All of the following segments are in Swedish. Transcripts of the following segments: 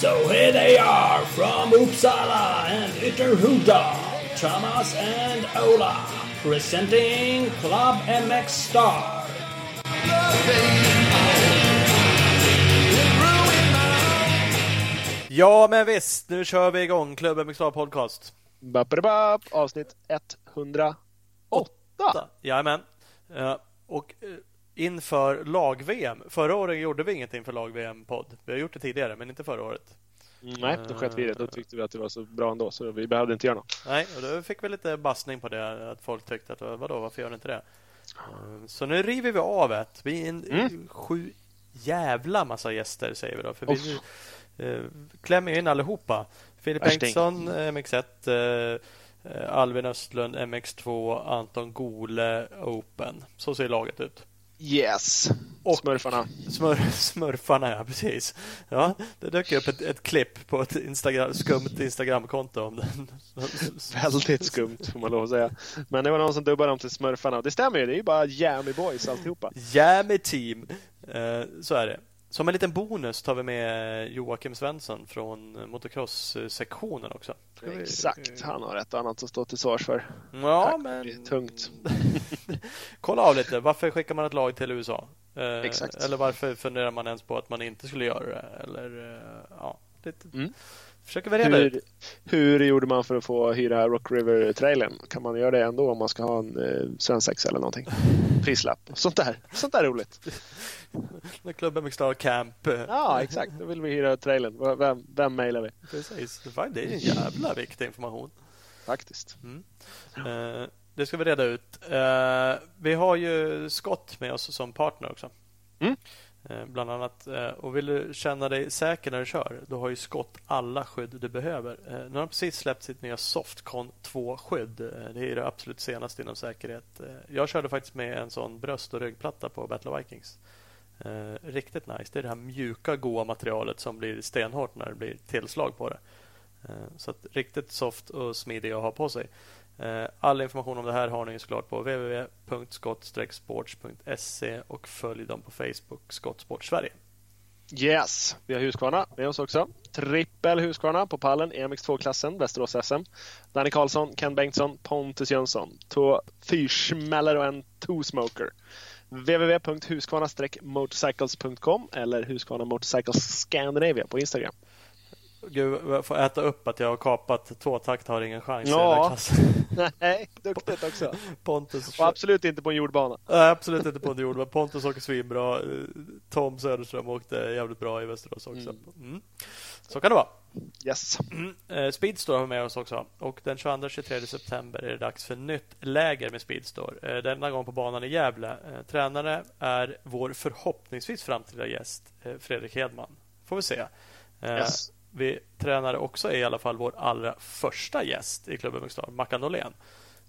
So here they are from Uppsala and Ytterhuda, Thomas and Ola, presenting Club MX Star. Ja, men visst. Nu kör vi igång Klubben Mixar Podcast. Bapp, avsnitt 108. Jajamän. Eh, Och eh, inför lag-VM. Förra året gjorde vi inget inför lag-VM-podd. Vi har gjort det tidigare, men inte förra året. Nej, då sket vi i det. Då tyckte vi att det var så bra ändå, så vi behövde inte göra något. Nej, och då fick vi lite bassning på det. Att folk tyckte att vadå, varför gör ni inte det? Eh, Så nu river vi av ett. Vi är en Mm. sju jävla massa gäster, säger vi då. För vi eh, klämmer in allihopa. Filip Värsting. Bengtsson, MX1. eh, eh, Alvin Östlund, MX2. Anton Gole, Open. Så ser laget ut. Yes! Och- Smurfarna. Smör, smurfarna, ja precis. Ja, det dök upp ett, ett klipp på ett Instagram, skumt Instagramkonto om den. Väldigt skumt, får man lov att säga. Men det var någon som dubbade dem till Smurfarna. Och det stämmer ju, det är ju bara Jammy Boys alltihopa. Jammy Team. Eh, så är det. Som en liten bonus tar vi med Joakim Svensson från motocross-sektionen också. Vi- Exakt, han har ett och annat att stå till svars för. Ja, Tack, men... det är tungt. Kolla av lite. Varför skickar man ett lag till USA? Eh, Exakt. Eller varför funderar man ens på att man inte skulle göra det? Eller, eh, ja, lite. Mm. Försöker vi reda ut. Hur, hur gjorde man för att få hyra Rock River-trailern? Kan man göra det ändå om man ska ha en eh, svensexa eller någonting? Prislapp. Sånt där. Sånt där är roligt. När klubben McStar Camp. Ja, exakt. Då vill vi hyra trailern. Vem, vem mejlar vi? Precis. Det är en jävla viktig information. Faktiskt. Eh, det ska vi reda ut. Eh, vi har ju Scott med oss som partner också. Mm. Eh, bland annat. Eh, och vill du känna dig säker när du kör, då har ju Scott alla skydd du behöver. Eh, nu har de precis släppt sitt nya Softcon 2-skydd. Det är det absolut senaste inom säkerhet. Jag körde faktiskt med en sån bröst och ryggplatta på Battle of Vikings. Riktigt nice. Det är det här mjuka, goa materialet som blir stenhårt när det blir tillslag på det. Så att riktigt soft och smidig att ha på sig. Eh, all information om det här har ni såklart på www.skott-sports.se och följ dem på Facebook, Skottsport Sverige. Yes, vi har Husqvarna med oss också. Trippel Husqvarna på pallen i MX2-klassen, Västerås SM. Danny Karlsson, Ken Bengtsson, Pontus Jönsson. Två fyrsmäller och en two-smoker. www.husqvarna-motorcycles.com eller Husqvarna Motorcycles Scandinavia på Instagram. Gud, jag får äta upp att jag har kapat tvåtakt har ingen chans Ja. Nej, duktigt också. Pontus Och absolut inte på en jordbana. Nej, absolut inte på en jord. Men Pontus åker svinbra. Tom Söderström åkte jävligt bra i Västerås också. Mm. Så kan det vara. Yes. Mm. Eh, Speedstore har vi med oss också. Och den 22-23 september är det dags för nytt läger med Speedstore. Eh, denna gång på banan i Gävle. Eh, tränare är vår förhoppningsvis framtida gäst Fredrik Hedman. Får vi se. Yes. Vi tränare också är i alla fall vår allra första gäst i klubben Mixstar, Mackan Norlén.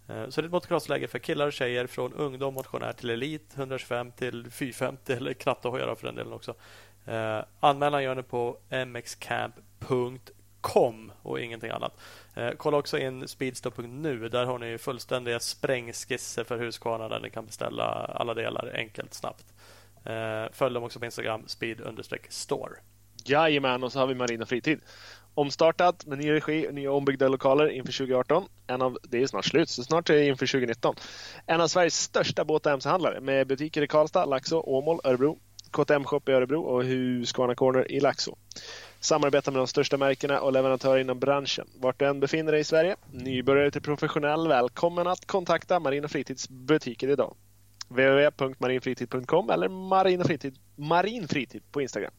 Eh, så det är ett motocrossläger för killar och tjejer från ungdom motionär till elit, 125 till 450 eller knattehojare för den delen också. Eh, anmälan gör ni på mxcamp.com och ingenting annat. Eh, kolla också in speedstop.nu. Där har ni fullständiga sprängskisser för Husqvarna där ni kan beställa alla delar enkelt, snabbt. Följ dem också på Instagram, speed-store. Jajamän, och så har vi Marina Fritid. Omstartat med ny regi och nya ombyggda lokaler inför 2018. En av, det är snart slut, så snart är det inför 2019. En av Sveriges största båt och mc-handlare med butiker i Karlstad, Laxå, Åmål, Örebro, KTM Shop i Örebro och Husqvarna Corner i Laxå. Samarbetar med de största märkena och leverantörer inom branschen. Vart du än befinner dig i Sverige, nybörjare till professionell, välkommen att kontakta Marina Fritids butiker idag. www.marinfritid.com eller marinfritid, marinfritid på Instagram.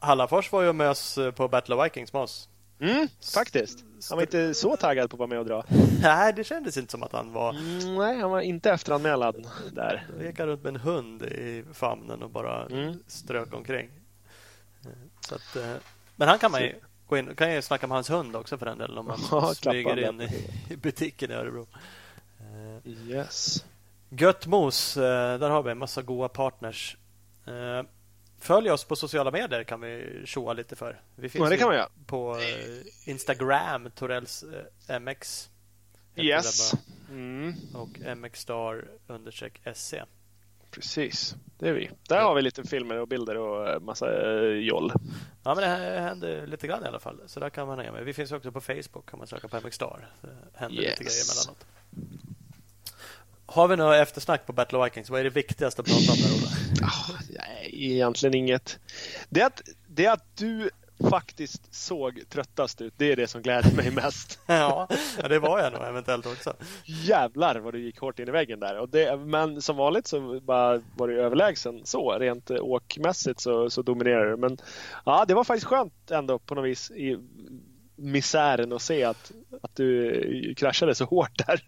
Hallafors var ju med oss på Battle of Vikings med oss. Mm, faktiskt. Han var inte så taggad på att vara med och dra. Nej, det kändes inte som att han var... Mm, nej, han var inte efteranmälad där. Han runt med en hund i famnen och bara Mm. strök omkring. Eh, Så att, eh, men han kan man ju gå in kan ju snacka med hans hund också för den delen om man Ja, smyger in i, i butiken i Örebro. Eh, Yes. Gött mos, eh, där har vi en massa goa partners. Följ oss på sociala medier kan vi tjoa lite för. Vi finns Ja, det kan man göra. på eh, Instagram, Torells eh, MX Yes. Mm. Och MXstar understreck SC. Precis, det är vi. Där har vi lite filmer och bilder och eh, massa joll. Ja, men det händer lite grann i alla fall. Så där kan man hänga med. Vi finns också på Facebook kan man söka på MXstar. Det händer yes. lite grejer emellanåt. Har vi några eftersnack på Battle of Vikings? Vad är det viktigaste att prata om där, Ola? Oh, egentligen inget. Det är, att, det är att du faktiskt såg tröttast ut. Det är det som gläder mig mest. ja, det var jag nog eventuellt också. Jävlar vad du gick hårt in i väggen där. Och det, men som vanligt så bara var du överlägsen så. Rent åkmässigt så, så dominerar du. Men ja, det var faktiskt skönt ändå på något vis i misären att se att, att du kraschade så hårt där.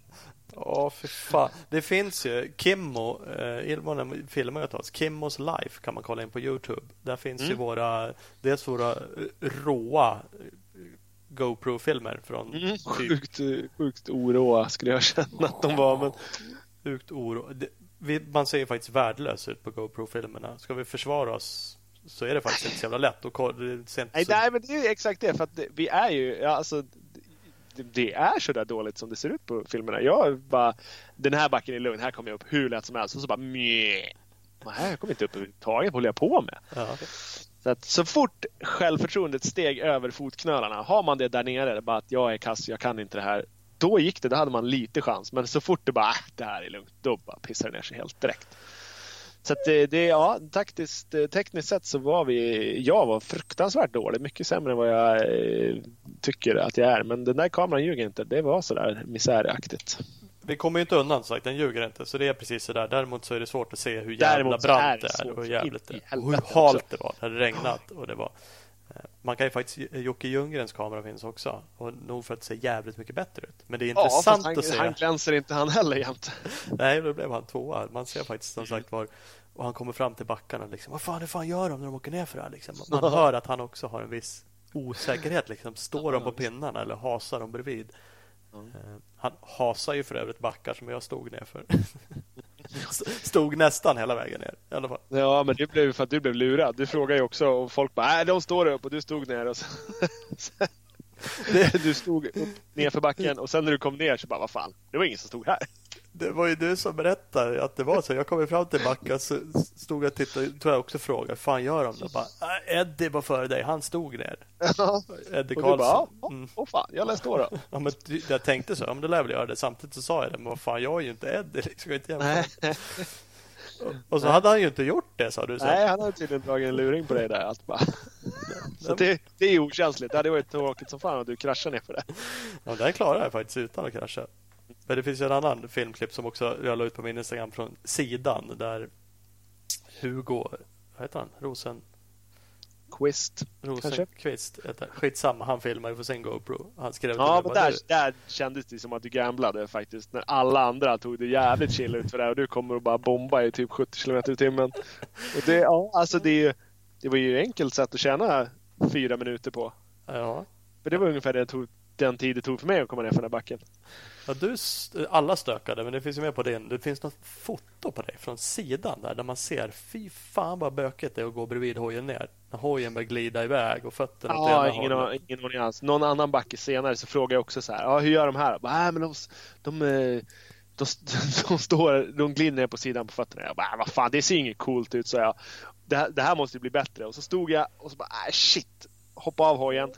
Ja, för fan. Det finns ju Kimmo, eh, Ilmonen filmar åt oss. Kimmos Life kan man kolla in på Youtube. Där finns mm. ju våra, dels våra råa GoPro-filmer från mm, typ... sjukt, sjukt oråa skulle jag känna att de var. Men... Sjukt oro. Det, man ser ju faktiskt värdelös ut på GoPro-filmerna. Ska vi försvara oss så är det faktiskt inte så jävla lätt. Och det nej, så... nej, men det är exakt det. För att vi är ju, ja, alltså, det är så där dåligt som det ser ut på filmerna. Jag bara, den här backen är lugn, här kommer jag upp hur lätt som helst. Och så bara mjö. här kommer inte upp överhuvudtaget, vad håller jag på med? Ja. Så, att, så fort självförtroendet steg över fotknölarna, har man det där nere, bara att jag är kass, jag kan inte det här. Då gick det, då hade man lite chans. Men så fort det bara, äh, det här är lugnt, då bara pissar det ner sig helt direkt. Så det, det, ja, taktiskt, eh, tekniskt sett så var vi, jag var fruktansvärt dålig. Mycket sämre än vad jag eh, tycker att jag är. Men den där kameran ljuger inte. Det var sådär misäraktigt. Vi kommer ju inte undan sagt, den ljuger inte. Så det är precis sådär. Däremot så är det svårt att se hur jävla brant det är och hur jävligt det är. Och hur halt det var. Det hade regnat och det var eh, man kan ju faktiskt, Jocke Ljunggrens kamera finns också. Och nog för att det ser jävligt mycket bättre ut. Men det är intressant han, att se. Han glänser inte han heller jämt. Nej, då blev han tvåa. Man ser faktiskt som sagt var och han kommer fram till backarna. Liksom, Vad fan, hur fan gör de när de åker ner för det här? Liksom. Man hör att han också har en viss osäkerhet. Liksom. Står de på pinnarna eller hasar de bredvid? Mm. Han hasar ju för övrigt backar som jag stod ner för. stod nästan hela vägen ner i alla fall. Ja, men det blev för att du blev lurad. Du frågade ju också och folk bara, nej, de står upp och du stod ner. Och så... du stod upp ner för backen och sen när du kom ner så bara, vad fan, det var ingen som stod här. Det var ju du som berättade att det var så. Jag kom fram till backen så stod jag och tittade. tror jag också frågade, fan gör de? Och bara, äh, Eddie var före dig, han stod ner. Eddie Karlsson. Bara, ja, mm. oh, fan, jag läste då. då. Ja, men jag tänkte så, men då lär väl göra det. Samtidigt så sa jag det, men vad fan, jag är ju inte Eddie. Liksom, inte och så hade han ju inte gjort det sa du. Så. Nej, han hade tydligen dragit en luring på dig där. Allt bara. Så det, det är okänsligt. Det hade varit tråkigt som fan om du kraschade ner för det. Ja, den klarar jag faktiskt utan att krascha. Men det finns ju en annan filmklipp som också jag la ut på min Instagram från sidan där Hugo, vad heter han? Rosen... Quist. Rosenqvist. Skitsamma, han filmade på sin GoPro. Han skrev ja, men där, där kändes det som att du gamblade faktiskt. När alla andra tog det jävligt chill ut för det och du kommer och bara bomba i typ 70 km i timmen. Och det, ja, alltså det, det var ju enkelt sätt att tjäna fyra minuter på. Ja. För det var ungefär det tog, den tid det tog för mig att komma ner för den här backen. Ja, du, alla stökade, men det finns ju med på din. Det finns något foto på dig från sidan där, där man ser fy fan vad bökigt det är att gå bredvid hojen ner. När hojen börjar glida iväg och fötterna ja, åt ingen, hållet. ingen aning alls. Någon annan backe senare så frågar jag också så här, ja, hur gör de här? Bara, äh, men de, de, de, de, de, står, de glider ner på sidan på fötterna. Jag bara, vad fan, det ser inget coolt ut, så jag. Det, det här måste bli bättre. Och så stod jag och så bara, äh, shit, hoppa av hojen,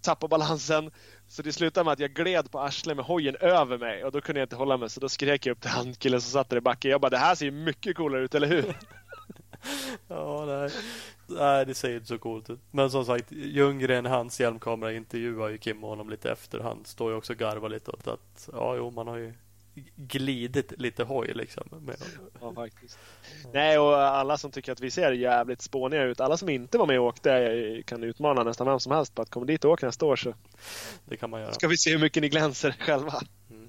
tappa balansen så det slutade med att jag gled på arslet med hojen över mig och då kunde jag inte hålla mig så då skrek jag upp till han killen som satt där i backen. Jag bara, det här ser ju mycket coolare ut, eller hur? ja, nej. nej, det ser inte så coolt ut. Men som sagt, Ljunggren, hans hjälmkamera intervjuar ju Kim och honom lite efter. Han står ju också och garvar lite åt att ja, jo, man har ju glidit lite hoj liksom. Med... Ja, faktiskt. Nej, och alla som tycker att vi ser jävligt spåniga ut. Alla som inte var med och åkte kan utmana nästan vem som helst på att komma dit och åka nästa år. Så det kan man göra. Ska vi se hur mycket ni glänser själva. Mm.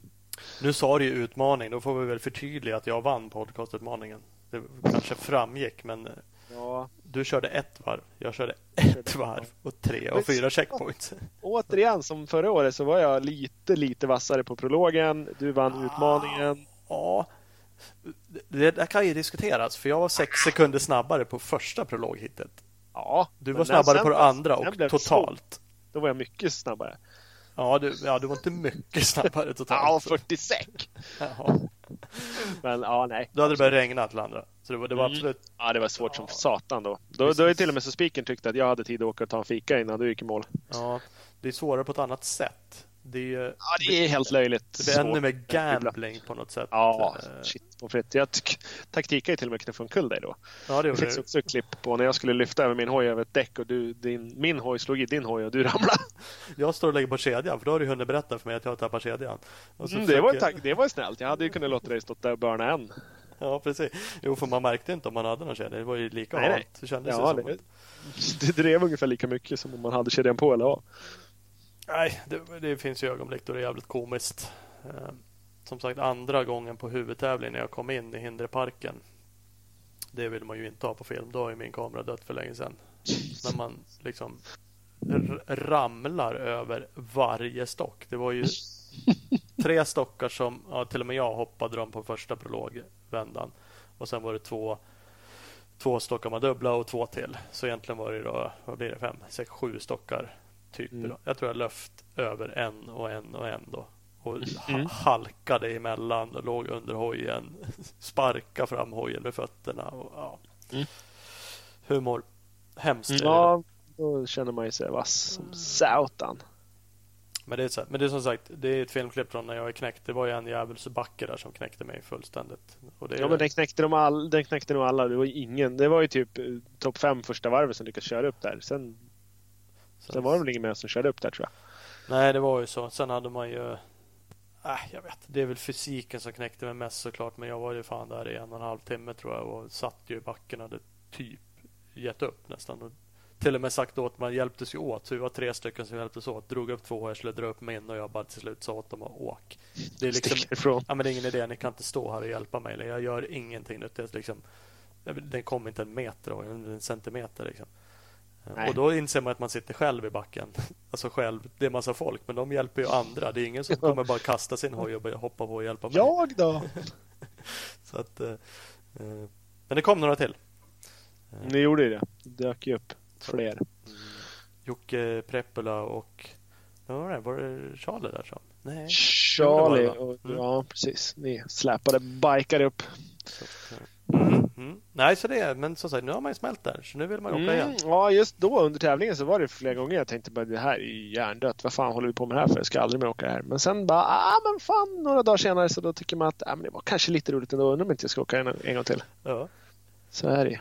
Nu sa du ju utmaning. Då får vi väl förtydliga att jag vann podcastutmaningen. Det kanske framgick, men ja. Du körde ett varv. Jag körde ett varv och tre och fyra checkpoints. Återigen, som förra året så var jag lite, lite vassare på prologen. Du vann ah, utmaningen. Ja, det där kan ju diskuteras. För jag var sex sekunder snabbare på första prologhittet. Ja, du var snabbare på det andra och totalt. Då var jag mycket snabbare. Ja, du, ja, du var inte mycket snabbare Ja, totalt. 40 säck! Ja. Men ja, nej. Då hade det börjat regna till andra. Så det var, det var Mm. absolut... Ja, det var svårt som satan då. Då, Precis. då är till och med så spiken tyckte att jag hade tid att åka och ta en fika innan du gick i mål. Ja, det är svårare på ett annat sätt. Det är ju... Ja, det är helt löjligt. Det blir ännu mer gambling på något sätt. Ja, Eh, shit på fritt. Jag taktikade ju till och med knuffa omkull dig då. Ja, det Det finns det. också ett klipp på när jag skulle lyfta över min hoj över ett däck och du, din, min hoj slog i din hoj och du ramlade. Jag står och lägger på kedjan, för då har du hunnit berätta för mig att jag har tappat kedjan. Mm, det, var försöker- tack, det var snällt. Jag hade ju kunnat låta dig stå där och börna en. Ja, precis. Jo, för man märkte inte om man hade någon kedja. Det var ju lika Nej, halt. Det kändes Ja, ju som det- att... Det drev ungefär lika mycket som om man hade kedjan på eller av. Nej, det, det finns ju ögonblick då det är jävligt komiskt. Eh, som sagt, andra gången på huvudtävlingen när jag kom in i hinderparken. Det vill man ju inte ha på film. Då har ju min kamera dött för länge sedan. När man liksom ramlar över varje stock. Det var ju tre stockar som, ja, till och med jag hoppade dem på första prologvändan. Och sen var det två, två stockar man dubbla och två till. Så egentligen var det då, vad blir det, fem, sex, sju stockar. Typ. Mm. Jag tror jag löft över en och en och en då. Och ha- Mm. halkade emellan och låg under hojen. Sparka fram hojen med fötterna. Och, ja. Mm. Humor. Hemskt. Ja, då känner man ju sig vass som satan. Men det, är så här, men det är som sagt, det är ett filmklipp från när jag är knäckt. Det var ju en djävulsbacke där som knäckte mig fullständigt. Och det är, Ja, men den knäckte, de all, den knäckte nog alla. Det var ju ingen. Det var ju typ eh, topp fem första varvet som lyckades köra upp där. Sen, sen var det väl ingen mer som körde upp där tror jag. Nej, det var ju så. Sen hade man ju... Äh, jag vet. Det är väl fysiken som knäckte mig mest såklart. Men jag var ju fan där i en och en halv timme tror jag och satt ju i backen och hade typ gett upp nästan. Och till och med sagt åt man hjälptes ju åt. Så vi var tre stycken som hjälptes åt. Drog upp två jag skulle dra upp min och jag bara till slut sa åt dem att åk. Det är liksom... Ja, men det är ingen idé. Ni kan inte stå här och hjälpa mig. Eller Jag gör ingenting. Det är liksom, den kom inte en meter och en centimeter. Liksom. Nej. Och då inser man att man sitter själv i backen. Alltså själv. Det är massa folk, men de hjälper ju andra. Det är ingen som kommer bara kasta sin hoj och börja hoppa på och hjälpa mig. Jag då? Så att, eh, eh, men det kom några till. Ni gjorde ju det. Det dök ju upp fler. Jocke Preppula och vad var det? Var det Charlie där som? Nej. Charlie det det, och, Mm. ja precis. Ni släpade bikar upp. Så eh, mm, mm. Nej, så det är, men som sagt, nu har man ju smält där. Så nu vill man åka Mm, igen. ja, just då under tävlingen så var det flera gånger jag tänkte bara det här är ju hjärndött. Vad fan håller vi på med det här för? Jag ska aldrig mer åka här. Men sen bara, ah men fan, några dagar senare så då tycker man att ah, men det var kanske lite roligt ändå. Undrar om inte jag ska åka en, en gång till. Ja. Så är det ju.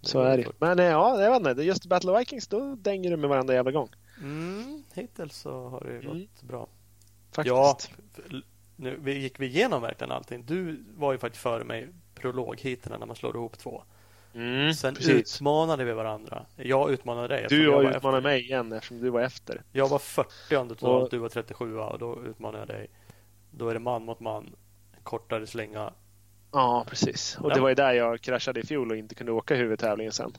Så är det ju. Men eh, ja, jag vet inte. Just Battle of Vikings, då dänger du med varenda jävla gång. Mm, hittills så har det Mm. gått bra. Faktiskt. Ja, nu gick vi igenom verkligen allting. Du var ju faktiskt före mig prologhiterna när man slår ihop två. Mm, Sen precis. utmanade vi varandra. Jag utmanade dig. Du jag utmanat efter. mig igen eftersom du var efter. Jag var 40 totalt, Och- du var 37 och då utmanade jag dig. Då är det man mot man, kortare slinga. Ja, precis. Och Ja. det var ju där jag kraschade i fjol och inte kunde åka huvudtävlingen sen.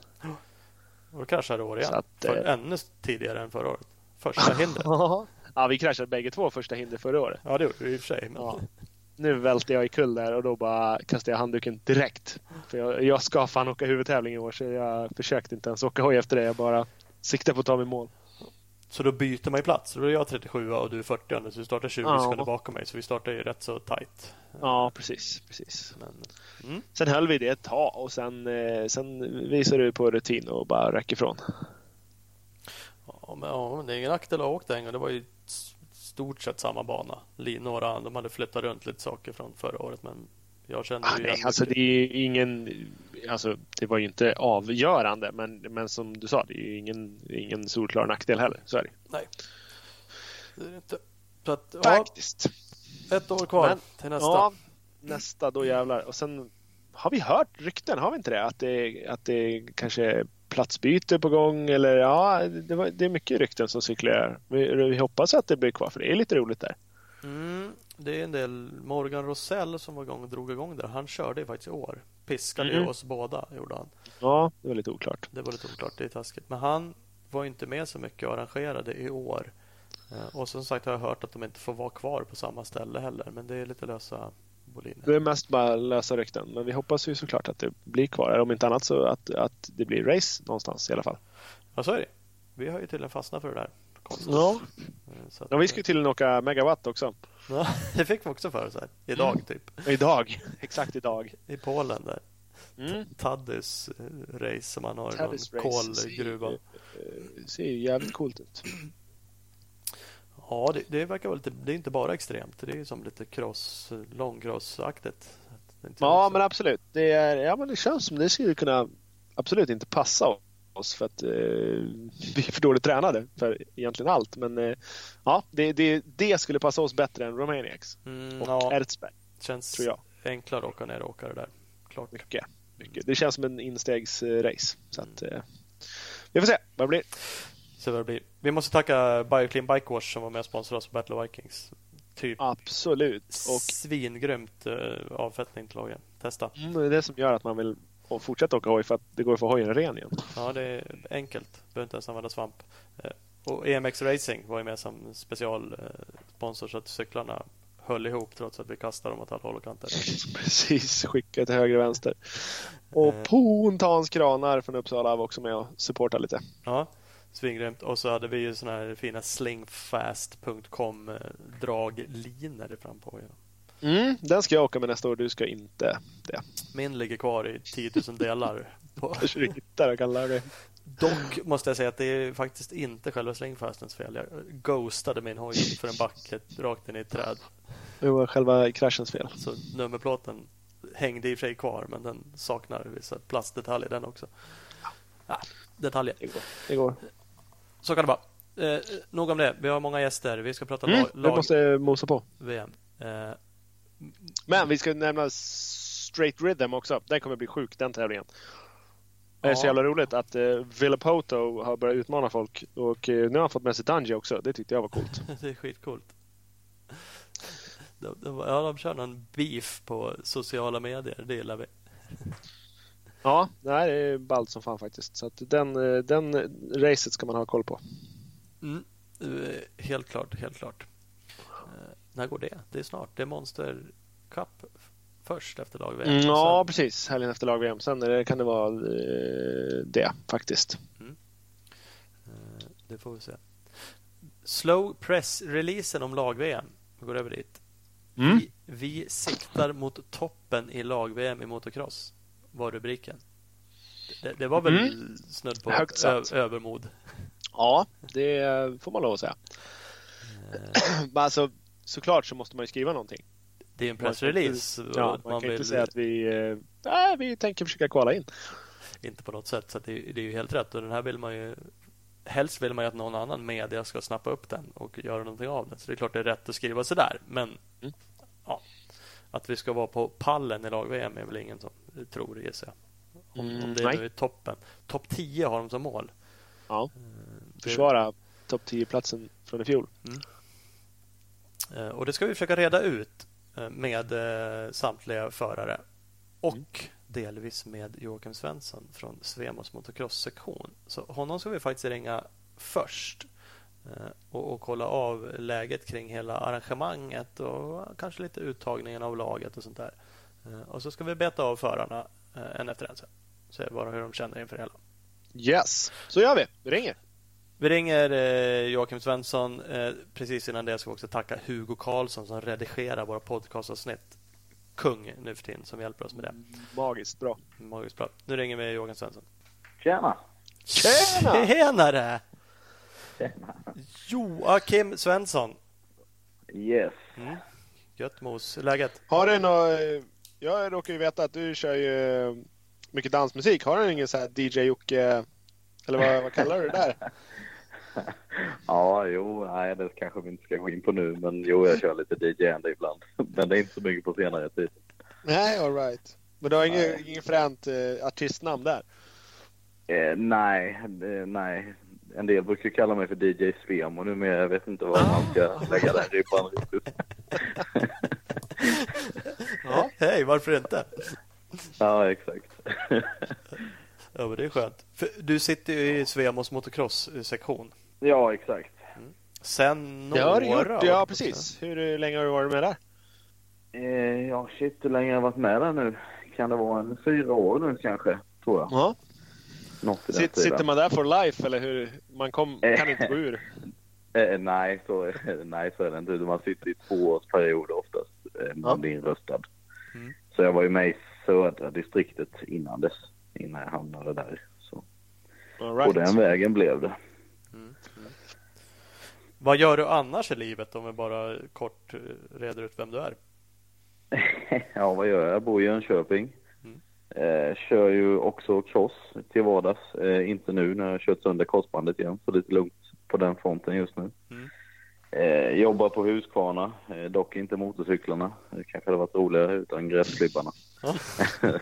Och då kraschade år igen. Att, För, eh, ännu tidigare än förra året. Första hindret. ja, vi kraschade bägge två första hinder förra året. Ja, det gjorde vi i och för sig. Men... Ja. Nu välte jag i kull där och då bara kastade jag handduken direkt. För jag, jag ska fan åka huvudtävling i år så jag försökte inte ens åka hoj efter det. Jag bara siktade på att ta mig mål. Så då byter man ju plats. Då är jag 37 och du är 40 så vi startar 20 Ja. sekunder bakom mig. Så vi startar ju rätt så tight. Ja, precis. precis. Men, mm. Sen höll vi det ett tag och sen, eh, sen visade du på rutin och bara räck ifrån. Ja, men, ja, det är ingen nackdel att ha åkt en gång. Det var ju stort sett samma bana. Några, de hade flyttat runt lite saker från förra året, men jag kände Ah, ju nej, alltså mycket. det är ingen, alltså det var ju inte avgörande men, men som du sa, det är ju ingen, ingen solklar nackdel heller. Så är det. Nej, det är det inte. Så att, ja, Faktiskt. ett år kvar Men- till nästa. Ja, nästa då jävlar. Och sen har vi hört rykten, har vi inte det? Att det, att det kanske platsbyte på gång eller ja, det, var, det är mycket rykten som cirkulerar. Vi, vi hoppas att det blir kvar för det är lite roligt där. Mm, det är en del. Morgan Rosell som var igång, drog igång där. Han körde ju faktiskt i år. Piskade Mhm. oss båda, gjorde han. Ja, det var lite oklart. Det var lite oklart, det är taskigt. Men han var inte med så mycket och arrangerade i år. Eh, Och som sagt har jag hört att de inte får vara kvar på samma ställe heller. Men det är lite lösa boliner. Det är mest bara lösa rykten, men vi hoppas ju såklart att det blir kvar. Eller om inte annat så att, att det blir race någonstans i alla fall. Ja, så är det. Vi har ju tydligen fastnat för det där. Konstigt. Ja. Eh, Så att, ja, vi ska ju tydligen åka megawatt också. ja, det fick vi också för oss här. Idag Mm. typ. Idag. Exakt idag. I Polen där. Mm. Taddys eh, race som han har i någon kolgruva. Det ser ju jävligt coolt ut. Ja, det, det verkar vara lite, det är inte bara extremt. Det är som lite cross, långcrossaktigt. Ja, men absolut. Det, är, ja, men det känns som det skulle kunna absolut inte passa oss för att eh, vi är för dåligt tränade för egentligen allt. Men eh, ja, det, det, det skulle passa oss bättre än Romaniacs mm, och ja, Erzberg. känns tror jag. enklare att åka ner och åka det där. Klart. Mycket, mycket. Det känns som en instegsrace. Så att, eh, vi får se vad det blir. Så vad det blir. Vi måste tacka Bioclean Bike Wash som var med och sponsrade oss på Battle of Vikings. Typ Absolut. Och svingrymt uh, avfettning till lagen. Testa. mm, det är det som gör att man vill fortsätta åka hoj för att det går att få hojen ren igen. Ja, det är enkelt. Behöver inte ens använda svamp. Eh, Och EMX Racing var ju med som specialsponsor så att cyklarna höll ihop trots att vi kastade dem åt alla håll och kanter. Precis, skicka till höger och vänster. Och Eh. Pontans kranar från Uppsala var också med och supportade lite. Ja, svingrymt. Och så hade vi ju såna här fina slingfast.com eh, draglinor fram på hojen. Mm, den ska jag åka med nästa år, du ska inte det. Min ligger kvar i 10 000 delar. På. Kanske du hittar och kan lära dig. Dock måste jag säga att det är faktiskt inte själva slingfastens fel. Jag ghostade min hoj för en backe rakt in i ett träd. Det var själva kraschens fel. Så nummerplåten hängde i och för sig kvar men den saknar vissa plastdetaljer den också. Ja, detaljer. Det går. Det går. Så kan det vara. Eh, nog om det. Vi har många gäster. Vi ska prata Mm, lag, vi måste mosa på. VM. Eh, Men vi ska nämna Straight Rhythm också. Den kommer bli sjuk, den tävlingen. Det är så jävla roligt att uh, Villapoto har börjat utmana folk och eh, nu har han fått med sig Dungy också. Det tyckte jag var coolt. det är skitcoolt. De, de, ja, de kör någon beef på sociala medier. Det gillar vi. Ja, det här är ballt som fan faktiskt. Så den, eh, den racet ska man ha koll på. Mm. Eh, Helt klart, helt klart. Eh, När går det? Det är snart. Det är Monster Cup först efter lag-VM. Mm, ja, sen- precis. Helgen efter lag-VM. Sen det, kan det vara det faktiskt. Eh, Det får vi se. Slow press-releasen om lag-VM. Vi går över dit. Mm. Vi, vi siktar mot toppen i lag-VM i motocross. Var rubriken. Det, det var väl Mm. snudd på Högt satt. ö, övermod. Ja, det får man lov att säga. Eh, Men alltså, såklart så måste man ju skriva någonting. Det är en Man pressrelease. inte- Ja, man, man kan vill inte säga att vi, nej, vi tänker försöka kvala in. inte på något sätt. Så det, det är ju helt rätt. Och den här vill man ju Helst vill man ju att någon annan media ska snappa upp den och göra någonting av den. Så det är klart det är rätt att skriva sådär. Men Mm. Att vi ska vara på pallen i lag-VM är väl ingen som tror, gissar jag. Om, Mm, om det nej. nu är toppen. Topp 10 har de som mål. Ja, Eh, det- försvara topp 10-platsen från i fjol. Eh, Och det ska vi försöka reda ut eh, med samtliga förare och Mm. delvis med Joakim Svensson från Svemos motocross-sektion. Så honom ska vi faktiskt ringa först och, och kolla av läget kring hela arrangemanget och kanske lite uttagningen av laget och sånt där. Eh, Och så ska vi beta av förarna eh, en efter en sen. Se bara hur de känner inför hela. Yes, så gör vi. Vi ringer. Vi ringer eh, Joakim Svensson. Eh, precis innan det ska vi också tacka Hugo Karlsson som redigerar våra podcastavsnitt. Kung nu för tiden som hjälper oss med det. Magiskt bra. Magiskt bra. Nu ringer vi Joakim Svensson. Tjena! Tjena! Tjenare! Tjena! Joakim Svensson. Yes. Mm. Gött mos. Läget? Har du något, jag råkar ju veta att du kör ju mycket dansmusik. Har du ingen så här DJ Jocke, eller vad, vad kallar du det där? Ja, jo, nej, det kanske vi inte ska gå in på nu, men jo, jag kör lite DJ-ande ibland. Men det är inte så mycket på senare tid. Nej, alright. Men du har ingen, Nej. ingen fränt eh, artistnamn där? Eh, nej, det, nej. En del brukar kalla mig för DJ Svem och numera jag vet inte var man ska lägga den ribban riktigt. Ja. Hej, varför inte? ja, exakt. Ja, men det är skönt. För du sitter ju i Svemos motocross-sektion. ja, exakt. Sen Det några har du gjort, ja precis. Hur länge har du varit med där? Eh, ja, shit, hur länge har jag varit med där nu? Kan det vara en fyra år nu kanske, tror jag. Ja. Sitt, sitter man där for life eller hur? Man kom, kan inte gå ur? Eh, nej, så, nej, så är det inte. Man sitter i tvåårsperioder oftast eh, när man Ja. blir inröstad. Mm. Så jag var ju med i södra distriktet innan dess, innan jag hamnade där. Så right. den vägen blev det. Vad gör du annars i livet om vi bara kort eh, reder ut vem du är? ja, vad gör jag? Jag bor i Jönköping. Mm. Eh, kör ju också cross till vardags. Eh, inte nu när jag kört sönder korsbandet igen, så lite lugnt på den fronten just nu. Mm. Eh, jobbar på Husqvarna, eh, dock inte motorcyklarna. Det kanske hade varit roligare utan gräsklipparna. Ja.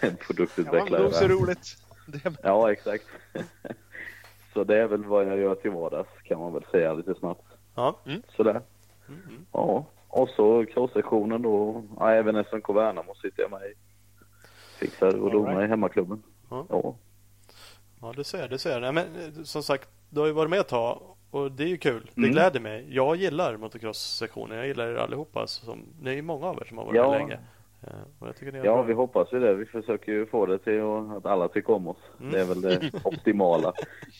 En Ja, produktutvecklare. det är så roligt. Det, Ja, exakt. så det är väl vad jag gör till vardags kan man väl säga lite snabbt. Ja. Sådär. Mm, mm. Ja, och så cross-sektionen då. Ja, även SMK Värnamo sitter jag med i. Fixar och All donar right. i hemmaklubben. Ja. Ja. Ja, du ser, du ser. Nej, men eh, som sagt, du har ju varit med ett tag och det är ju kul. Det Mm. gläder mig. Jag gillar motocross-sektionen. Jag gillar er allihopa. Som, det är ju många av er som har varit Ja. med länge. Eh, ja, bra. vi hoppas ju det. Vi försöker ju få det till att att alla tycker om oss. Mm. Det är väl det optimala.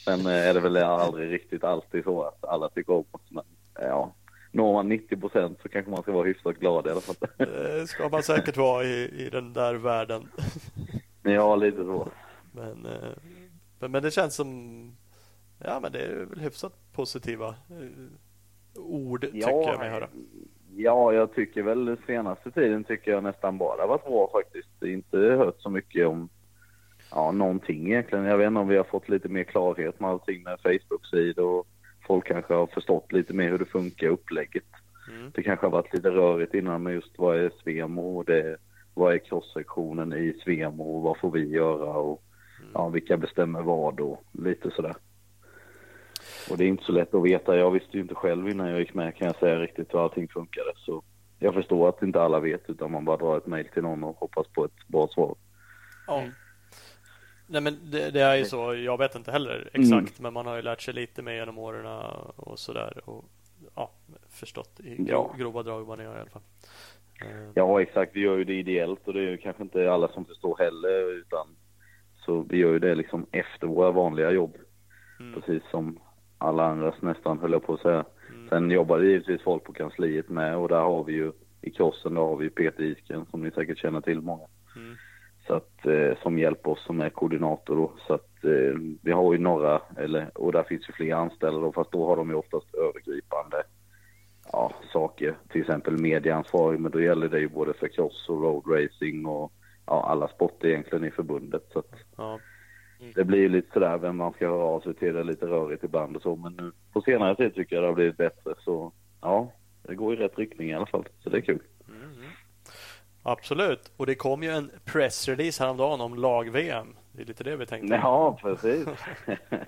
Sen eh, är det väl aldrig riktigt alltid så att alla tycker om oss. Men eh, ja, når man 90 procent så kanske man ska vara hyfsat glad i alla fall. Det ska man säkert vara i, i den där världen. ja, lite så. Men, eh, men, men det känns som Ja men det är väl hyfsat positiva eh, ord tycker jag mig höra. Ja, jag tycker väl senaste tiden tycker jag nästan bara varit bra faktiskt. Inte hört så mycket om ja, någonting egentligen. Jag vet inte om vi har fått lite mer klarhet med allting med Facebook-sidor och folk kanske har förstått lite mer hur det funkar, upplägget. Mm. Det kanske har varit lite rörigt innan med just vad är Svemo och det, vad är cross-sektionen i Svemo och vad får vi göra och ja, vilka bestämmer vad och lite sådär. Och det är inte så lätt att veta. Jag visste ju inte själv innan jag gick med kan jag säga riktigt hur allting funkade. Så jag förstår att inte alla vet utan man bara drar ett mejl till någon och hoppas på ett bra svar. Ja. Nej men det, det är ju så, jag vet inte heller exakt men man har ju lärt sig lite mer genom åren och sådär och ja, förstått i gro, Ja. grova drag vad ni gör i alla fall. Eh, Ja exakt, vi gör ju det ideellt och det är ju kanske inte alla som förstår heller utan så vi gör ju det liksom efter våra vanliga jobb. Mm. Precis som alla andra nästan höll jag på att säga. Mm. Sen jobbar det givetvis folk på kansliet med och där har vi ju i krossen, där har vi Peter Isken som ni säkert känner till många. Mm. Så att, eh, som hjälper oss som är koordinator då. Så att eh, vi har ju några, eller, och där finns ju fler anställda då, fast då har de ju oftast övergripande ja, saker. Till exempel medieansvarig, men då gäller det ju både för cross och road racing och ja, alla sporter egentligen i förbundet. Så att Ja. det blir ju lite sådär vem man ska höra av sig till, det är lite rörigt ibland och så. Men nu på senare tid tycker jag det har blivit bättre. Så ja, det går i rätt riktning i alla fall. Så det är kul. Absolut. Och det kom ju en pressrelease häromdagen om lag-VM. Det är lite det vi tänkte. Ja, precis.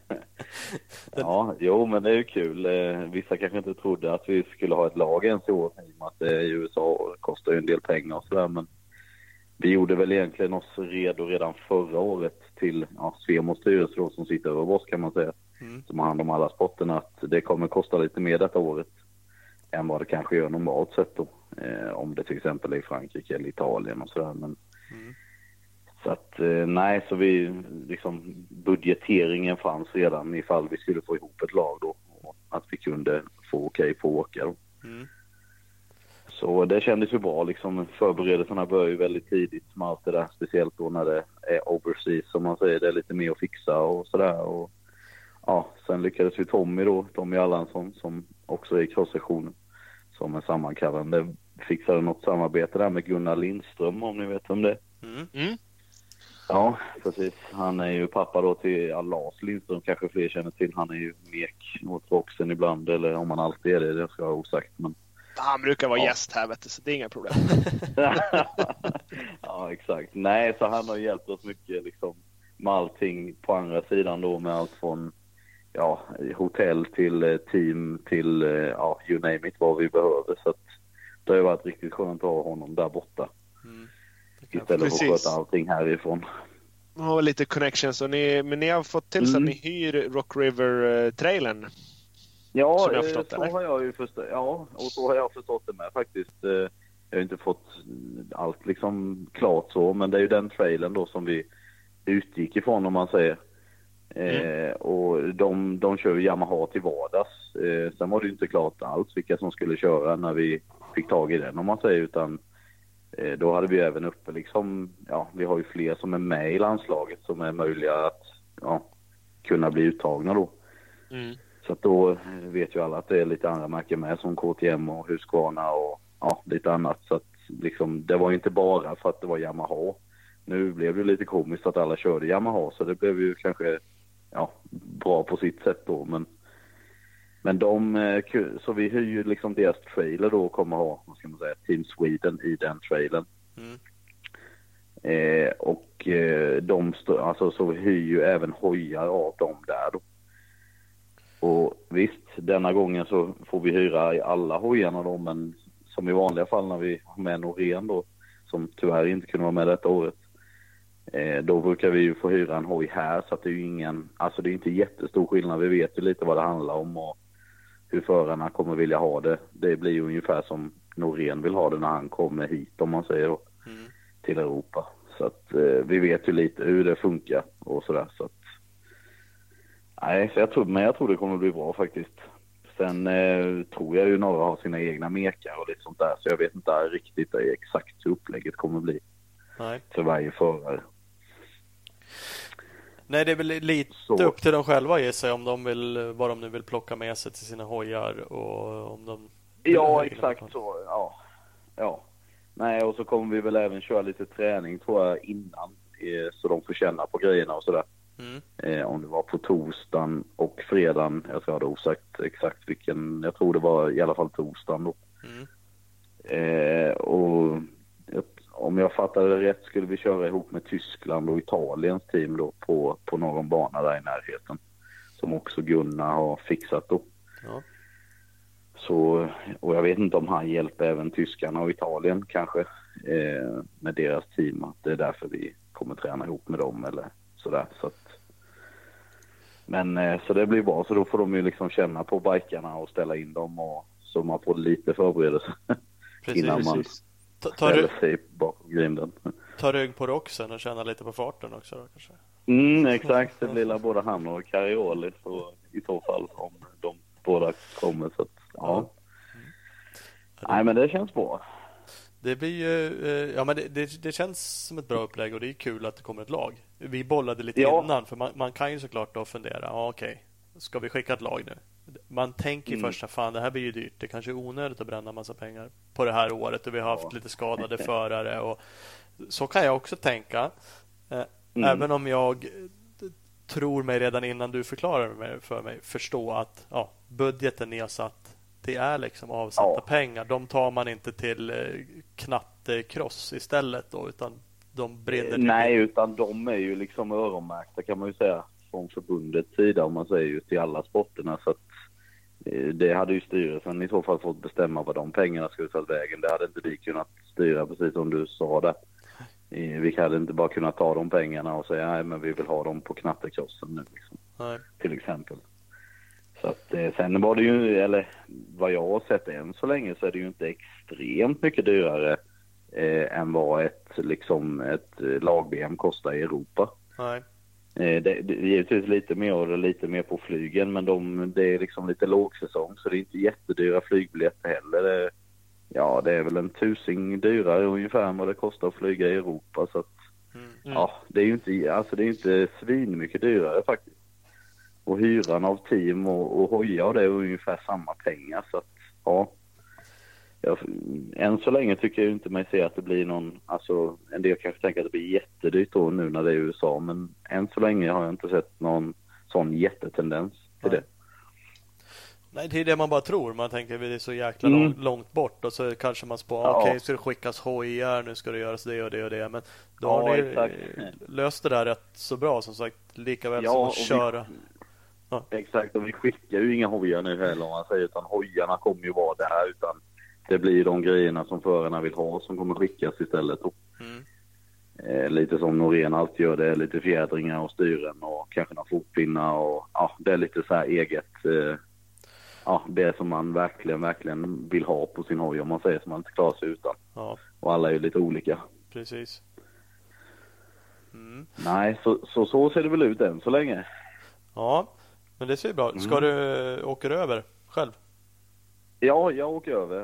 ja, jo men det är ju kul. Eh, Vissa kanske inte trodde att vi skulle ha ett lag ens i år i och med att det är i USA och kostar ju en del pengar och sådär. Men vi gjorde väl egentligen oss redo redan förra året till ja, Svemos styrelse då, som sitter över oss kan man säga. Mm. Som har hand om alla sporterna. Att det kommer kosta lite mer detta året än vad det kanske gör normalt sett då. Eh, om det till exempel är i Frankrike eller Italien och sådär. Men Mm. så att eh, nej, så vi liksom budgeteringen fanns redan ifall vi skulle få ihop ett lag då. Och att vi kunde få okej på att åka då. Mm. Så det kändes ju bra liksom. Förberedelserna börjar ju väldigt tidigt med allt det där. Speciellt då när det är overseas som man säger. Det är lite mer att fixa och sådär. Och ja, sen lyckades ju Tommy då, Tommy Allansson som också är i cross-sektionen. Som är sammankallande. Fixade något samarbete där med Gunnar Lindström om ni vet vem det. Mm. Mm. Ja, precis. Han är ju pappa då till ja, Lars Lindström, kanske fler känner till. Han är ju mek åt boxen ibland, eller om han alltid är det, det ska jag ha osagt. Men... Han brukar vara Ja. gäst här vet du, så det är inga problem. ja, exakt. Nej, så han har hjälpt oss mycket liksom med allting på andra sidan då, med allt från ja, hotell till eh, team till eh, ja, you name it, vad vi behöver. Så att det har ju varit riktigt skönt att ha honom där borta Mm. Istället för att Precis. sköta allting härifrån. Man har lite connections och ni, men ni har fått till så att Mm. ni hyr Rock River-trailern. Ja, Som jag har eh, förstått så eller? har jag ju förstått, ja, och så har jag förstått det med faktiskt. Jag har inte fått allt liksom klart så, men det är ju den trailern då som vi utgick ifrån om man säger. Eh, och de, de kör Yamaha till vardags. Eh, sen var det inte klart alls vilka som skulle köra när vi fick tag i den om man säger utan eh, då hade vi även uppe liksom, ja vi har ju fler som är med i landslaget som är möjliga att ja, kunna bli uttagna då. Mm. Så att då vet ju alla att det är lite andra märken med som KTM och Husqvarna och ja, lite annat. Så att liksom, det var ju inte bara för att det var Yamaha. Nu blev det lite komiskt att alla körde Yamaha så det blev ju kanske ja, bra på sitt sätt då. Men, men de, eh, så vi hyr ju liksom deras trailer då och kommer ha, vad ska man säga, Team Sweden i den trailern. Mm. Eh, och eh, de alltså, så vi hyr ju även hojar av dem där då. Och visst, denna gången så får vi hyra i alla hojarna då, men som i vanliga fall när vi har med Norén då, som tyvärr inte kunde vara med detta året, då brukar vi ju få hyra en hoj här så att det är ju ingen, alltså det är inte jättestor skillnad. Vi vet ju lite vad det handlar om och hur förarna kommer vilja ha det. Det blir ju ungefär som Norén vill ha det när han kommer hit om man säger då Mm. till Europa. Så att eh, vi vet ju lite hur det funkar och sådär. Så att, nej, så jag tror, men jag tror det kommer bli bra faktiskt. Sen eh, tror jag ju några har sina egna mekar och lite sånt där. Så jag vet inte riktigt exakt hur upplägget kommer bli Nej. för varje förare. Nej, det är väl lite Så. upp till dem själva gissar om de vill, vad de nu vill plocka med sig till sina hojar och om de... Ja, exakt så. Ja. ja. Nej, och så kommer vi väl även köra lite träning tror jag innan. Eh, så de får känna på grejerna och sådär. Mm. Eh, om det var på torsdagen och fredagen. Jag tror jag hade osagt exakt vilken. Jag tror det var i alla fall torsdagen då. Mm. Eh, och jag- om jag fattade det rätt skulle vi köra ihop med Tyskland och Italiens team då på, på någon bana där i närheten. Som också Gunnar har fixat då. Ja. Så, och jag vet inte om han hjälper även tyskarna och Italien kanske eh, med deras team. Att det är därför vi kommer träna ihop med dem eller sådär. Så att, men eh, så det blir bra. Så då får de ju liksom känna på bikarna och ställa in dem och så man får lite förberedelse Precis. innan man Ta, ta, ställer ry- sig bakom grinden. ta rygg på roxen och känna lite på farten också då kanske. Mm, exakt. Det blir både han och Carioli så, i så fall om de båda kommer. Så att, ja. Nej men det känns bra. Det blir ju, eh, ja men det, det, det känns som ett bra upplägg och det är kul att det kommer ett lag. Vi bollade lite Ja. innan för man, man kan ju såklart då fundera, ja okej, ska vi skicka ett lag nu? Man tänker Mm. först, fan det här blir ju dyrt, det kanske är onödigt att bränna massa pengar på det här året och vi har haft Ja. lite skadade förare och så kan jag också tänka. Eh, Mm. Även om jag eh, tror mig redan innan du förklarar för mig förstå att ja, budgeten ni har satt det är liksom avsatta Ja. pengar. De tar man inte till eh, knattekross istället då utan de brinner Nej, utan de är ju liksom öronmärkta kan man ju säga från förbundets sida om man säger ju till alla sporterna. Så att, det hade ju styrelsen i så fall fått bestämma vad de pengarna skulle ta vägen. Det hade inte vi kunnat styra precis som du sa där. Eh, Vi hade inte bara kunnat ta de pengarna och säga nej men vi vill ha dem på knattekrossen nu liksom Nej. till exempel. Så att, eh, sen var det ju, eller vad jag har sett än så länge så är det ju inte extremt mycket dyrare eh, än vad ett, liksom, ett eh, lag-BM kostar i Europa. Nej. Eh, det, det givetvis lite mer och lite mer på flygen men de, det är liksom lite lågsäsong så det är inte jättedyra flygbiljetter heller. Det, ja, det är väl en tusing dyrare ungefär än vad det kostar att flyga i Europa så att Mm. Ja, det är ju inte, alltså det är inte svinmycket dyrare faktiskt. Och hyran av team och, och hojar och det är ungefär samma pengar så att ja. Jag, än så länge tycker jag inte mig se att det blir någon, alltså en del kanske tänker att det blir jättedyrt då nu när det är USA men än så länge har jag inte sett någon sån jättetendens till Nej. det. Nej, det är det man bara tror. Man tänker att det är så jäkla Mm. långt, långt bort och så kanske man spår, Ja. okej, ska det skickas hojar, nu ska det göras det och det och det. Men då Ja, har ni exakt. löst det där rätt så bra som sagt. Lika väl Ja, som att vi- köra. Exakt, och vi skickar ju inga hojar nu heller om man säger utan hojarna kommer ju vara där utan det blir de grejerna som förarna vill ha som kommer skickas istället. Mm. Eh, lite som Norén alltid gör det, lite fjädringar och styren och kanske några fotpinnar och ja, det är lite så här eget. Eh, ja, det som man verkligen, verkligen vill ha på sin hoj om man säger som man inte klarar sig utan. Ja, Och alla är ju lite olika. precis. Mm. Nej, så, så, så ser det väl ut än så länge. Ja, men det ser ju bra Ska Mm. du åka över själv? Ja, jag åker över.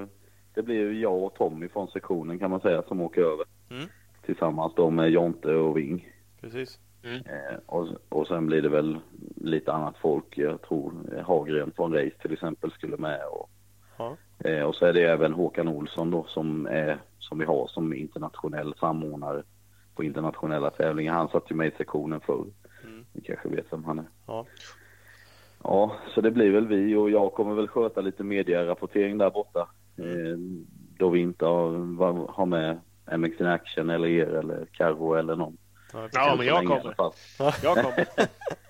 Eh, Det blir ju jag och Tommy från sektionen kan man säga som åker över. Mm. Tillsammans då med Jonte och Wing. Precis. Eh, och, och sen blir det väl lite annat folk. Jag tror Hagren från Race till exempel skulle med. Och, Ja. eh, och så är det även Håkan Olsson då som, är, som vi har som internationell samordnare på internationella tävlingar. Han satt ju med i sektionen förr. Mm. Ni kanske vet vem han är. Ja. Ja, så det blir väl vi och jag kommer väl sköta lite medierapportering där borta. Eh, då vi inte har, har med MX in Action eller er eller Carro eller någon. Ja, men jag kommer. Jag kommer.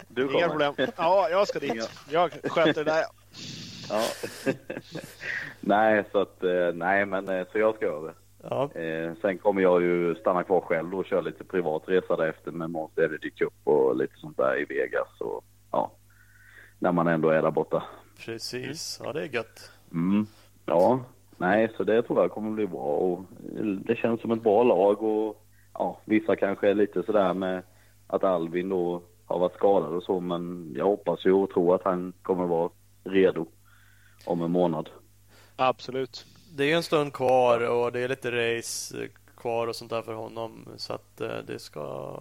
Du Inga kommer? problem. Ja, jag ska dit. Jag sköter det där. Ja. nej, så att, eh, nej men eh, så jag ska över. ja. Eh, sen kommer jag ju stanna kvar själv och köra lite privat resa därefter med Monster Energy Cup och lite sånt där i Vegas och ja. När man ändå är där borta. Precis. Ja, det är gött. Mm. Ja, nej, så det tror jag kommer bli bra och det känns som ett bra lag och ja, vissa kanske är lite sådär med att Alvin då har varit skadad och så, men jag hoppas ju och tror att han kommer vara redo om en månad. Absolut. Det är ju en stund kvar och det är lite race kvar och sånt där för honom. Så att eh, det ska...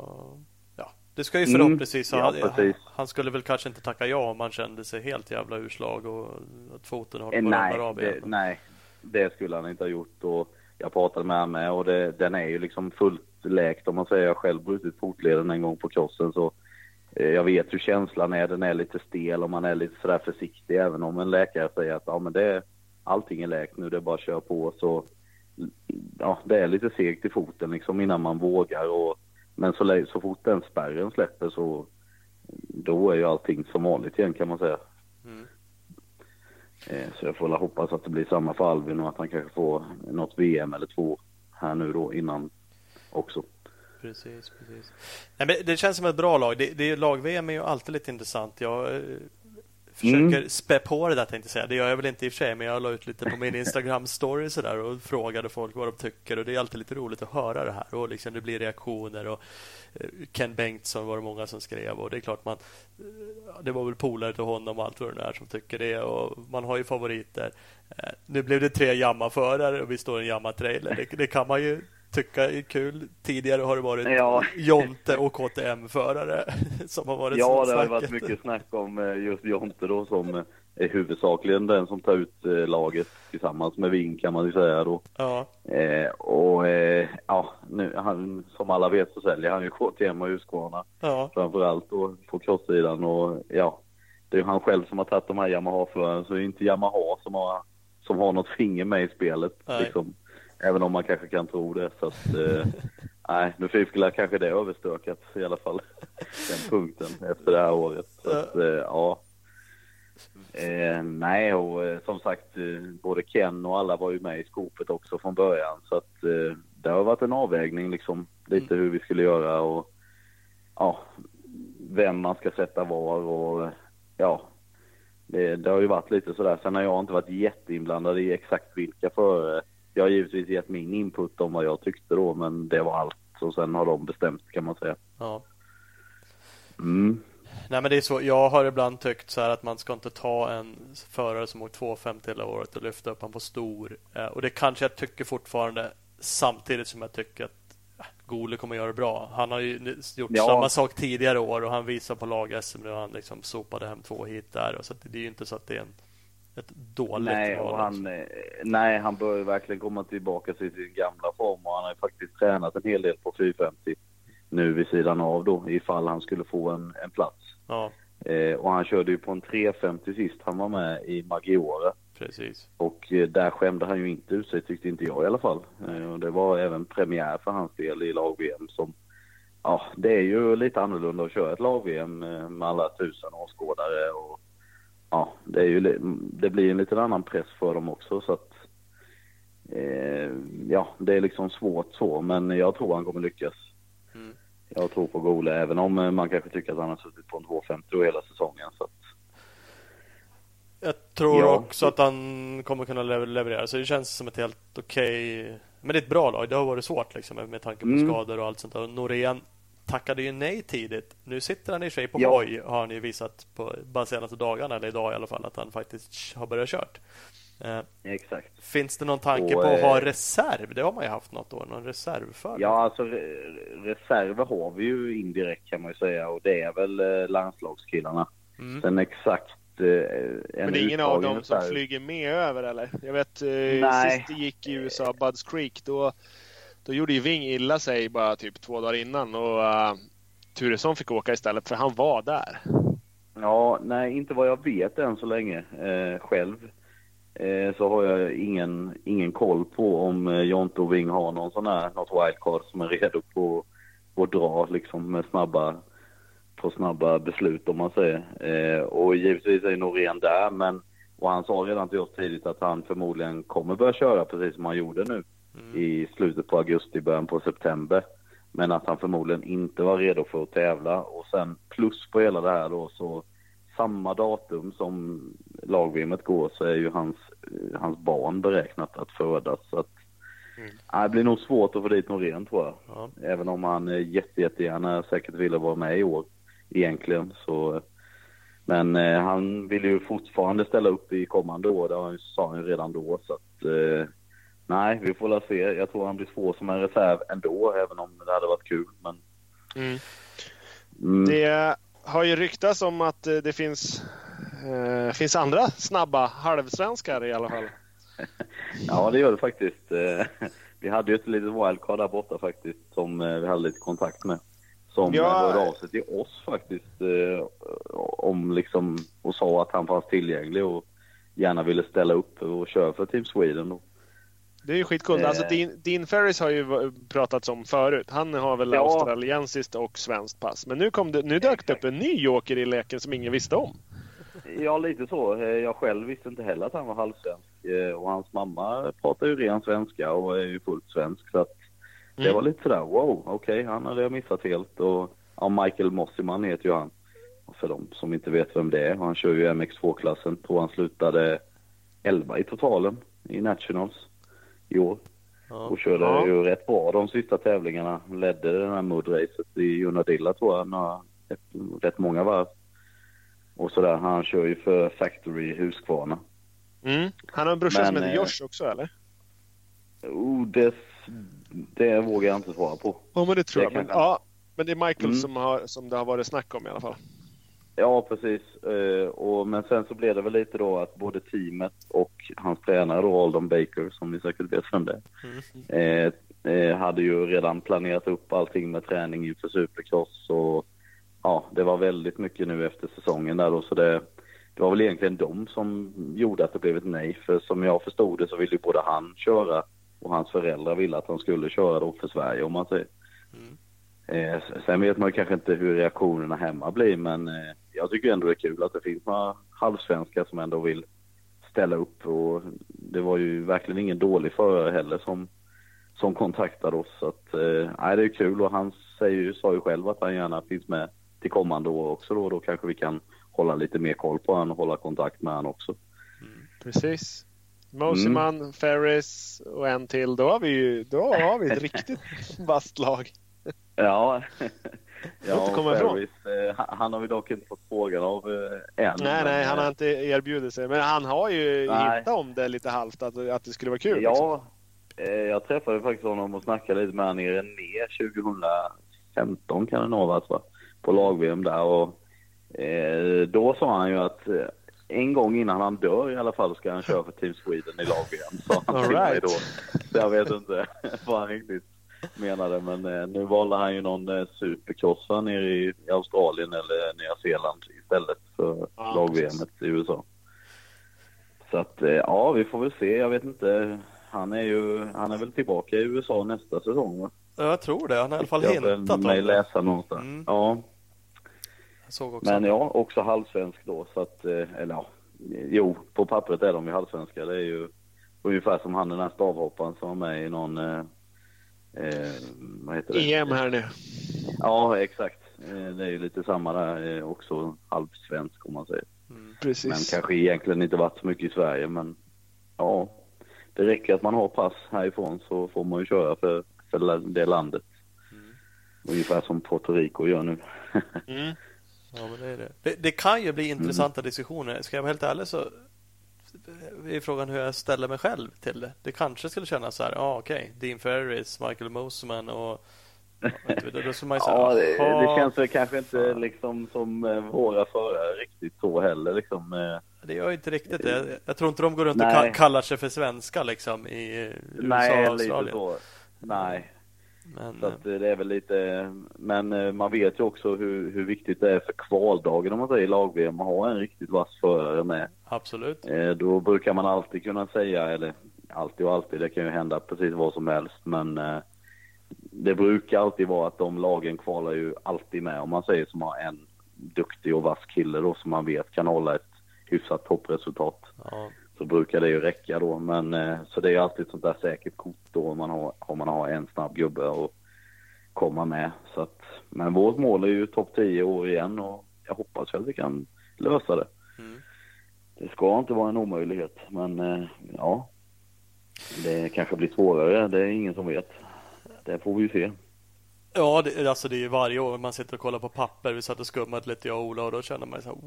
Det ska ju Mm, förhoppningsvis... ja, han, precis. han skulle väl kanske inte tacka ja om han kände sig helt jävla urslag och att foten håller Eh, på nej, av det, igen. nej, det skulle han inte ha gjort och jag pratade med honom med och det, den är ju liksom fullt läkt om man säger. Jag har själv brutit fotleden en gång på crossen så eh, jag vet hur känslan är. Den är lite stel och man är lite sådär försiktig även om en läkare säger att ja men det är, allting är läkt nu, det är bara att köra på så ja, det är lite segt i foten liksom innan man vågar och men så, så fort den spärren släpper så då är ju allting som vanligt igen kan man säga. Mm. Eh, Så jag får väl hoppas att det blir samma för Alvin och att han kanske får något VM eller två här nu då innan också. Precis, precis. Nej, men det känns som ett bra lag. Det, det, lag-VM är ju alltid lite intressant. Jag eh, försöker Mm. spä på det där tänkte jag säga. Det gör jag väl inte i och för sig, men jag la ut lite på min Instagram-story sådär och frågade folk vad de tycker. Och Det är alltid lite roligt att höra det här. Och liksom det blir reaktioner. Och eh, Ken Bengtsson var det många som skrev. Och det är klart man... eh, Det var väl polare till honom och allt vad det är som tycker det. Och man har ju favoriter. Eh, Nu blev det tre Yamaha-förare och vi står i en Yamaha-trailer. Det, det kan man ju tycka är kul. Tidigare har det varit Ja. Jonte och KTM-förare som har varit Ja, det har varit mycket snack om eh, just Jonte då som eh, är huvudsakligen den som tar ut eh, laget tillsammans med Wing kan man ju säga då. Ja, Eh, och eh, ja, nu, han, som alla vet så säljer han ju KTM och Husqvarna ja, framförallt då på crosssidan och ja, det är ju han själv som har tagit de här Yamaha-förarna så det är inte Yamaha som har, som har något finger med i spelet Nej. liksom. Även om man kanske kan tro det så att, eh, nej, nu fick väl kanske det överstökat i alla fall, den punkten efter det här året. Så att, eh, ja. Eh, nej, och eh, som sagt, eh, både Ken och alla var ju med i skopet också från början. Så att eh, det har varit en avvägning liksom, lite hur vi skulle göra och ja, vem man ska sätta var och ja, det, det har ju varit lite sådär. Sen har jag inte varit jätteinblandad i exakt vilka förare. Jag har givetvis gett min input om vad jag tyckte då, men det var allt. Och sen har de bestämt kan man säga. ja. Mm. Nej, men det är så. Jag har ibland tyckt så här att man ska inte ta en förare som åkt 250 hela året och lyfta upp honom på stor. Eh, och det kanske jag tycker fortfarande samtidigt som jag tycker att eh, Gole kommer göra det bra. Han har ju gjort Ja. samma sak tidigare år och han visar på lag-SM nu han liksom sopade hem två hit där. Så att det är ju inte så att det är en, ett dåligt Nej, val. och han, eh, nej, han bör ju verkligen komma tillbaka till sin gamla form och han har faktiskt tränat en hel del på 450 nu vid sidan av då ifall han skulle få en, en plats. Ja, Eh, och han körde ju på en 350 sist han var med i Maggiore. precis. Och eh, där skämde han ju inte ut sig tyckte inte jag i alla fall. Eh, och det var även premiär för hans del i lag-VM som, ja det är ju lite annorlunda att köra ett lag-VM eh, med alla tusen åskådare och ja det är ju, det blir en liten annan press för dem också så att eh, ja det är liksom svårt så men jag tror han kommer lyckas. Mm. Jag tror på Gole även om eh, man kanske tycker att han har suttit på en 250 då hela säsongen så att Jag tror Ja. också att han kommer kunna lever- leverera. Så det känns som ett helt okej... Men det är ett bra lag. Det har varit svårt liksom, med- med tanke på Mm. skador och allt sånt där. Och Norén tackade ju nej tidigt. Nu sitter han i sig på Ja. hoj har han ju visat på bara senaste dagarna, eller idag i alla fall, att han faktiskt har börjat kört. Eh, Exakt. finns det någon tanke Och, på att ha eh, reserv? Det har man ju haft något år, någon reservförare. Ja, alltså re- reserver har vi ju indirekt kan man ju säga och det är väl eh, landslagskillarna. Mm. Sen exakt eh, en Men det är ingen av dem som flyger med över eller? Jag vet eh, Nej. sist det gick i USA, Budds Creek, då, då gjorde ju Ving illa sig bara typ två dagar innan och uh, Turesson fick åka istället för han var där. Ja, nej, inte vad jag vet än så länge eh, själv. Eh, så har jag ingen, ingen koll på om eh, Jonte och Wing har någon sån här, något wildcard som är redo på att dra liksom med snabba, på snabba beslut om man säger. Eh, och givetvis är Norén där men, och han sa redan till oss tidigt att han förmodligen kommer börja köra precis som han gjorde nu i slutet på augusti, början på september. Men att han förmodligen inte var redo för att tävla och sen plus på hela det här då så samma datum som lag går så är ju hans, eh, hans barn beräknat att födas. Så att, ja, det blir nog svårt att få dit Norén tror jag. Ja. Även om han eh, jätte, jättegärna säkert ville vara med i år egentligen. Så, men eh, han vill ju fortfarande ställa upp i kommande år, det sa han ju redan då. Så att, eh, nej, vi får väl se. Jag tror han blir svår som en reserv ändå, även om det hade varit kul. Men, mm, Det har ju ryktats om att eh, det finns, eh, finns andra snabba halvsvenskar i alla fall. Ja, det gör det faktiskt. Eh, Vi hade ju ett litet wildcard där borta faktiskt som eh, vi hade lite kontakt med. Som Ja. hörde av sig till oss faktiskt eh, om liksom och sa att han fanns tillgänglig och gärna ville ställa upp och köra för Team Sweden. Då. Det är ju. Eh. Alltså, Dean, Dean Ferris har ju pratats om förut. Han har väl Ja. australiensiskt och svenskt pass. Men nu, kom det, nu dök det upp en ny joker i leken som ingen visste om. Ja, lite så. Eh, Jag själv visste inte heller att han var halvsvensk eh, och hans mamma pratar ju ren svenska och är ju fullt svensk. Så att det Mm. var lite sådär, wow, okej, han hade jag missat helt. Och ja, Michael Mossiman heter ju han. Och för de som inte vet vem det är, han kör ju MX2-klassen. Tror han slutade 11 i totalen i Nationals i år. Ja. Och körde Ja. ju rätt bra de sista tävlingarna. Ledde det här mudracet i Unadilla tror jag, några, ett, rätt många varv. Och sådär, han kör ju för Factory Husqvarna. Mm. Han har en brorsa som heter eh, Josh också eller? Oh, det, det vågar jag inte svara på. Ja men det tror det jag. Men, ja, men det är Michael Mm. som, har, som det har varit snack om i alla fall. Ja, precis. Eh, och, men sen så blev det väl lite då att både teamet och hans tränare då, Aldon Baker, som ni säkert vet vem det är, eh, eh, hade ju redan planerat upp allting med träning inför Supercross och ja, det var väldigt mycket nu efter säsongen där då, så det, det var väl egentligen de som gjorde att det blev ett nej. För som jag förstod det så ville ju både han köra och hans föräldrar ville att han skulle köra då för Sverige om man säger. Eh, sen vet man ju kanske inte hur reaktionerna hemma blir men eh, jag tycker ändå det är kul att det finns några halvsvenskar som ändå vill ställa upp och det var ju verkligen ingen dålig förare heller som, som kontaktade oss. Så att, eh, det är kul och han säger ju, sa ju själv att han gärna finns med till kommande år också då. Då kanske vi kan hålla lite mer koll på honom och hålla kontakt med honom också. Precis. Mosiman, Ferris och en till. Då har vi ju då har vi ett riktigt vasst lag. Ja, inte komma. Ferris, eh, han- har vi dock inte fått frågan av eh, än. Nej, nej, han har eh, inte erbjudit sig. Men han har ju Nej. hintat om det lite halvt, att, att det skulle vara kul. liksom. Ja, eh, jag träffade faktiskt honom och snackade lite med honom nere ner 2015 kan det nog ha varit va? På lag-VM där och då sa han ju att en gång innan han dör i alla fall ska han köra för Team Sweden i lag-VM. Sa han right. då. Så jag vet inte vad han riktigt menade men eh, nu valde han ju någon eh, supercross va, nere i, Australien eller Nya Zeeland istället för Ja, lag-VM i USA. Så att eh, ja, vi får väl se. Jag vet inte. Han är ju, han är väl tillbaka i USA nästa säsong va? Ja, Jag tror det. Han har i alla fall Jag hintat om det. läsa någonstans. Mm. Ja, Jag såg också. men ja, också halvsvensk då så att, eller ja, jo, på pappret är de ju halvsvenska. Det är ju ungefär som han den här stavhopparen som var med i någon, vad heter det? EM här nu. Ja, exakt. Eh, Det är ju lite samma där, eh, också halvsvensk om man säger. Men Precis. kanske egentligen inte varit så mycket i Sverige men ja, det räcker att man har pass härifrån så får man ju köra för, för det landet. Ungefär som Puerto Rico gör nu. Mm. Ja, men det, är det. Det, det kan ju bli intressanta diskussioner. Ska jag vara helt ärlig så är frågan hur jag ställer mig själv till det. Det kanske skulle kännas så här, ja ah, okej, okay. Dean Ferris, Michael Mosman och då skulle man ju säga, ja, det, det känns väl kanske inte liksom som eh, våra förare riktigt så heller liksom. Eh. Det gör inte riktigt det. Jag tror inte de går runt Nej. och kallar sig för svenska liksom i USA Nej, och Australien. Nej, men, så att det är väl lite, men eh, man vet ju också hur, hur viktigt det är för kvaldagen om man säger lag-VM att ha en riktigt vass förare med. Absolut. Eh, då brukar man alltid kunna säga, eller alltid och alltid, det kan ju hända precis vad som helst, men eh, det brukar alltid vara att de lagen kvalar ju alltid med, om man säger som har en duktig och vass kille då som man vet kan hålla ett hyfsat toppresultat. Ja så brukar det ju räcka då. Men eh, så det är alltid ett sånt där säkert kort då om man har, om man har en snabb gubbe och komma med. Så att, men vårt mål är ju topp 10 år igen och jag hoppas att vi kan lösa det. Mm. Det ska inte vara en omöjlighet, men eh, ja. Det kanske blir svårare, det är ingen som vet. Det får vi ju se. Ja, det, alltså det är varje år man sitter och kollar på papper. Vi satt och skummat lite jag och Ola och då känner man så här,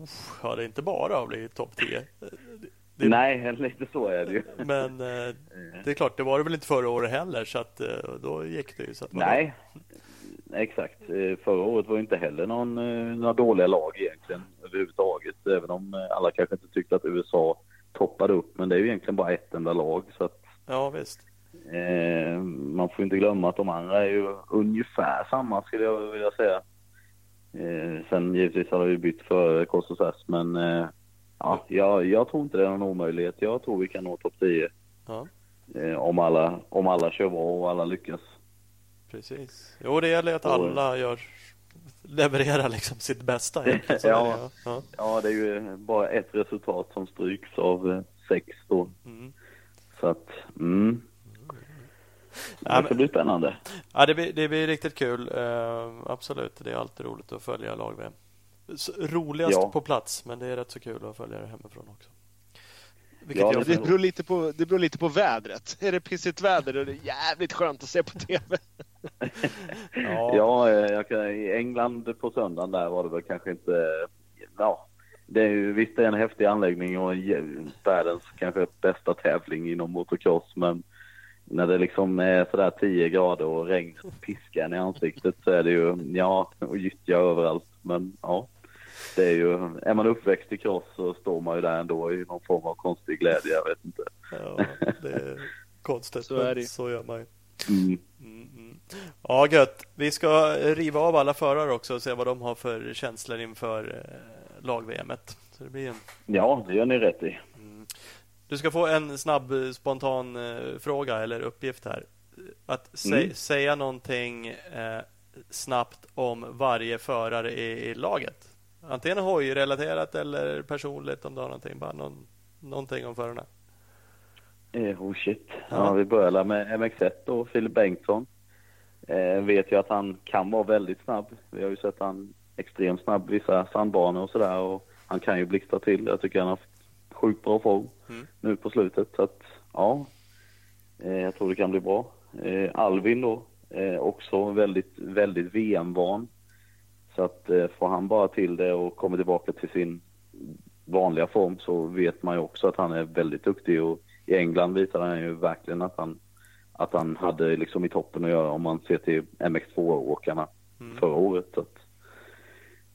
ja det är inte bara att bli topp 10. Det... Nej, lite så är det ju. Men eh, det är klart, det var det väl inte förra året heller så att eh, då gick det ju. Så att Nej, exakt. Eh, förra året var inte heller någon, några dåliga lag egentligen överhuvudtaget. Även om alla kanske inte tyckte att USA toppade upp. Men det är ju egentligen bara ett enda lag. Så att, ja, visst. Eh, man får inte glömma att de andra är ju ungefär samma skulle jag vilja säga. Eh, sen givetvis har vi bytt för Kostas men eh, Ja, jag, jag tror inte det är någon omöjlighet. Jag tror vi kan nå topp 10. Ja. Eh, om, alla, om alla kör bra och alla lyckas. Precis. Jo, det gäller att alla gör, levererar liksom sitt bästa. ja, ja. ja. ja, det är ju bara ett resultat som stryks av eh, sex då. Mm. Så att, mm. Det ska bli spännande. Ja, det blir, det blir riktigt kul. Uh, absolut. Det är alltid roligt att följa lag-VM roligast ja. på plats, men det är rätt så kul att följa det hemifrån också. ja, det, beror lite på, det beror lite på vädret. Är det pissigt väder då är det jävligt skönt att se på TV. ja, ja jag kan, i England på söndagen där var det väl kanske inte... Ja, det är ju, visst det är en häftig anläggning och världens kanske bästa tävling inom motocross, men när det liksom är sådär 10 grader och regnet piskar i ansiktet så är det ju, ja, och gyttja överallt. Men ja, det är ju, är man uppväxt i cross så står man ju där ändå i någon form av konstig glädje, jag vet inte. Ja, det är konstigt, så, är det. så gör man ju. Mm. Mm, mm. Ja, gött. Vi ska riva av alla förare också och se vad de har för känslor inför eh, lag-VMet. Så det blir en... Ja, det gör ni rätt i. Mm. Du ska få en snabb spontan eh, fråga eller uppgift här. Att sä mm. säga någonting eh, snabbt om varje förare i, i laget. Antingen hojrelaterat eller personligt om du har någonting. Bara någon, någonting om förarna. Eh, oh shit. Ja. ja vi börjar med MX1 och Filip Bengtsson. Eh, vet ju att han kan vara väldigt snabb. Vi har ju sett han extremt snabb vissa sandbanor och sådär och han kan ju blixtra till. Jag tycker han har haft sjukt bra form mm. nu på slutet. Så att, ja, eh, jag tror det kan bli bra. Eh, Alvin då, eh, också väldigt, väldigt VM-van. Så att eh, får han bara till det och kommer tillbaka till sin vanliga form så vet man ju också att han är väldigt duktig och i England visar han ju verkligen att han, att han hade liksom i toppen att göra om man ser till MX2-åkarna mm. förra året. Så att,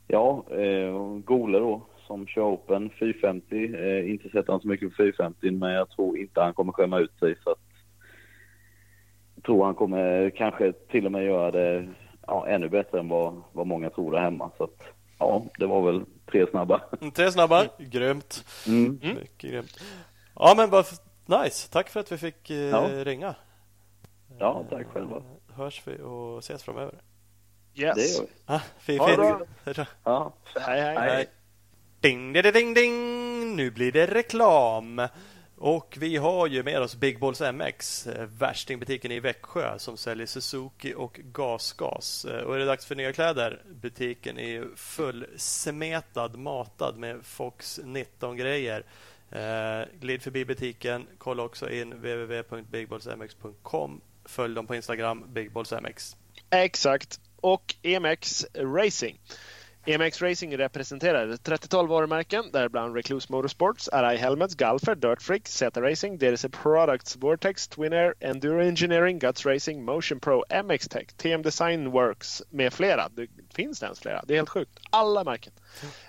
ja, eh, Gole då som kör Open 450. Eh, inte sett han så mycket på 450 men jag tror inte han kommer skämma ut sig så att jag tror han kommer kanske till och med göra det ja, ännu bättre än vad, vad många tror där hemma. Så att, ja, det var väl tre snabba. Mm, tre snabba, grymt. Mm. mm. Mycket grymt. Ja, men vad nice. Tack för att vi fick eh, ja. ringa. Ja, tack själva. Eh, hörs vi och ses framöver. Yes. Det gör vi. Ah, fint. Ha bra. Ja. Hej, hej. hej. Ding, ding, ding, ding. Nu blir det reklam. Och vi har ju med oss Big Balls MX, eh, värstingbutiken i Växjö som säljer Suzuki och gasgas. Eh, och är det dags för nya kläder? Butiken är fullsmetad, matad med Fox 19-grejer. Eh, glid förbi butiken. Kolla också in www.bigballsmx.com. Följ dem på Instagram, BigBallsMX. Exakt. och EMX Racing. EMX Racing representerar ett 30-tal varumärken, däribland Recluse Motorsports, RI Helmets, Galfer, Dirt Freak, Zeta Racing, DRC Products, Vortex, Twin Air, Enduro Engineering, Guts Racing, Motion Pro, MX Tech, TM Design Works med flera. Det finns det ens flera? Det är helt sjukt. Alla märken.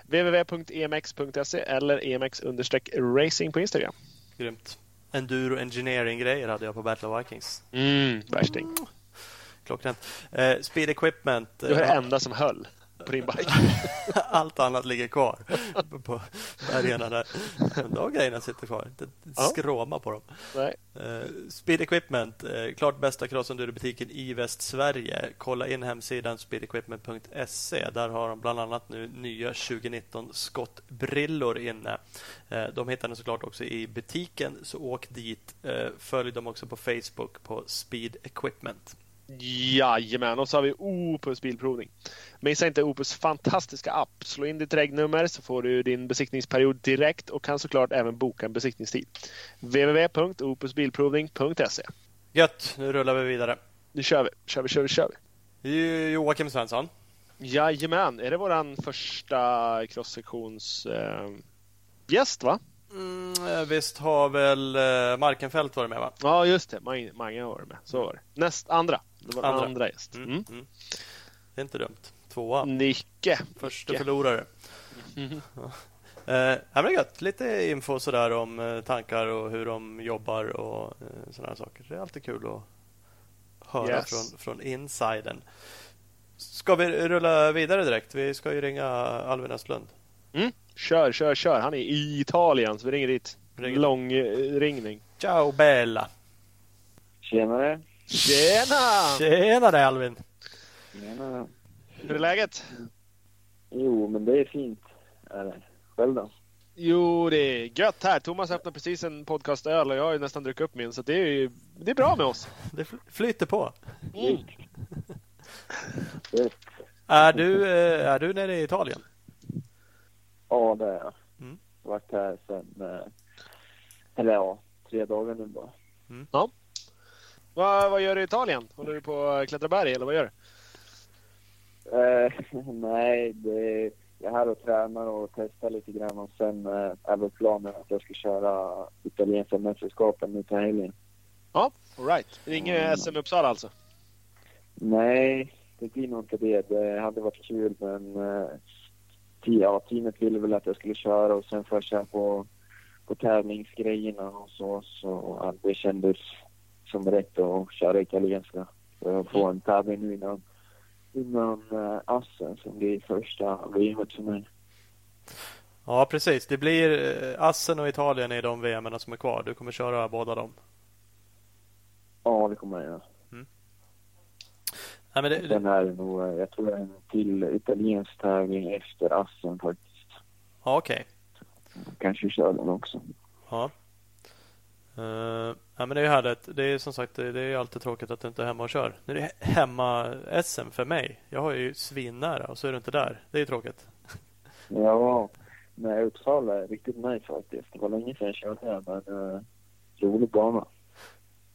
www.emx.se eller emx-racing på Instagram. Grymt. Enduro Engineering-grejer hade jag på Battle of Vikings. Mm, värsting. Klockrent. Eh, speed Equipment. Det var det eh, enda som höll på din bike. Allt annat ligger kvar på bergarna där. De grejerna sitter kvar. Inte skråma på dem. Nej. Eh, Speed Equipment, eh, klart bästa crossenduro-butiken i Västsverige. Kolla in hemsidan speedequipment.se. Där har de bland annat nu nya 2019 skottbrillor inne. Eh, de hittar ni såklart också i butiken, så åk dit. Följ dem också på Facebook på Speed Equipment. Jajamän, och så har vi Opus Bilprovning. Missa inte Opus fantastiska app. Slå in ditt regnummer så får du din besiktningsperiod direkt och kan såklart även boka en besiktningstid. www.opusbilprovning.se Gött, nu rullar vi vidare. Nu kör vi, kör vi, kör vi, kör vi. Joakim Svensson. Jajamän, är det våran första cross-sektions eh, gäst va? Mm, eh, visst har väl eh, Markenfält varit med va? Ja just det, Mange Mange har varit med. Så var det. Näst andra. Det var andra, Andra. gäst. Mm. Mm. Mm. Det är inte dumt. Tvåa. Nicke. Första Nicke. förlorare. Mhm. Ja. Eh, men gött. Lite info sådär om eh, tankar och hur de jobbar och eh, sådana saker. Det är alltid kul att höra Yes. från, från insiden. Ska vi rulla vidare direkt? Vi ska ju ringa Alvin Östlund. Mm. Kör, kör, kör. Han är i Italien så vi ringer dit. Ringer. Lång ringning. Ciao Bella! Tjenare. Tjena! Tjenare Alvin! Tjena. Hur är läget? Jo, men det är fint. Är det. Själv då? Jo, det är gött här. Thomas öppnade precis en podcastöl och jag har ju nästan druckit upp min så det är, ju- det är bra med oss. Det fl- flyter på. Mm. Är du, eh, är du nere i Italien? ja, det är jag. Mm. Varit här sen, eh, eller ja, tre dagar nu bara. Vad, vad gör du i Italien? Håller du på att klättra berg eller vad gör du? Eh, nej, det, jag är här och tränar och testar lite grann och sen eh, är väl planen att jag ska köra italienska mästerskapen nu till helgen. Ja, alright. Det är inget SM i Uppsala alltså? Nej, det blir nog inte det. Det hade varit kul men te- ja, teamet ville väl att jag skulle köra och sen får jag köra på, på tävlingsgrejerna och så. Så det kändes som rätt att köra italienska. Så jag får en tävling nu innan, innan eh, Assen som blir första VMet för mig. Ja, precis. Det blir eh, Assen och Italien i de VM som är kvar. Du kommer köra båda dem. Ja, det kommer jag göra. Nej, men det, Sen är nog, eh, jag tror det är en till italiensk tävling efter Assen faktiskt. ja, okej. Kanske kör den också. Ja. Uh, ja, men det är ju härligt. Det är som sagt det är alltid tråkigt att du inte är hemma och kör. Nu är det hemma-SM för mig. Jag har ju svinnära och så är du inte där. Det är ju tråkigt. Ja, nej Uppsala är riktigt nice faktiskt. Det var länge sedan jag körde här men eh, rolig bana.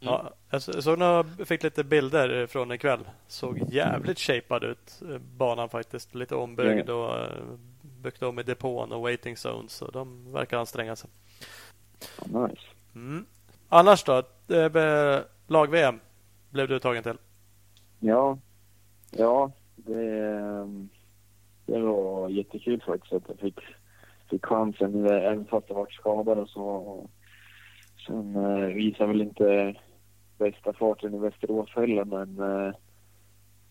Ja, jag så- såg några, fick lite bilder från ikväll. Såg jävligt shapad ut eh, banan faktiskt. Lite ombyggd och uh, byggt om i depån och waiting zones. Så de verkar anstränga sig. Nice. Mm. Annars då? Eh, Lag-VM blev du tagen till? Ja, ja det, det var jättekul faktiskt att jag fick, fick chansen även fast jag varit skadad och så. Sen eh, visade väl inte bästa farten i Västerås heller men eh,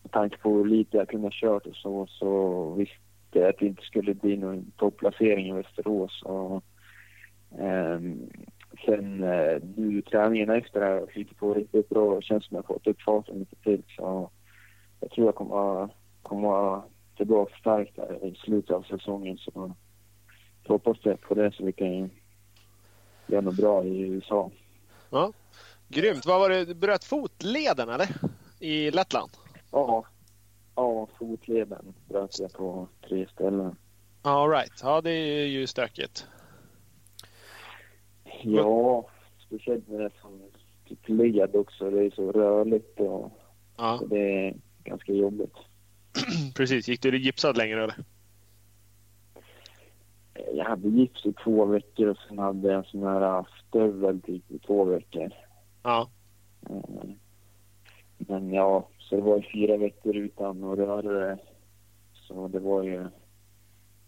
med tanke på hur lite jag kunde ha kört och så så visste jag att det inte skulle bli någon topplacering i Västerås. Och, um, sen eh, nu träningen efter det här flyttat på riktigt bra och känns som att jag fått upp farten lite till. Så jag tror jag kommer, kommer tillbaka starkt i slutet av säsongen. Så jag hoppas det på det så vi kan göra något bra i USA. Grymt. Vad var det? Du bröt fotleden eller? I Lettland? Ja, ja fotleden bröt jag på tre ställen. All right. Ja, det är ju stökigt. Ja, speciellt med det som typ led också. Det är så rörligt och Ja. så det är ganska jobbigt. Precis. Gick du gipsad längre eller? Jag hade gips i två veckor och sen hade jag en sån här stövel typ i två veckor. Ja. Eh, Men ja, så det var ju fyra veckor utan att röra det. Så det var ju...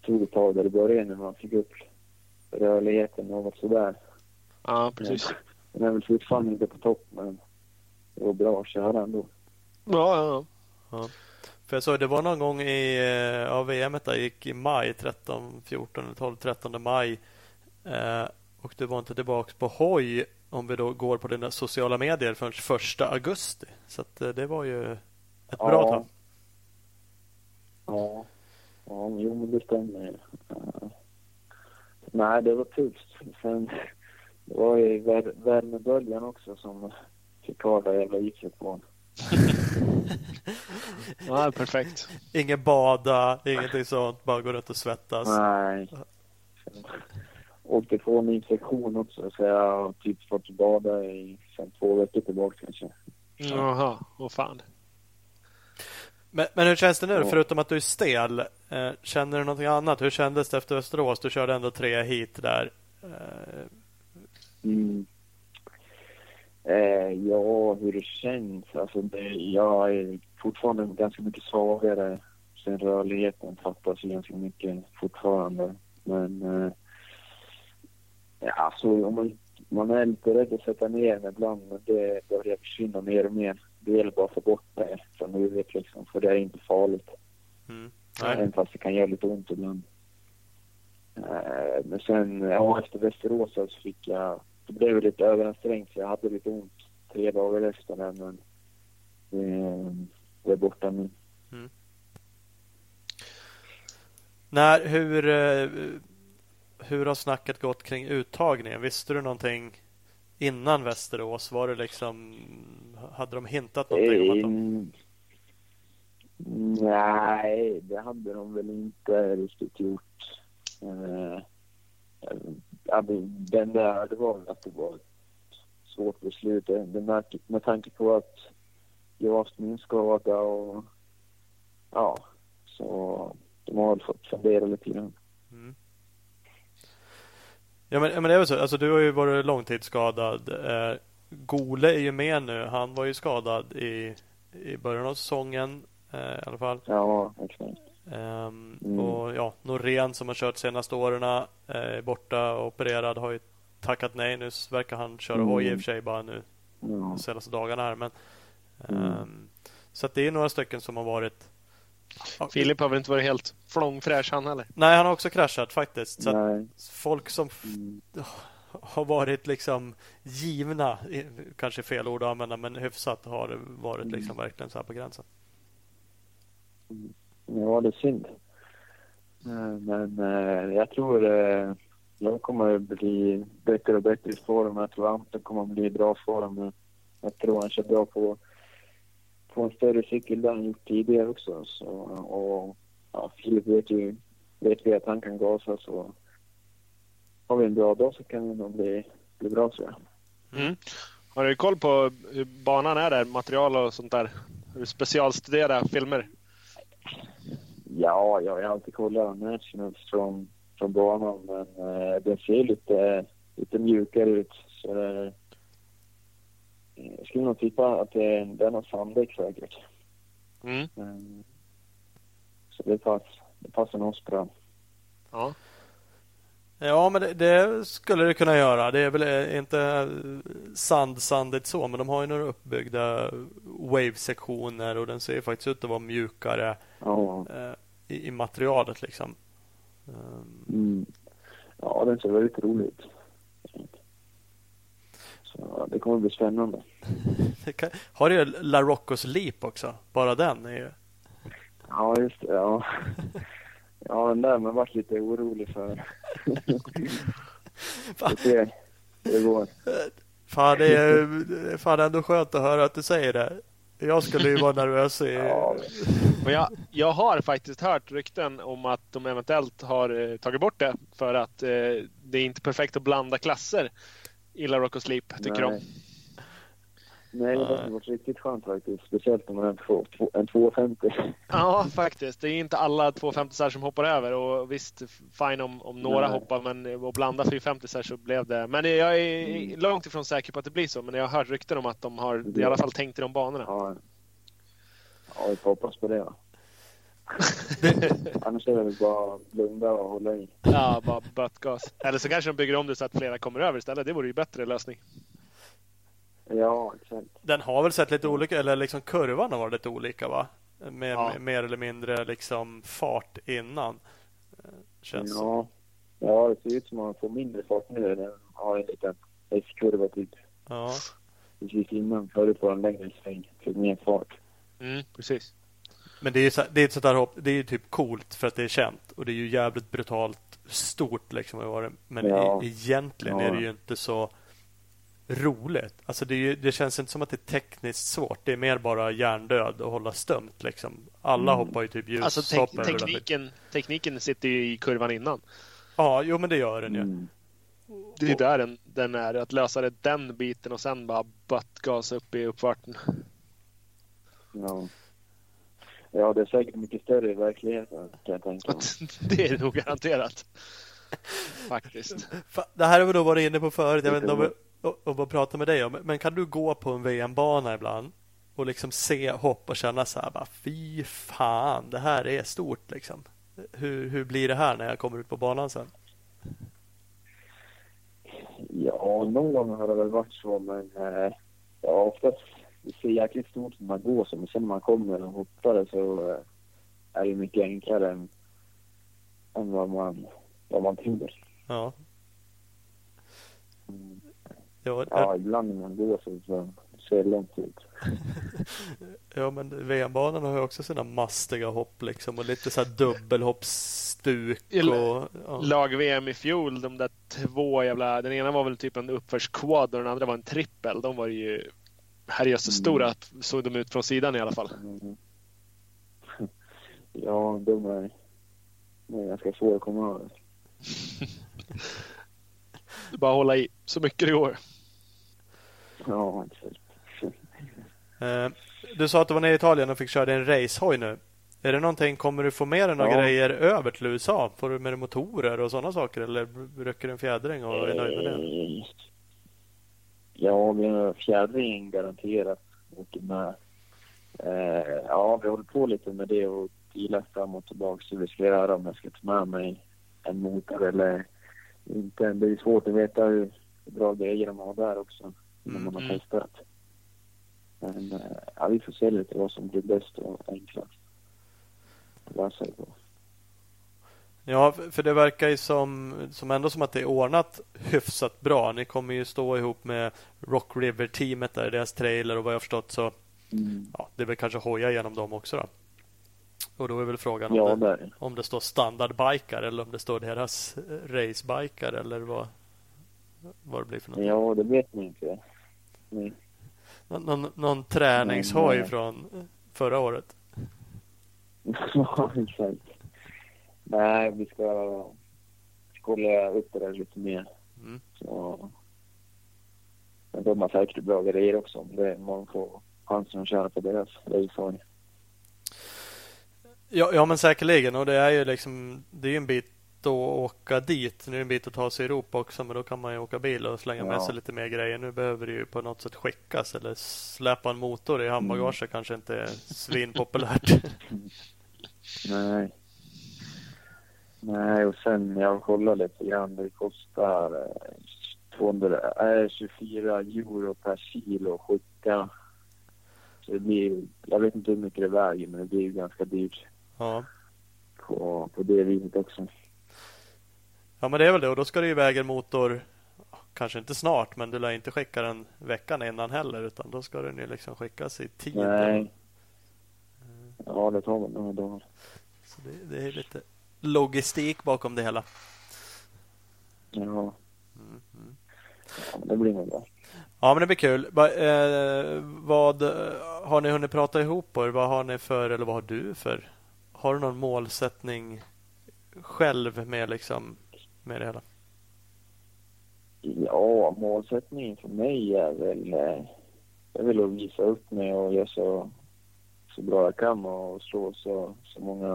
tog ett tag där i början när man fick upp rörligheten något sådär. Ja, precis. Den är väl fortfarande inte på topp men det var bra att köra ändå. Ja, ja, För jag såg det var någon gång i eh, ja, VM där gick i maj 13, 14, 12, 13 maj. Eh, och du var inte tillbaka på hoj om vi då går på dina sociala medier förrän första augusti. Så att, eh, det var ju ett bra Ja. tag. Ja, ja jo men det stämmer ju. Nej, det var tufft. Sen det var ju vär- värmeböljan också som fick ha det jävla gipset på. ja. perfekt. Ingen bada, ingenting sånt. Bara gå runt och svettas. Nej. Åkte på en infektion också så jag har typ fått bada i sen två veckor tillbaka kanske. Jaha, åh fan. Men, men hur känns det nu? Ja. Förutom att du är stel. Eh, känner du någonting annat? Hur kändes det efter Västerås? Du körde ändå tre hit där. Eh, Mm. Eh, ja, hur det känns. Alltså det, jag är fortfarande ganska mycket svagare. Sen rörligheten fattas ganska mycket fortfarande. Men eh, ja, alltså, om man, man är lite rädd att sätta ner den ibland, men det börjar försvinna mer och mer. Det gäller bara att få bort det från huvudet liksom, för det är inte farligt. mm. Även fast det kan göra lite ont ibland. Eh, Men sen, ja, efter Västerås så fick jag... Det blev lite överansträngt så jag hade lite ont tre dagar efter det, men det, det är borta nu. När, hur, eh, hur har snacket gått kring uttagningen? Visste du någonting innan Västerås? Var det liksom, hade de hintat någonting om att de... Eh, Nej, det hade de väl inte riktigt gjort. Ja, Den där, det var att det var ett svårt beslut. Det, det med, med tanke på att jag har haft min skada och ja, så de har väl fått fundera lite grann. Mm. Ja men, men det är väl så. Alltså, du har ju varit långtidsskadad. Eh, Gole är ju med nu. Han var ju skadad i, i början av säsongen eh, i alla fall. Ja, exakt. Ehm, Mm. Och ja, Norén som har kört senaste åren eh, är borta och opererad har ju tackat nej. Nu verkar han köra Mm. hoj i och för sig bara nu Ja. de senaste dagarna här. Men, Mm. ehm, så att det är några stycken som har varit Filip har väl inte varit helt flångfräsch han heller? Nej, han har också kraschat faktiskt. Så folk som Mm. har varit liksom givna, kanske fel ord att använda, men hyfsat har det varit liksom verkligen så här på gränsen. Ja, det är synd. Eh, men eh, jag tror eh, jag kommer att bli bättre och bättre i form. Jag tror Anton kommer att bli i bra form. Jag tror han kör bra på, på en större cykel där han gjort tidigare också. Så, och ja, Filip vet ju vet vi att han kan gasa så har vi en bra dag så kan det nog bli, bli bra tror jag. Mm. Har du koll på hur banan är där? Material och sånt där? Har du specialstuderat filmer? Ja, jag har alltid kollat nationals från, från banan men eh, den ser lite, lite mjukare ut. Så det, jag skulle nog tippa att det är, det är något sanddäck säkert. Mm. Mm. Så det, pass, det passar nog oss bra. Ja. Ja, men det, det skulle det kunna göra. Det är väl eh, inte sandsandigt så, men de har ju några uppbyggda wave-sektioner och den ser faktiskt ut att vara mjukare eh, i, i materialet liksom. Mm. ja den ser väldigt rolig ut. Så det kommer bli spännande. kan, har ju La Roccos Leap också. Bara den är ju... Ja, just det. Ja, ja den där man vart lite orolig för. Vi ser hur det går. Fan, det är, det är fan ändå skönt att höra att du säger det. Jag skulle ju vara nervös i... Ja, Men jag, jag har faktiskt hört rykten om att de eventuellt har eh, tagit bort det för att eh, det är inte perfekt att blanda klasser. I La Rock och Sleep, tycker Nej. Nej, det hade varit riktigt skönt faktiskt. Speciellt om man har en, två, två, en 250. Ja, faktiskt. Det är inte alla 250 som hoppar över och visst, fine om, om några Nej. hoppar, men att blanda 450 så blev det. Men jag är långt ifrån säker på att det blir så, men jag har hört rykten om att de har i alla fall tänkt i de banorna. Ja, ja vi får hoppas på det. Va? Annars är det väl bara blunda och hålla i. Ja, bara bötgas. Eller så kanske de bygger om det så att flera kommer över istället. Det vore ju bättre lösning. Ja, exakt. Den har väl sett lite olika, eller liksom kurvan har varit lite olika va? Med, Ja. med mer eller mindre liksom fart innan. Eh, Känns som. Ja. ja, det ser ut som att man får mindre fart nu. Den har en liten S-kurva typ. Ja. Precis innan. Förut var den längre sväng. Fick mer fart. Mm, precis. Men det är, ju så, det är ett sånt där hopp, det är ju typ coolt för att det är känt och det är ju jävligt brutalt stort liksom. Men Ja. e- egentligen Ja. är det ju inte så roligt. Alltså det, ju, det känns inte som att det är tekniskt svårt. Det är mer bara hjärndöd och hålla stumt liksom. Alla Mm. hoppar ju typ Alltså ljushopp tek- tekniken, tekniken sitter ju i kurvan innan. Ja, jo men det gör den ju. Mm. Det är där den, den är. Att lösa det den biten och sen bara buttgas upp i uppfarten. Ja. ja, det är säkert mycket större i verkligheten kan jag tänka mig. Det är nog garanterat. Faktiskt. Fa- Det här har vi då varit inne på förut. Jag vet inte om vi och, och bara prata med dig om. Men kan du gå på en VM-bana ibland och liksom se hopp och känna så här bara fy fan, det här är stort liksom. Hur, hur blir det här när jag kommer ut på banan sen? Ja, någon gång har det väl varit så, men eh, ja, oftast det ser jäkligt stort ut när man går så, men sen när man kommer och hoppar så eh, är det mycket enklare än, än vad man, vad man tror. Ja. Mm. Ja, Ja, ibland när man går så, så ser det långt ut. ja men VM-banan har ju också sina mastiga hopp liksom och lite så här dubbelhoppsstuk och ja. Lag-VM i fjol, de där två jävla... Den ena var väl typ en uppförsquad och den andra var en trippel. De var ju herrejösses Mm. stora, såg de ut från sidan i alla fall. Mm. Ja, de är, de är ganska svåra att komma över. Bara hålla i så mycket det går. Ja. Eh, Du sa att du var nere i Italien och fick köra din racehoj nu. Är det någonting, kommer du få med dig några Ja. grejer över till USA? Får du med dig motorer och sådana saker eller rycker du en fjädring och är nöjd med det? Eh, Ja, vi har fjädringen garanterat åker med. Eh, ja, vi håller på lite med det och pilar fram och tillbaka hur vi ska göra om jag ska ta med mig en motor eller inte. Det är svårt att veta hur bra grejer de har där också innan man har Mm. testat. Men eh, ja, vi får se lite vad som blir bäst och enklast. att Lösa det på. Ja, för det verkar ju som, som ändå som att det är ordnat hyfsat bra. Ni kommer ju stå ihop med Rock River-teamet där, deras trailer och vad jag förstått så Mm. ja, det är väl kanske hoja genom dem också då. Och då är väl frågan om, Ja, det, där. om det står standardbikar eller om det står deras eh, racebikar eller vad, vad det blir för något. Ja, det vet man inte. Nej. Någon, någon, någon träningshoj eh, från förra året. Ja, exakt. Nej, vi ska kolla upp det där lite mer. Mm. Så... Men de har säkert bra grejer också om det, man får chansen att köra på deras racehoj. Ja, ja, men säkerligen. Och det är ju liksom det är en bit att åka dit. Nu är det en bit att ta sig i Europa också, men då kan man ju åka bil och slänga med Ja. sig lite mer grejer. Nu behöver det ju på något sätt skickas eller släpa en motor i handbagage Mm. kanske inte är svinpopulärt. Nej. Nej, och sen jag kollar lite grann. Det kostar eh, 200, äh, 24 euro per kilo att skicka. Så det blir, jag vet inte hur mycket det väger, men det blir ju ganska dyrt ja. på, på det viset också. Ja, men det är väl det. Och då ska ju väga en motor Kanske inte snart, men du lär inte skicka den veckan innan heller, utan då ska den ju liksom skickas i tid. Nej. Ja, det tar väl några dagar. Så det, det är lite logistik bakom det hela. Ja, Mm, mm. ja det blir nog bra. Ja, men det blir kul. Va, eh, vad har ni hunnit prata ihop er? Vad har ni för, eller vad har du för? Har du någon målsättning själv med liksom med det hela? Ja, målsättningen för mig är väl... eh, jag vill att visa upp mig och göra så, så bra jag kan och slå så, så många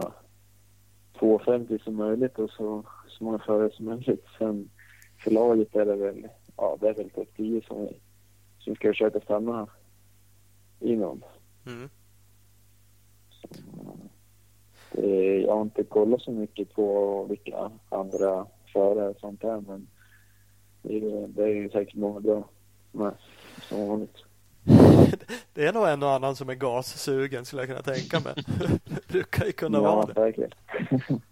250 som möjligt och så, så många förare som möjligt. Sen för laget är det väl, ja det är väl topp 10 som vi, som vi ska försöka stanna inom. Mm. Det, jag har inte kollat så mycket på vilka andra och sånt där men det är, det är ju säkert många bra med som vanligt. Det är nog en och annan som är gassugen skulle jag kunna tänka mig. det brukar ju kunna ja, vara det. säkert.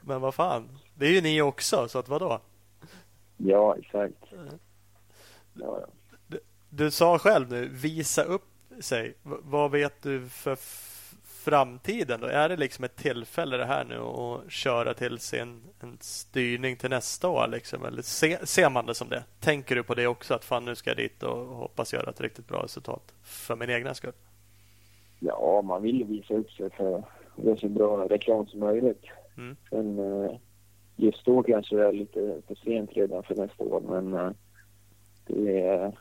Men vad fan, det är ju ni också så att vadå? Ja, exakt. Ja, ja. Du sa själv nu, visa upp sig. V- vad vet du för framtiden? Då? Är det liksom ett tillfälle det här nu att köra till sin en styrning till nästa år? Liksom? Eller se, ser man det som det? Tänker du på det också? Att fan nu ska jag dit och hoppas göra ett riktigt bra resultat för min egna skull? ja, man vill ju visa upp sig för att göra så bra reklam som möjligt. Mm. Sen eh, just då kanske det är lite för sent redan för nästa år men eh, det är,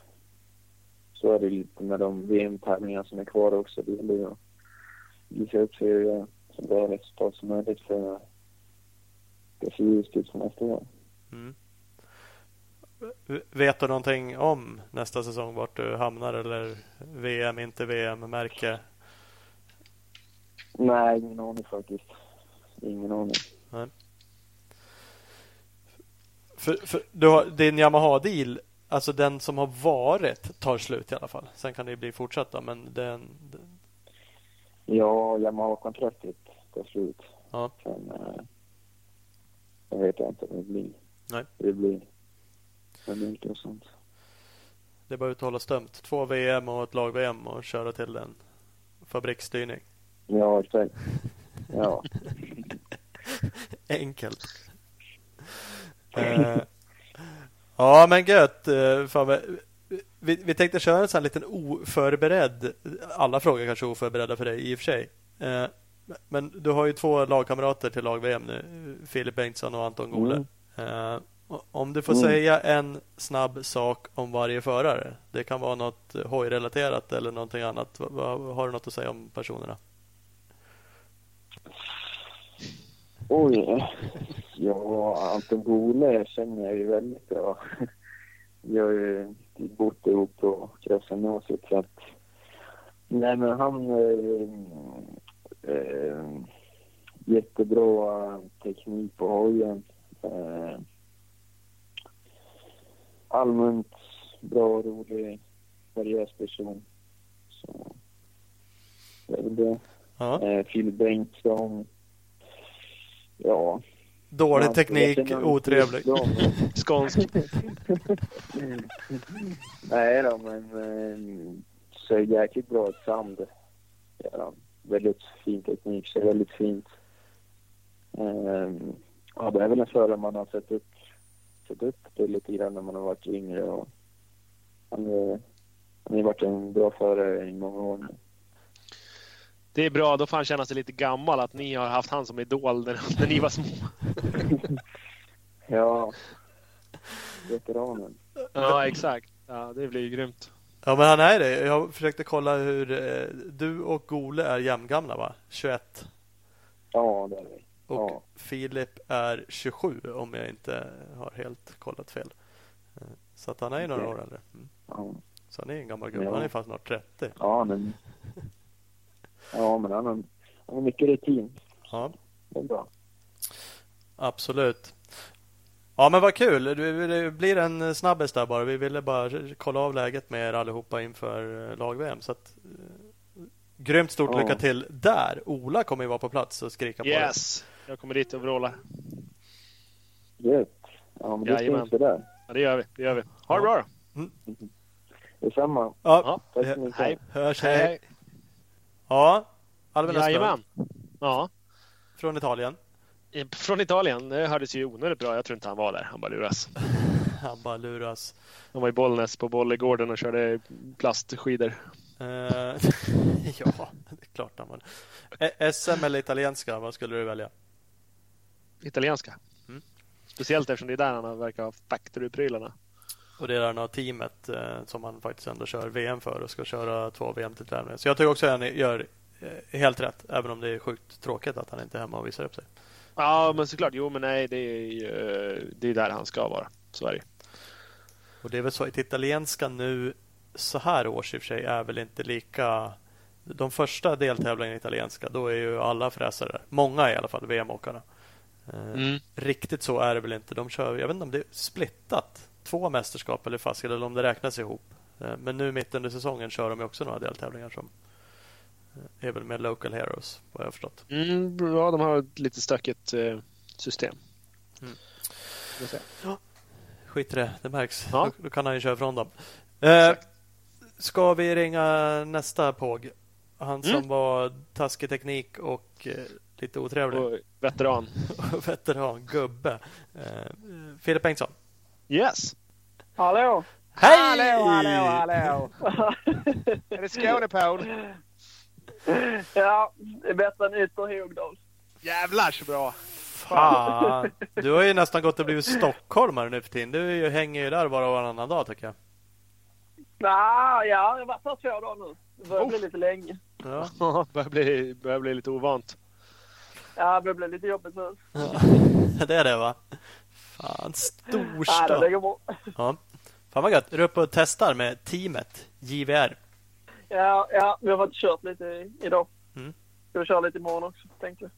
så är det lite med de VM-tävlingar som är kvar också. Det gäller att visa upp göra så bra resultat som möjligt för ljust ut för nästa år. Mm. Vet du någonting om nästa säsong? Vart du hamnar eller VM, inte VM, märke? Nej, ingen aning faktiskt. Ingen aning. För, för du har, din Yamaha-deal, alltså den som har varit, tar slut i alla fall. Sen kan det ju bli fortsatt då, men den... Ja, Yamaha-kontraktet tar slut. Ja. Sen, eh, jag vet inte vad det blir. Nej. Det blir mycket och sånt. det är bara att hålla stömt. Två VM och ett lag-VM och köra till en fabriksstyrning. Ja, exakt. Ja. Enkelt. Eh, ja, men gött. Eh, fan, vi, vi tänkte köra en sån här liten oförberedd. Alla frågor kanske är oförberedda för dig i och för sig. Eh, men du har ju två lagkamrater till lag-VM nu. Filip Bengtsson och Anton Gole. Eh, om du får Mm. säga en snabb sak om varje förare. Det kan vara något hojrelaterat eller någonting annat. Har du något att säga om personerna? Oj. Ja, Anton Gole känner jag ju väldigt bra. Har ju bott ihop på Krösgymnasiet så att... Nej men han... Eh, eh, jättebra teknik på hojen. Eh, allmänt bra, rolig, seriös person. Så det är väl det. Ja. Eh, Bengtsson. Ja. Dålig teknik, otrevlig. Skånsk. Nej då, men eh, så är jäkligt bra ett sand. Ja, väldigt fin teknik, så väldigt fint. Eh, ja, det är väl en förare man har sett upp, sett upp till lite grann när man har varit yngre. Och han, är, han har varit en bra förare i många år nu. Det är bra, då får han känna sig lite gammal att ni har haft han som idol när, när ni var små. Ja, veteranen. Ja, exakt. Ja, det blir ju grymt. Ja, men han är det. Jag försökte kolla hur eh, du och Gole är jämngamla, va? 21. Ja, det är vi. Och Ja. Filip är 27 om jag inte har helt kollat fel. Eh, Så att han är ju några år äldre. Mm. Ja, Så han är en gammal gubbe. Ja. Han är fan snart 30. ja men... Ja, men han har, han har mycket rutin. Ja, Det är bra. absolut. Ja, men vad kul. Det blir en snabbis där bara. Vi ville bara kolla av läget med er allihopa inför eh, lag-VM. Så att, eh, grymt stort Ja. lycka till där. Ola kommer ju vara på plats och skrika på dig. Yes! Jag kommer dit och vrålar. Gött. Ja, men det där. Ja, det gör vi. Det gör vi. Ha det bra då! Detsamma. Ja, Ja, Tack så mycket. hej. hörs. Hej, Hej. Ja, Östlund Jajamän! Ja, från Italien. från Italien. Det hördes ju onödigt bra. Jag tror inte han var där. Han bara luras. Han bara luras. Han var i Bollnäs på Bollegården och körde plastskidor. Eh, ja, det är klart han var Eh, SM eller italienska, vad skulle du välja? Italienska. Mm. Speciellt eftersom det är där han verkar ha factory-prylarna. Och det är där teamet eh, som han faktiskt ändå kör VM för och ska köra två VM till tävlingar. Så jag tycker också att han gör eh, helt rätt, även om det är sjukt tråkigt att han inte är hemma och visar upp sig. Ja, men såklart. Jo, men nej, det är, det är där han ska vara. Så är det. Och det är väl så att italienska nu så här års i och för sig är väl inte lika... De första deltävlingarna i italienska, då är ju alla fräsare, många i alla fall, VM-åkarna. Eh, mm. Riktigt så är det väl inte. De kör, jag vet inte om det är splittat. Två mästerskap eller fast eller om det räknas ihop. Eh, men nu mitt under säsongen kör de också några deltävlingar som eh, är väl med Local Heroes, vad jag har förstått. Mm, ja, de har ett lite stökigt system. Mm. Ja, skit i det, det märks. Ja. Då, då, kan han ju köra ifrån dem. Eh, ska vi ringa nästa påg? Han som mm. var taskig teknik och eh, lite otrevlig. Och veteran. veteran, gubbe. Eh, Filip Bengtsson. Yes. Hallå. Hej! Hallå, hallå, hallå. är det Skånepål? ja, det är bättre än Ytter Hogdal. Jävlar så bra. Fan. Du har ju nästan gått och blivit stockholmare nu för tiden. Du hänger ju där bara varannan dag tycker jag. Nah, ja, jag har varit här två dagar nu. Det börjar oh. bli lite länge. Ja, börjar bli, börjar bli lite ovant. Ja, det börjar bli lite jobbigt nu. Ja, det är det va? Fan, storstad. Ja. Fan vad gött. Är du uppe och testar med teamet JVR? Ja, ja vi har faktiskt kört lite idag. Mm. Ska vi köra lite imorgon också, tänkte jag.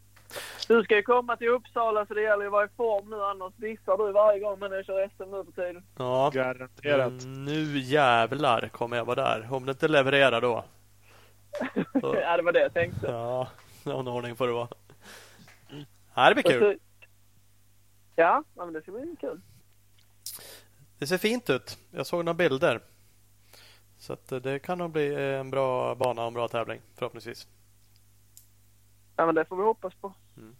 Du ska ju komma till Uppsala så det gäller ju att vara i form nu annars dissar du varje gång men jag kör SM nu på tiden. Ja, garanterat. Mm, nu jävlar kommer jag vara där. Om det inte levererar då. ja, det var det jag tänkte. Ja, någon ordning får det vara. Ja, det blir kul. Ja, men det ska bli kul. Det ser fint ut. Jag såg några bilder. Så det kan nog bli en bra bana och en bra tävling förhoppningsvis. Ja, men det får vi hoppas på. Mm.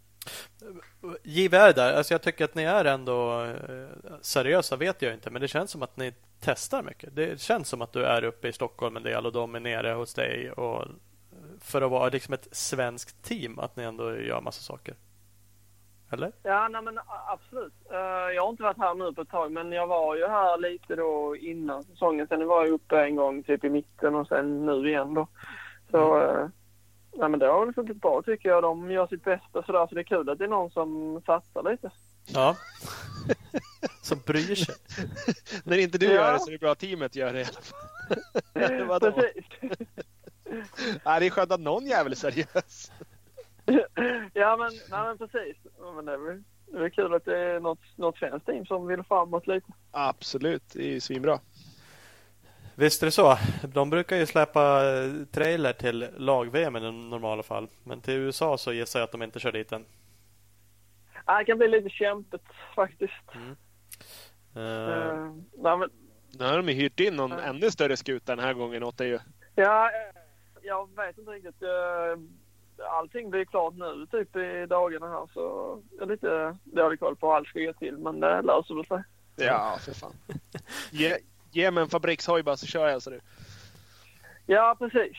JVR där, alltså jag tycker att ni är ändå eh, seriösa vet jag inte, men det känns som att ni testar mycket. Det känns som att du är uppe i Stockholm en del och de är nere hos dig och för att vara liksom ett svenskt team, att ni ändå gör massa saker. Eller? Ja, nej, men absolut. Eh, jag har inte varit här nu på ett tag, men jag var ju här lite då innan säsongen. Sen var jag uppe en gång typ i mitten och sen nu igen då. Så mm. Eh, Ja, men det har väl funkat bra tycker jag. De gör sitt bästa sådär, så det är kul att det är någon som satsar lite. Ja. som bryr sig. När inte du ja. gör det så är det bra att teamet gör det i alla fall. Precis. ja, det är skönt att någon jävel är seriös. ja, men, nej, men precis. Men det, är det är kul att det är något, något svenskt team som vill framåt lite. Absolut, det är svinbra. Visst är det så. De brukar ju släppa eh, trailer till lag-VM i normala fall. Men till USA så gissar jag att de inte kör dit än. Ja, det kan bli lite kämpigt faktiskt. Mm. Uh... Uh, nej, men... Nu har de hyrt in någon uh... ännu större skuta den här gången åt dig Ja, jag vet inte riktigt. Allting blir klart nu typ i dagarna här så jag är lite dålig koll på hur allt ska gå till men det löser väl sig. Ja, för fan. Ge, Ge mig en fabrikshoj bara så kör jag, så du. Ja, precis.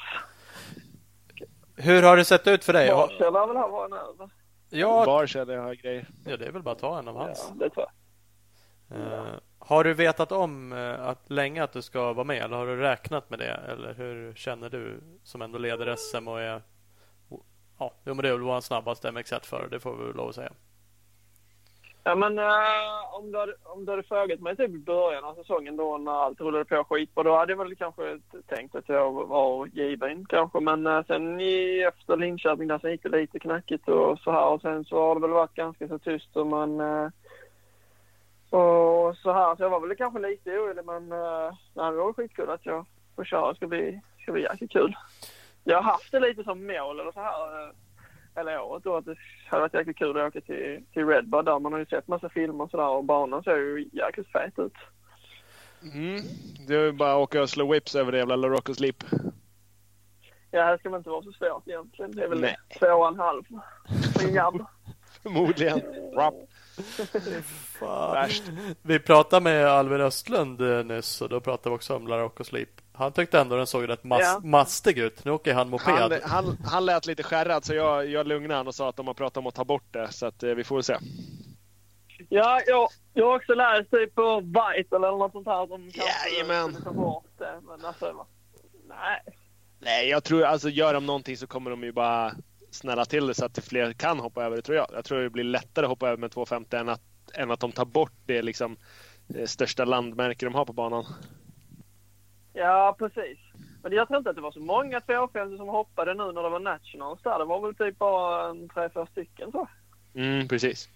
Hur har det sett ut för dig? Barkärr lär väl ha en över? Ja, Barkärr har grejer. Ja, det är väl bara att ta en av hans. Ja, det tror jag. Uh, har du vetat om uh, att länge att du ska vara med eller har du räknat med det? Eller hur känner du som ändå leder SM och är... Ja, men det är väl vår snabbaste MX1 för det får vi väl lov att säga. Ja, men uh, om, du hade, om du hade frågat mig typ i början av säsongen då när allt rullade på skitbra, då hade jag väl kanske tänkt att jag var given kanske. Men uh, sen i, efter Linköping där så gick det lite knackigt och så här och sen så har det väl varit ganska så tyst och man uh, och så här. Så jag var väl kanske lite orolig men uh, det var skitkul att jag får köra. Det ska bli, ska bli jäkligt kul. Jag har haft det lite som mål eller så här. Hela året då att det hade varit jäkligt kul att åka till, till Redbud där. Man har ju sett massa filmer och sådär och banan ser ju jäkligt fet ut. Mm. Det är ju bara att åka och slå whips över det jävla La Rock Sleep. Ja, det ska väl inte vara så svårt egentligen. Det är väl Nej. två och en halv. En Förmodligen. Rap. Vi pratade med Alvin Östlund eh, nyss och då pratade vi också om La Rock Sleep. Han tyckte ändå den såg rätt mas ja. mastig ut. Nu åker han moped. Han, han, han lät lite skärrad så jag, jag lugnade honom och sa att de har pratat om att ta bort det. Så att, eh, vi får väl se. Ja, jag, jag har också läst typ på Vital eller något sånt här som Jajamän. ta bort det. Men alltså, nej. Nej, jag tror alltså gör de någonting så kommer de ju bara snälla till det så att fler kan hoppa över det tror jag. Jag tror det blir lättare att hoppa över med 250 än att, än att de tar bort det liksom eh, största landmärke de har på banan. Ja, precis. Men jag tror inte att det var så många 250 som hoppade nu när det var Nationals där. Det var väl typ bara en tre, fyra stycken så. Mm, precis.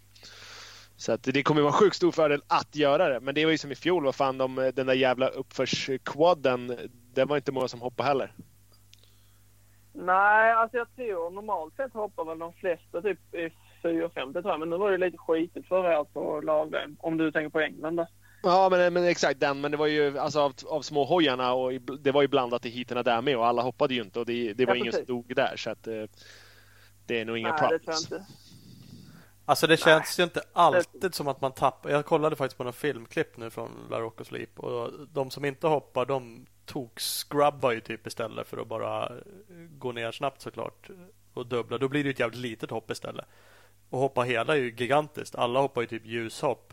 Så att det kommer vara sjukt stor fördel att göra det. Men det var ju som i fjol, vad fan, de, den där jävla uppförsquaden, det var inte många som hoppade heller. Nej, alltså jag tror normalt sett hoppar väl de flesta typ i 450 tror jag. Men nu var det lite skitigt förra året på lagväg. Om du tänker på England där. Ja, men, men exakt den. Men det var ju alltså av, av små hojarna och det var ju blandat i heaterna där med och alla hoppade ju inte och det, det var Ja, ingen som dog där så att eh, det är nog inga Nej, det problems. inte. Alltså det känns ju inte alltid som att man tappar. Jag kollade faktiskt på några filmklipp nu från La Rocco Sleep och de som inte hoppar de tog scrubbar ju typ istället för att bara gå ner snabbt såklart och dubbla. Då blir det ju ett jävligt litet hopp istället. Och hoppa hela är ju gigantiskt. Alla hoppar ju typ ljushopp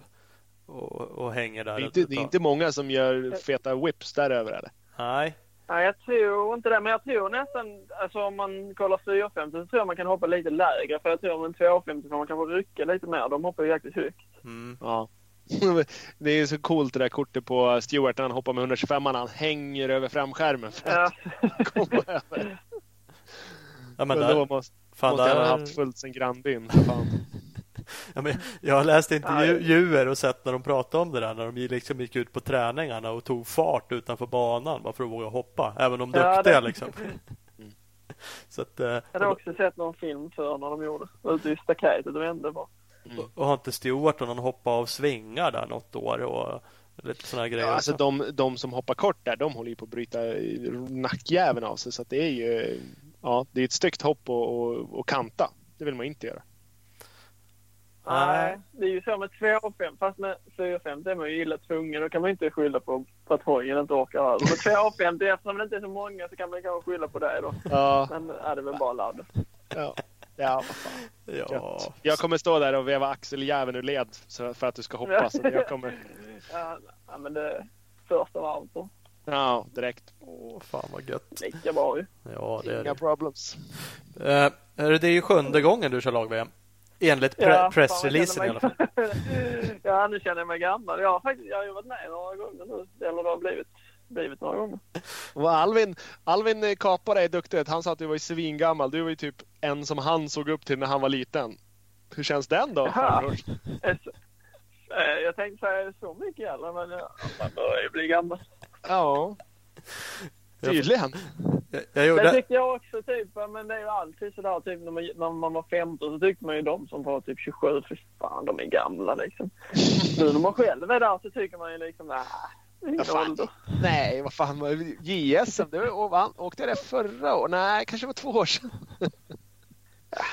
och, och hänger där. Det är, inte, det är inte många som gör feta whips däröver eller? Nej, Nej, jag tror inte det. Men jag tror nästan, alltså om man kollar 450 så tror jag man kan hoppa lite lägre. För jag tror om en 250 får man kanske rycka lite mer. De hoppar ju jäkligt högt. mm. Ja. Det är så coolt det där kortet på Stewart när han hoppar med 125 han hänger över framskärmen för att Ja. komma över. ja, men Men där, då måste, fan, måste han ha där, haft fullt sen grannbyn. Fan. Ja, men jag har läst intervjuer och sett när de pratade om det där när de liksom gick ut på träningarna och tog fart utanför banan bara för att våga hoppa. Även de Ja, duktiga det- liksom. Så att, eh, Jag hade också sett någon film för när de gjorde. Ute i staketet och vände bara. Och- Och har inte Stewart och någon hoppa av svingar där något år och lite sådana grejer. Ja, alltså de, de som hoppar kort där, de håller ju på att bryta nackjäveln av sig. Så att det är ju ja, det är ett styggt hopp och, och, och kanta. Det vill man inte göra. Nej. Det är ju så med 2,5. Fast med 4,50 är man ju illa tvungen. Då kan man inte skylla på, på att hojen inte orkar över. Med 2,50 eftersom det inte är så många så kan man kanske skylla på det då. Ja, Men är det väl bara ladd. ja. ja. Ja, Gött. Jag kommer stå där och veva axeljäveln ur led så- för att du ska hoppa. Så jag kommer, Ja, men det första varvet så. ja, direkt. Åh, fan vad gött. Lika bra ju. Ja, det är Inga det. problems. Hörru, det är ju sjunde gången du kör lag-VM. Enligt pre- Ja, pressreleasen i alla fall. ja, nu känner jag mig gammal. Jag har faktiskt jag har ju varit med några gånger nu. Eller det har blivit, blivit några gånger. Och Alvin, Alvin eh, Kapare är duktig. Han sa att du var ju svingammal. Du var ju typ en som han såg upp till när han var liten. Hur känns den då? Farbror? Eh, så- Jag tänkte säga så mycket eller men man börjar ju bli gammal. Ja, tydligen. Jag, jag Det gjorde... tyckte jag också typ, men det är ju alltid sådär typ när man, när man var 15 så tyckte man ju de som var typ 27, för fan de är gamla liksom. Nu när man själv är där så tycker man ju liksom, nej, fan. Nej, vad fan. JSM, det var, och åkte jag det förra året? Nej, kanske var två år sedan.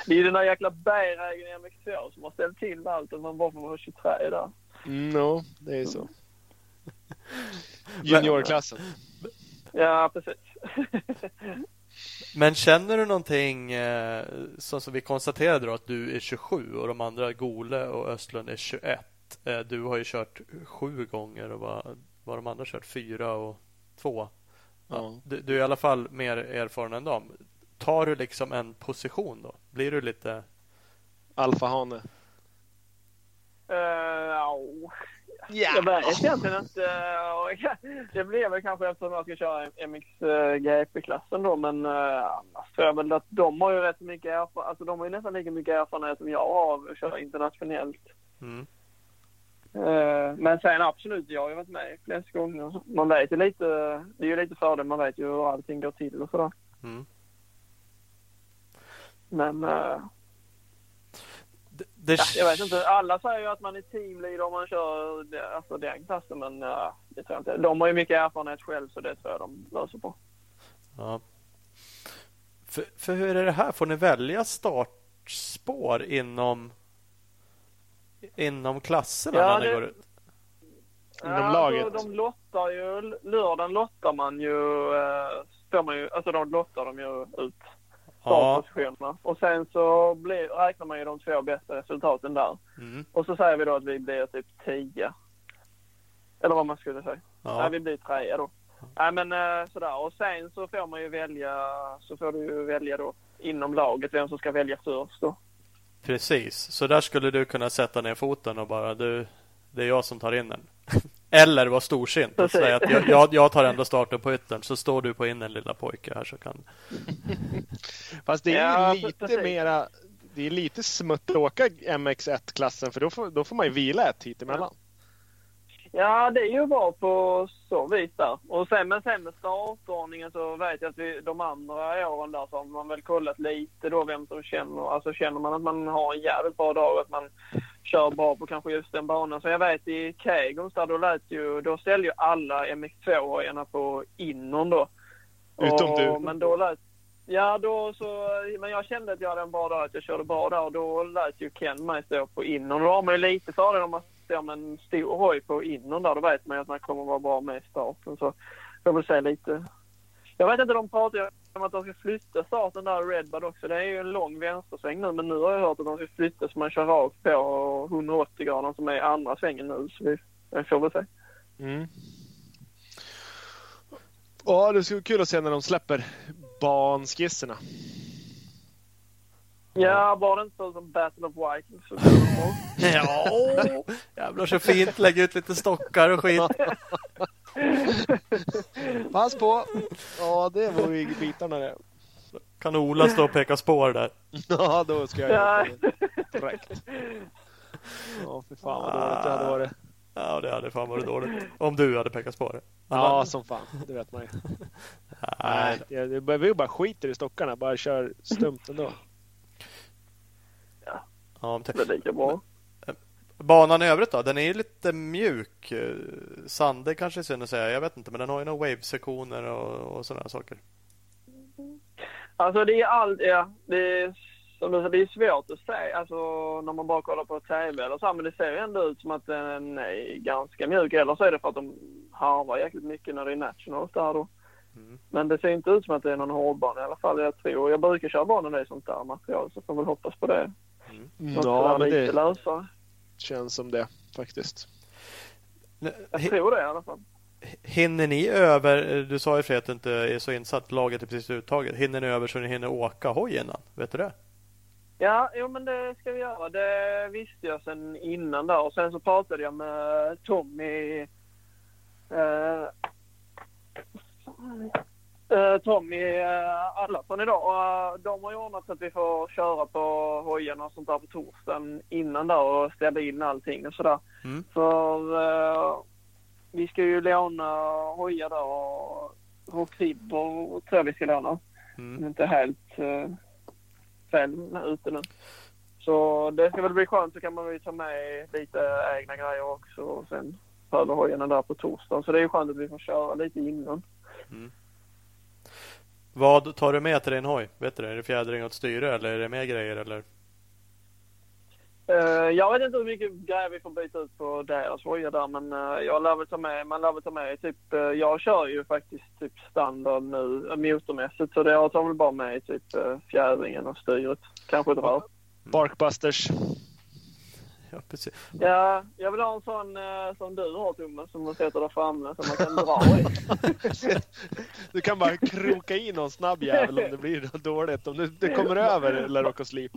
Det är ju den där jäkla bergregeln i MX2 som har ställt till allt att man bara får vara 23 där. Mm, no, det är så. Juniorklassen. Ja, precis. Men känner du någonting eh, som, som vi konstaterade då att du är 27 och de andra Gole och Östlund är 21. Eh, du har ju kört sju gånger och vad, vad de andra kört fyra och två. Ja, du, du är i alla fall mer erfaren än dem. Tar du liksom en position då? Blir du lite... Alfahane. Uh, ja. Ja. Jag vet egentligen inte. eh, Det blir väl kanske eftersom jag ska köra MXGP-klassen då. Men uh, annars tror jag väl att de har ju rätt mycket erfarenhet. Alltså de har ju nästan lika mycket erfarenhet som jag har av att köra internationellt. Mm. Eh, Men sen absolut, jag har ju varit med flest gånger. Man vet ju lite, det är ju lite fördel, man vet ju hur allting går till och sådär. Mm. Men eh, Det, ja, jag vet inte, alla säger ju att man är teamleader om man kör det- alltså den klassen men uh, det tror jag inte. De har ju mycket erfarenhet själv så det tror jag de löser på. Ja. För, för hur är det här? Får ni välja startspår inom inom klasserna Ja, när ni det- går ut? Inom Ja, laget. Alltså, de lottar ju, lördagen lottar man ju, uh, man ju, alltså de lottar de ju ut. Startpositionerna. Och sen så blir, räknar man ju de två bästa resultaten där. Mm. Och så säger vi då att vi blir typ 10. Eller vad man skulle säga. Ja. Nej, vi blir trea då. Nej men eh, sådär. Och sen så får man ju välja, så får du ju välja då inom laget vem som ska välja först då. Precis, så där skulle du kunna sätta ner foten och bara du, det är jag som tar in den. Eller vara storsint och säga att jag, jag, jag tar ändå starten på yttern så står du på innen lilla pojke här så kan Fast det är Ja, lite precis. mera... Det är lite smutt att åka MX1-klassen för då får, då får man ju vila ett hit emellan. Ja, det är ju bra på så vis där. Och sen, med startordningen så vet jag att vi, de andra åren där så har man väl kollat lite då vem som känner, alltså känner man att man har en jävligt bra dag och att man kör bra på kanske just den banan. Så jag vet i Kegums där då lät ju, då ställde ju alla MX2-hojarna på innern då. Utom du. Men då lät, ja då så, men jag kände att jag hade en bra dag, att jag körde bra där och då lät ju Ken mig stå på innern. Då har man ju lite fördel om man står med en stor hoj på innern där, då vet man ju att man kommer vara bra med i starten. Så jag vill säga lite. Jag vet inte, de pratar ju om att de ska flytta starten där i Redbud också. Det är ju en lång vänstersväng nu, men nu har jag hört att de ska flytta så man kör rakt på 180 grader som är andra svängen nu. Så vi, jag får väl se. Mm. Ja, det skulle vara kul att se när de släpper banskisserna. Ja, bara det inte som Battle of Vikings. Ja, jävlar så fint. Lägg ut lite stockar och skit. Pass på! Ja, det vore ju bitarna det. Kan Ola stå och peka spår där. Ja, då ska jag Ja. göra det direkt. Ja, för fan vad dåligt det hade varit. Ja, det hade fan varit dåligt. Om du hade pekat spår. Ja, som fan. Det vet man ju. Nej. Nej, det, det, vi bara skiter i stockarna. Bara kör stumt ändå. Ja, men Det lika bra. Banan i övrigt då? Den är ju lite mjuk. Eh, Sandig kanske är synd att säga. Jag vet inte. Men den har ju några wave-sektioner och, och sådana saker. Alltså det är allt, ja. Det är, som du säger, det är svårt att säga alltså, när man bara kollar på TV eller så. Men det ser ju ändå ut som att den är ganska mjuk. Eller så är det för att de harvar jäkligt mycket när det är nationals där då. Mm. Men det ser inte ut som att det är någon hårdbana i alla fall. Jag tror, jag brukar köra banan i sånt där material så får man väl hoppas på det. Något Ja, men det lösare. känns som det faktiskt. Jag tror det i alla fall. Hinner ni över, du sa ju för att du inte är så insatt, laget är precis uttaget. Hinner ni över så ni hinner åka hoj innan? Vet du det? Ja, jo men det ska vi göra. Det visste jag sen innan där. Och sen så pratade jag med Tommy... Eh, eh, Tommy eh, Allarsson idag. Och, eh, de har ju ordnat så att vi får köra på hojarna och sånt där på torsdagen innan där och ställa in allting och sådär. Mm. För eh, vi ska ju låna hojar där och Rockriber tror jag vi ska låna. Mm. Inte helt eh, fel ute nu. Så det ska väl bli skönt. Så kan man ju ta med lite egna grejer också. Och sen pröva hojarna där på torsdagen. Så det är ju skönt att vi får köra lite innan. Mm. Vad tar du med till din hoj? Vet du det? Är det fjädring och ett styre eller är det mer grejer? Eller? Eh, jag vet inte hur mycket grejer vi får byta ut på deras hojar där. Men uh, jag lär väl ta med, man lär väl ta med typ, eh, jag kör ju faktiskt typ standard nu uh, motormässigt. Så det jag tar väl bara med typ uh, fjädringen och styret. Kanske ett rör. Barkbusters. Ja, precis. Ja, jag vill ha en sån uh, som du har Thomas som man sätter där framme som man kan dra i. Du kan bara kroka i någon snabb jävel om det blir dåligt. Om du, du kommer över eller råkar slip.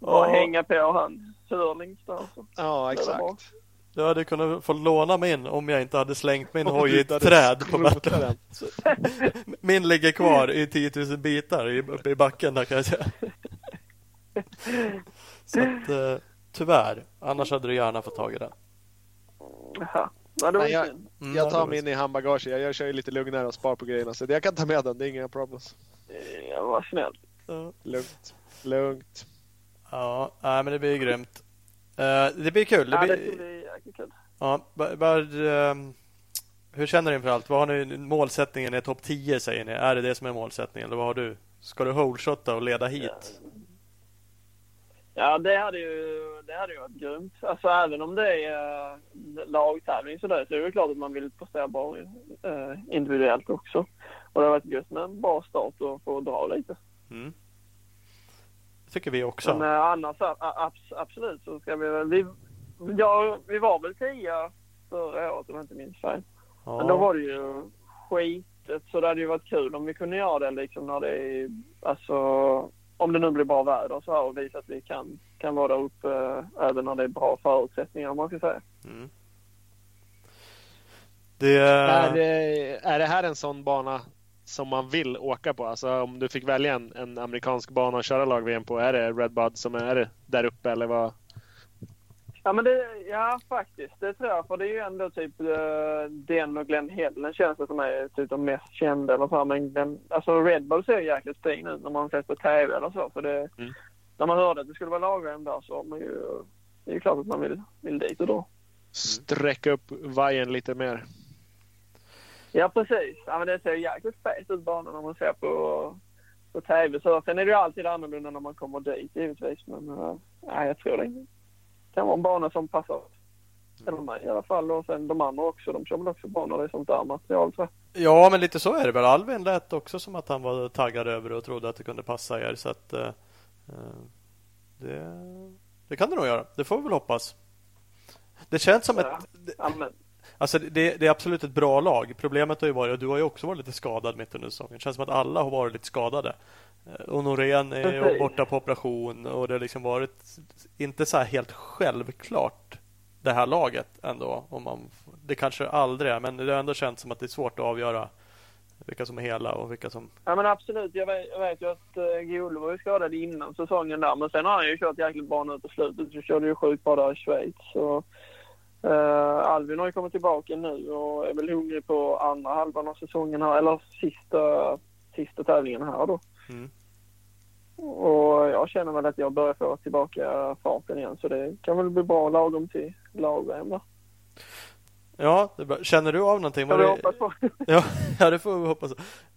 Bara Ja. hänga på han hörlings där. Så. Ja, exakt. Du hade kunnat få låna min om jag inte hade slängt min hoj i ett träd på den. Min ligger kvar i 10 000 bitar i- uppe i backen där kan jag säga. Så att, eh, tyvärr. Annars hade du gärna fått tag i den. Jaha. Ja, det var jag-. Mm, Jag ja, tar det min i handbagage. Jag, jag kör ju lite lugnare och spar på grejerna. Så jag kan ta med den. Det är inga problems. Ja, vad snällt. Lugnt. Lugnt. Ja, nej, men det blir grymt. Eh, det blir kul. Det Ja, det blir, ska bli jäkligt kul. ja, bara, ehm, hur känner du inför allt? Vad har ni målsättningen? är topp 10 säger ni. Är det det som är målsättningen? Eller vad har du? Ska du holeshotta och leda hit? Ja, det hade ju, det hade ju varit grymt. Alltså även om det är uh, lagtävling så där så är det klart att man vill prestera bra uh, individuellt också. Och det har varit gött med en bra start och få dra lite. Mm. Tycker vi också. Men eh, annars absolut så ska vi väl... Vi, ja, vi var väl tia förra året om jag inte minns fel. Men då Ja. var det ju skitet så det hade ju varit kul om vi kunde göra det liksom när det är... Alltså om det nu blir bra väder så här och visa att vi kan, kan vara där uppe eh, även när det är bra förutsättningar om man ska säga. Mm. Det, Är, det, är det här en sån bana som man vill åka på? Alltså om du fick välja en, en amerikansk bana att köra lag-VM på, är det Red Bud som är där uppe eller vad? Ja men det, ja faktiskt det tror jag för det är ju ändå typ eh, den och Glenn Helen känns det som är typ de mest kända eller så. Men den, alltså Red Bull ser jäkligt fin ut när man sett på TV eller så. För det, Mm. när man hörde att det skulle vara lag där så man ju, det är ju klart att man vill, vill dit och då. Sträcka upp vajern lite mer. Ja precis. Ja men det ser jäkligt fet ut banan när man ser på, på TV. Så sen är det ju alltid annorlunda när man kommer dit givetvis. Men uh, ja, jag tror det kan vara en bana som passar eller mig i alla fall. Och sen de andra också. De kör väl också det är sånt där material tror jag. Ja, men lite så är det väl. Alvin lät också som att han var taggad över och trodde att det kunde passa er. Så att, eh, eh, det, det kan det nog göra. Det får vi väl hoppas. Det känns som Ja. ett... Men, Alltså det, det är absolut ett bra lag. Problemet har ju varit, och du har ju också varit lite skadad mitt under säsongen. Det känns som att alla har varit lite skadade. Eh, Och Norén är ju borta på operation och det har liksom varit inte så här helt självklart det här laget ändå. Om man, det kanske aldrig är, men det har ändå känts som att det är svårt att avgöra vilka som är hela och vilka som... ja men absolut. Jag vet, jag vet ju att uh, var ju skadad innan säsongen där. Men sen har han ju kört jäkligt bra nu på slutet. Så körde ju sjukt bra där i Schweiz. Så, uh, Alvin har ju kommit tillbaka nu och är väl hungrig på andra halvan av säsongen här. Eller sista, sista tävlingen här då. Mm. Och jag känner väl att jag börjar få tillbaka farten igen. Så det kan väl bli bra lagom till lag-VM där. Ja, känner du av någonting? Var vi det... hoppas på. Ja, ja, det får vi hoppas.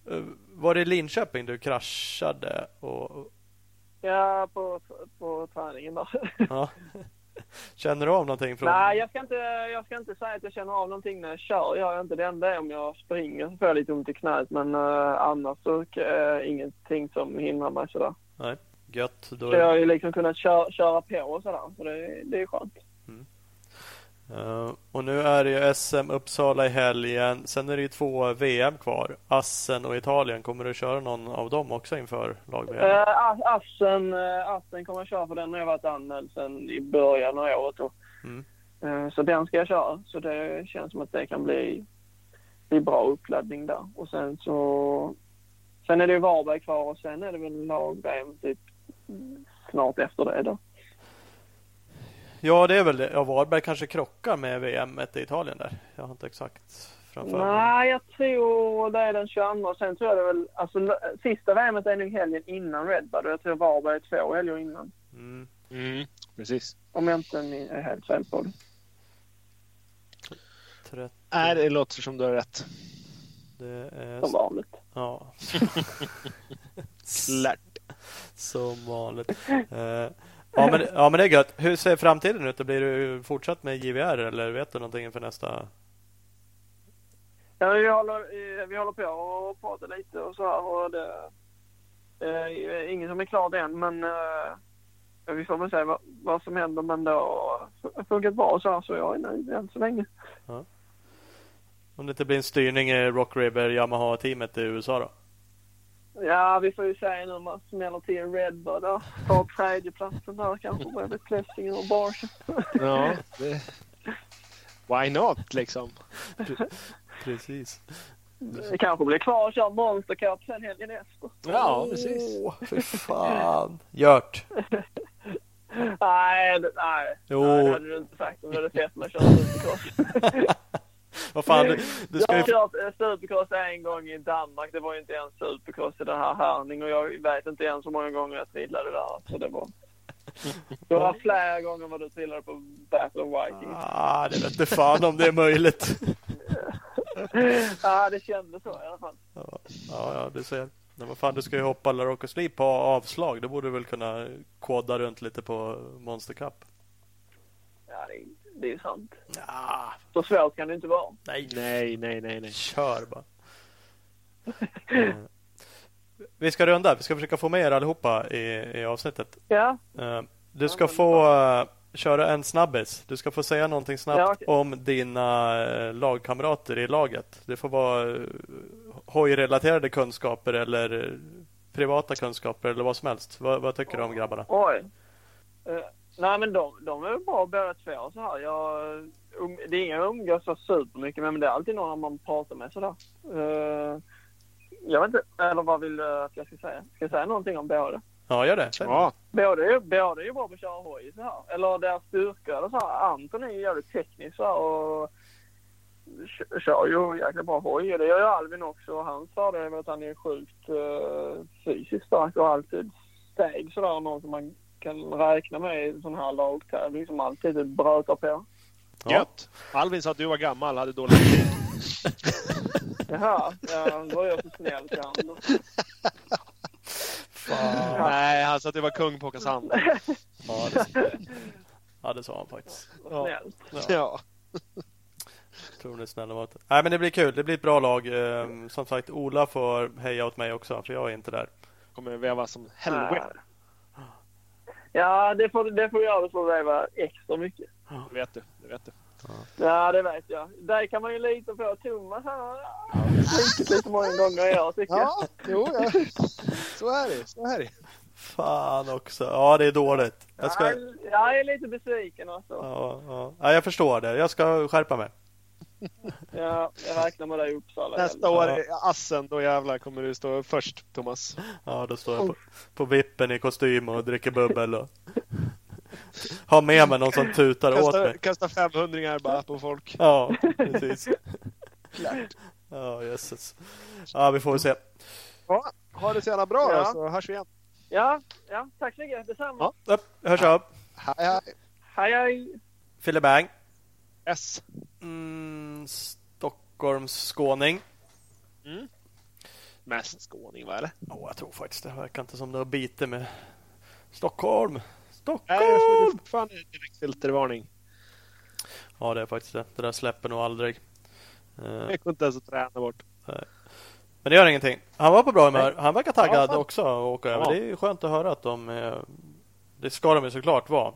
Eh, Var det Linköping du kraschade? Och, Ja, på, på träningen där. ja. Känner du av någonting? Från... Nej, jag ska, inte, jag ska inte säga att jag känner av någonting när jag kör. Jag är inte det enda är om jag springer så får jag lite ont i knät. Men uh, annars så uh, ingenting som hindrar mig sådär. Nej, gött. Då Så jag har är... ju liksom kunnat köra, köra på och sådär. Så det, det är skönt. Eh, och nu är det ju SM Uppsala i helgen. Sen är det ju två VM kvar. Assen och Italien. Kommer du köra någon av dem också inför lag-VM? Uh, Assen, uh, Assen kommer jag köra för den har jag varit anmäld sen i början av året. Och, Mm. uh, så den ska jag köra. Så det känns som att det kan bli, bli bra uppladdning där. Och sen så... Sen är det ju Varberg kvar och sen är det väl lag-VM typ snart efter det då. Ja, det är väl det. Ja, Varberg kanske krockar med VM i Italien där. Jag har inte exakt framför mig. Nej, jag tror det är den 22. Sen tror jag det väl... Alltså sista VMet är nog helgen innan Red och jag tror Varberg är två helger innan. Mm. Mm, precis. Om jag inte är helt fel på det. 30, Nej, det låter som du har rätt. det är... Som vanligt. Ja. Klart. Som vanligt. Ja, men, ja, men det är gött. Hur ser framtiden ut? Blir du fortsatt med JVR eller vet du någonting inför nästa? Ja, vi, håller, eh, vi håller på och pratar lite och så här. Och det, eh, ingen som är klar än, men eh, vi får väl se vad, vad som händer. Men det har funkat bra så här, så jag är nöjd än så länge. Om det inte blir en styrning i Rock River Yamaha-teamet i USA då? Ja, vi får ju se nu om man smäller till en Red Bull där. Tar tredjeplatsen där kanske bredvid Plessingen och Barsen. Ja, det... Why not liksom? Precis. Det kanske blir kvar och kör Monster Cup sen helgen efter. Ja, precis. Åh, fy fan. Gjort. Nej, det, nej. Jo. nej, det hade du inte sagt om du hade sett mig köra Supercross. Vad fan, du, du ska Jag har kört Supercross en gång i Danmark. Det var ju inte ens Supercross i den här Herning och jag vet inte ens hur många gånger jag trillade där. Så det var... Det var flera gånger vad du trillade på Battle of Vikings. Ah, det vet inte fan om det är möjligt. Ja, det kändes så i alla fall. Ja, ja, du ser. Men vad fan, du ska ju hoppa La Rock och Sleep på avslag. Då borde du väl kunna koda runt lite på Monster Cup. Ja, det, det är ju sant. Ja, Så svårt kan det inte vara. nej, Nej, nej, nej, nej. kör bara. Eh, vi ska runda. Vi ska försöka få med er allihopa i, i avsnittet. Ja, Eh, Du ska få eh, köra en snabbis. Du ska få säga någonting snabbt Ja, okej. om dina lagkamrater i laget. Det får vara hojrelaterade kunskaper eller privata kunskaper eller vad som helst. Vad, vad tycker du om grabbarna? oj. Eh, nej men de, de är bra båda två så här. Jag, um, det är inga jag umgås så supermycket med men det är alltid någon man pratar med sådär. Uh, jag vet inte, eller vad vill du att jag ska säga? Ska jag säga någonting om båda? Ja, gör det. Ja, Båda är, båda är ju bra på att köra hoj så här. Eller deras styrka eller så här. Anton är ju jävligt teknisk så här, och kö- kör ju jäkla bra hoj. Det gör ju Alvin också. Och hans fördel är väl att han är sjukt uh, fysiskt stark och alltid steg sådär. Någon som man kan räkna med i en sån här lagtävling som alltid brötar på. Ja. gött. Alvin sa att du var gammal hade dålig musik. Jaha, ja, då är jag så snäll till Anders. Fan. Nej, han sa att du var kung på Åkersand. Ja, det, ja, det sa han faktiskt. Ja. Snällt. Ja. Ja. Tror ni är snälla mot Nej men det blir kul. Det blir ett bra lag. Eh, Som sagt, Ola får heja åt mig också för jag är inte där. Kommer veva som helvete. Ja, det får, det får jag. Det får väva extra mycket. Det vet du. Det vet du. Ja, det vet jag. Där kan man ju lita på. Thomas han har svikit lite många gånger i år tycker jag. Ja, jo, ja. Så är det. Så är det. Fan också. Ja, det är dåligt. Jag ska... Ja, Jag är lite besviken alltså. Ja, ja. ja, jag förstår det. Jag ska skärpa mig. Ja, jag räknar med dig i Uppsala. Nästa år, i Assen, då jävlar kommer du stå först, Thomas. Ja, då står jag på, på vippen i kostym och dricker bubbel och har med mig någon som tutar åt Kasta, mig. kasta 500 bara på folk. Ja, precis. Ja, jösses. Ja, vi får väl se. Ja, ha det så jävla bra Ja. då, så hörs vi igen. Ja, ja, tack så mycket. Detsamma. Ja. Upp, hörs upp. Hej, hej. Hej, hej. Fille Bang. S. Mm, Stockholms skåning. Mest skåning, va eller? Oh, jag tror faktiskt det verkar inte som det har bitit med Stockholm. Nej, Stockholm! det är fortfarande direkt filtervarning. Ja, det är faktiskt det. Det där släpper nog aldrig. Eh, Jag kunde inte ens att träna bort. Men det gör ingenting. Han var på bra humör. Han verkar taggad Ja, också att åka över. Ja. Det är ju skönt att höra att de... eh, Det ska de ju såklart vara.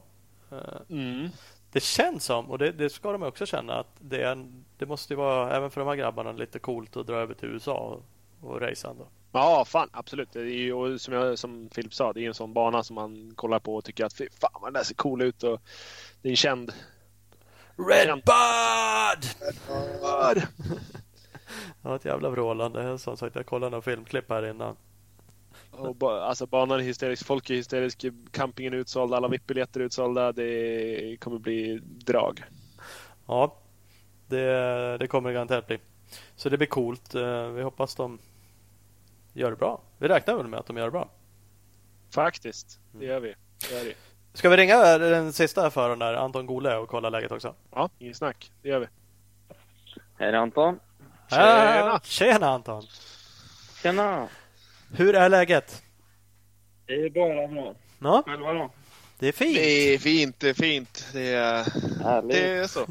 Eh, Mm. Det känns som, och det, det ska de också känna, att det, är en, det måste ju vara, även för de här grabbarna, lite coolt att dra över till USA och, och racea ändå. Ja, fan absolut. Det är ju, och som, jag, som Filip sa, det är en sån bana som man kollar på och tycker att fy fan vad den där ser cool ut. Och det är en känd... Redbud! Ja, Det var ett jävla vrålande. Som sagt, jag kollade några filmklipp här innan. Och ba, alltså banan är hysterisk, folk är hysterisk, campingen är utsåld, alla VIP-biljetter är utsålda. Det kommer bli drag. Ja, det, det kommer det garanterat bli. Så det blir coolt. Eh, Vi hoppas de gör det bra. Vi räknar väl med att de gör det bra. Faktiskt, det gör vi. Det gör vi. Ska vi ringa den sista föraren där, Anton Gole, och kolla läget också? Ja, inget snack. Det gör vi. Hej Anton. Tjena! Tjena Anton! Tjena. Hur är läget? Det är bara bra. Ja, Själva då? det är fint. Det är fint, det är fint. Det är, Härligt. det är så.